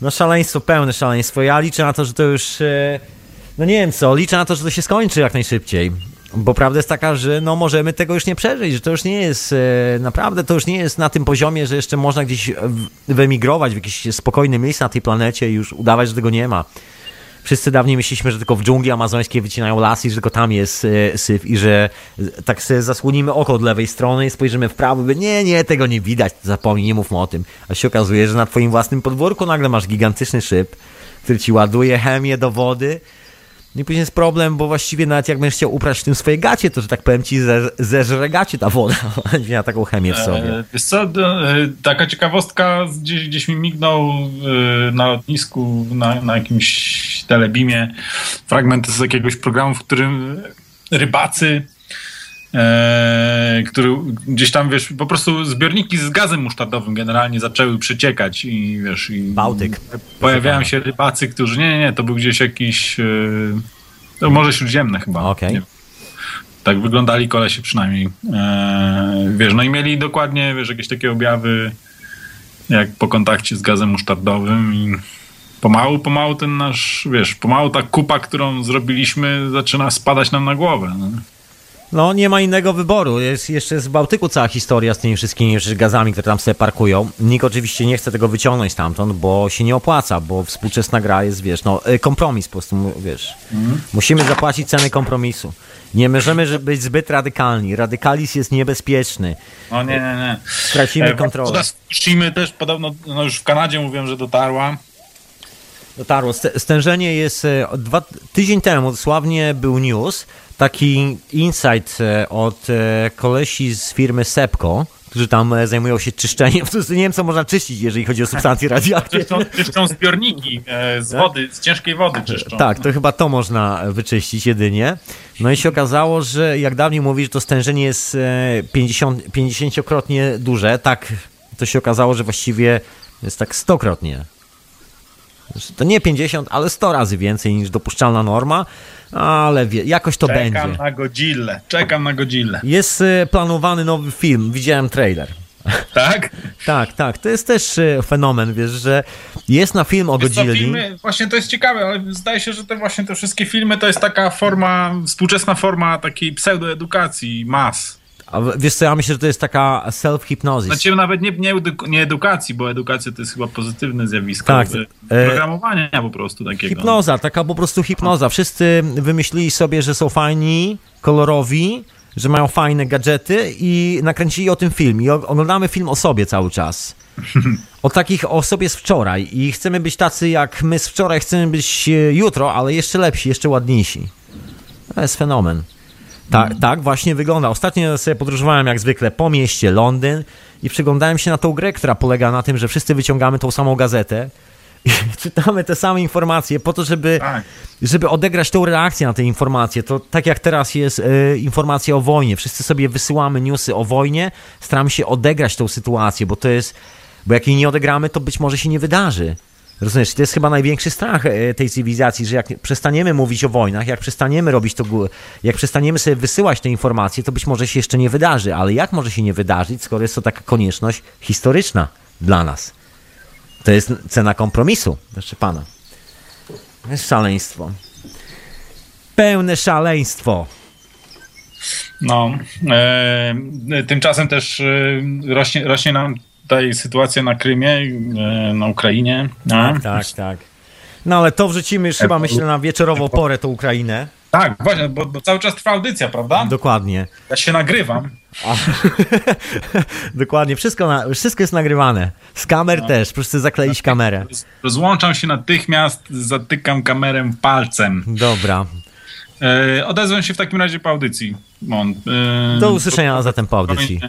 No szaleństwo, pełne szaleństwo. Ja liczę na to, że to już... e, No nie wiem co, liczę na to, że to się skończy jak najszybciej. Bo prawda jest taka, że no możemy tego już nie przeżyć, że to już nie jest, e, naprawdę to już nie jest na tym poziomie, że jeszcze można gdzieś wyemigrować w jakieś spokojne miejsce na tej planecie i już udawać, że tego nie ma. Wszyscy dawniej myśleliśmy, że tylko w dżungli amazońskiej wycinają lasy i że tylko tam jest e, syf i że e, tak sobie zasłonimy oko od lewej strony i spojrzymy w prawo by, nie, nie, tego nie widać, zapomnij, nie mówmy o tym. A się okazuje, że na twoim własnym podwórku nagle masz gigantyczny szyb, który ci ładuje chemię do wody no i później jest problem, bo właściwie nawet jak będziesz chciał uprać w tym swoje gacie, to że tak powiem ci ze, zeżre gacie ta woda, <laughs> będzie miała taką chemię w sobie. E, Wiesz co, e, taka ciekawostka gdzieś, gdzieś mi mignął e, na lotnisku, na, na jakimś telebimie fragment z jakiegoś programu, w którym rybacy e, który gdzieś tam, wiesz, po prostu zbiorniki z gazem musztardowym generalnie zaczęły przeciekać i wiesz... I Bałtyk. Pojawiają się rybacy, którzy, nie, nie, nie, to był gdzieś jakiś, e, to Morze Śródziemne chyba. Okej. Nie tak wyglądali kolesie przynajmniej. Eee, wiesz, no i mieli dokładnie, wiesz, jakieś takie objawy jak po kontakcie z gazem musztardowym i pomału, pomału ten nasz, wiesz, pomału ta kupa, którą zrobiliśmy zaczyna spadać nam na głowę. No. No nie ma innego wyboru. Jest jeszcze z Bałtyku cała historia z tymi wszystkimi gazami, które tam sobie parkują. Nikt oczywiście nie chce tego wyciągnąć stamtąd, bo się nie opłaca, bo współczesna gra jest, wiesz, no y, kompromis po prostu, wiesz. Musimy zapłacić cenę kompromisu. Nie możemy że- być zbyt radykalni. Radykalizm jest niebezpieczny. no nie, nie, nie. Stracimy E, kontrolę. woda z Fukushimy też podobno, no już w Kanadzie mówią, że dotarła. Dotarło. St- Stężenie jest e, dwa, tydzień temu dosłownie był news, taki insight e, od e, kolesi z firmy Sepco, którzy tam e, zajmują się czyszczeniem. Prostu nie wiem, co można czyścić, jeżeli chodzi o substancje <laughs> radioaktywne. Czyszczą, czyszczą zbiorniki z wody, z ciężkiej wody czyszczą. Tak, to chyba to można wyczyścić jedynie. No i się okazało, że jak dawniej mówi, że to stężenie jest e, 50, 50-krotnie duże, tak to się okazało, że właściwie jest tak 100-krotnie. Znaczy, To nie 50, ale 100 razy więcej niż dopuszczalna norma, ale wie, jakoś to Czekam będzie. na Godzillę, czekam na Godzillę. Jest e, planowany nowy film, widziałem trailer. <laughs> Tak? Tak, tak, to jest też e, fenomen, wiesz, że jest na film o Godzilli. właśnie to jest ciekawe, ale zdaje się, że te właśnie te wszystkie filmy to jest taka forma, współczesna forma takiej pseudoedukacji mas. A wiesz co, ja myślę, że to jest taka self-hypnosis. Znaczy nawet nie, nie, nie edukacji, bo edukacja to jest chyba pozytywne zjawisko. Tak, e, e, Programowania po prostu takiego. Hipnoza, taka po prostu hipnoza. Wszyscy wymyślili sobie, że są fajni, kolorowi, że mają fajne gadżety i nakręcili o tym film. I oglądamy film o sobie cały czas. <laughs> O takich o sobie z wczoraj. I chcemy być tacy jak my z wczoraj, chcemy być e, jutro, ale jeszcze lepsi, jeszcze ładniejsi. To jest fenomen. Tak, tak właśnie wygląda. Ostatnio sobie podróżowałem jak zwykle po mieście Londyn i przyglądałem się na tą grę, która polega na tym, że wszyscy wyciągamy tą samą gazetę i <laughs> czytamy te same informacje po to, żeby, Tak. żeby odegrać tą reakcję na te informacje. To tak jak teraz jest e, informacja o wojnie. Wszyscy sobie wysyłamy newsy o wojnie, staramy się odegrać tą sytuację, bo to jest, bo jak jej nie odegramy, to być może się nie wydarzy. Rozumiesz, to jest chyba największy strach e, tej cywilizacji, że jak przestaniemy mówić o wojnach, jak przestaniemy robić to, jak przestaniemy sobie wysyłać te informacje, to być może się jeszcze nie wydarzy. Ale jak może się nie wydarzyć, skoro jest to taka konieczność historyczna dla nas? To jest cena kompromisu, proszę pana. To jest szaleństwo. Pełne szaleństwo. No. E, tymczasem też e, rośnie, rośnie nam tutaj sytuacja na Krymie, e, na Ukrainie. No. Tak, tak. No ale to wrzucimy już chyba, myślę, na wieczorową porę, tą Ukrainę. Tak, właśnie, bo, bo cały czas trwa audycja, prawda? Dokładnie. Ja się nagrywam. A, <laughs> dokładnie, wszystko, na, wszystko jest nagrywane. Z kamer też, proszę zakleić kamerę. Rozłączam się natychmiast, zatykam kamerę palcem. Dobra. E, odezwę się w takim razie po audycji. Mon, e, Do usłyszenia zatem po audycji.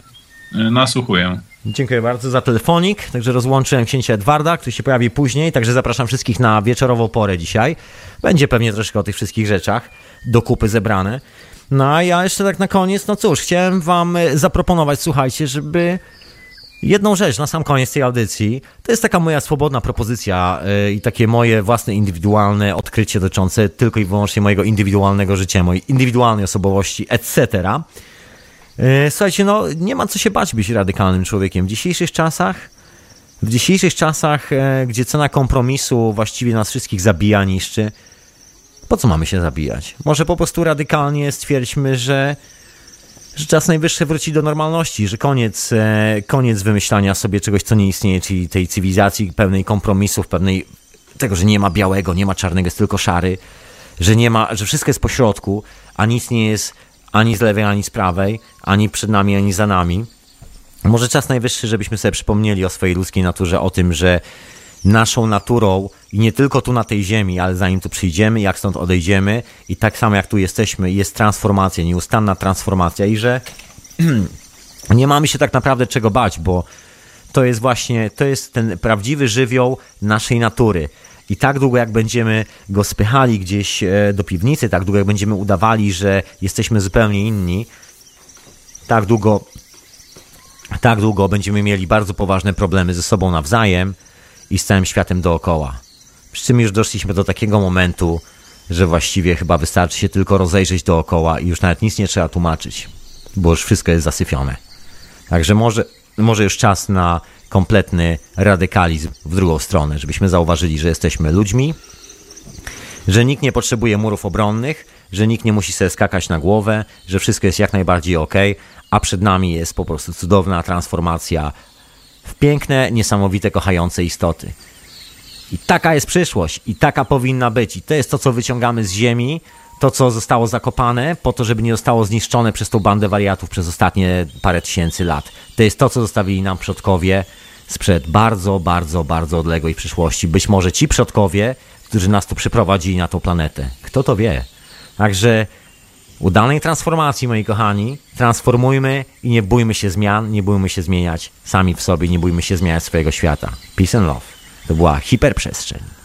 E, nasłuchuję. Dziękuję bardzo za telefonik. Także rozłączyłem księcia Edwarda, który się pojawi później. Także zapraszam wszystkich na wieczorową porę dzisiaj. Będzie pewnie troszkę o tych wszystkich rzeczach do kupy zebrane. No a ja jeszcze tak na koniec, no cóż, chciałem wam e, zaproponować, słuchajcie, żeby jedną rzecz na sam koniec tej audycji, to jest taka moja swobodna propozycja yy, i takie moje własne indywidualne odkrycie dotyczące tylko i wyłącznie mojego indywidualnego życia, mojej indywidualnej osobowości, etc. Yy, słuchajcie, no nie ma co się bać być radykalnym człowiekiem. W dzisiejszych czasach, w dzisiejszych czasach, yy, gdzie cena kompromisu właściwie nas wszystkich zabija, niszczy, po co mamy się zabijać? Może po prostu radykalnie stwierdźmy, że, że czas najwyższy wróci do normalności, że koniec, e, koniec wymyślania sobie czegoś, co nie istnieje, czyli tej cywilizacji pełnej kompromisów, pewnej tego, że nie ma białego, nie ma czarnego, jest tylko szary, że nie ma, że wszystko jest pośrodku, a nic nie jest ani z lewej, ani z prawej, ani przed nami, ani za nami. Może czas najwyższy, żebyśmy sobie przypomnieli o swojej ludzkiej naturze, o tym, że naszą naturą i nie tylko tu na tej ziemi, ale zanim tu przyjdziemy, jak stąd odejdziemy i tak samo jak tu jesteśmy, jest transformacja, nieustanna transformacja i że <clears throat> nie mamy się tak naprawdę czego bać, bo to jest właśnie, to jest ten prawdziwy żywioł naszej natury. I tak długo jak będziemy go spychali gdzieś e, do piwnicy, tak długo jak będziemy udawali, że jesteśmy zupełnie inni, tak długo, tak długo będziemy mieli bardzo poważne problemy ze sobą nawzajem i z całym światem dookoła. Przy czym już doszliśmy do takiego momentu, że właściwie chyba wystarczy się tylko rozejrzeć dookoła i już nawet nic nie trzeba tłumaczyć, bo już wszystko jest zasyfione. Także może, może już czas na kompletny radykalizm w drugą stronę, żebyśmy zauważyli, że jesteśmy ludźmi, że nikt nie potrzebuje murów obronnych, że nikt nie musi sobie skakać na głowę, że wszystko jest jak najbardziej ok, a przed nami jest po prostu cudowna transformacja w piękne, niesamowite, kochające istoty. I taka jest przyszłość, i taka powinna być. I to jest to, co wyciągamy z ziemi, to, co zostało zakopane, po to, żeby nie zostało zniszczone przez tą bandę wariatów przez ostatnie parę tysięcy lat. To jest to, co zostawili nam przodkowie sprzed bardzo, bardzo, bardzo odległej przyszłości. Być może ci przodkowie, którzy nas tu przyprowadzili na tą planetę. Kto to wie? Także udanej transformacji, moi kochani. Transformujmy i nie bójmy się zmian, nie bójmy się zmieniać sami w sobie, nie bójmy się zmieniać swojego świata. Peace and love. To była hiperprzestrzeń.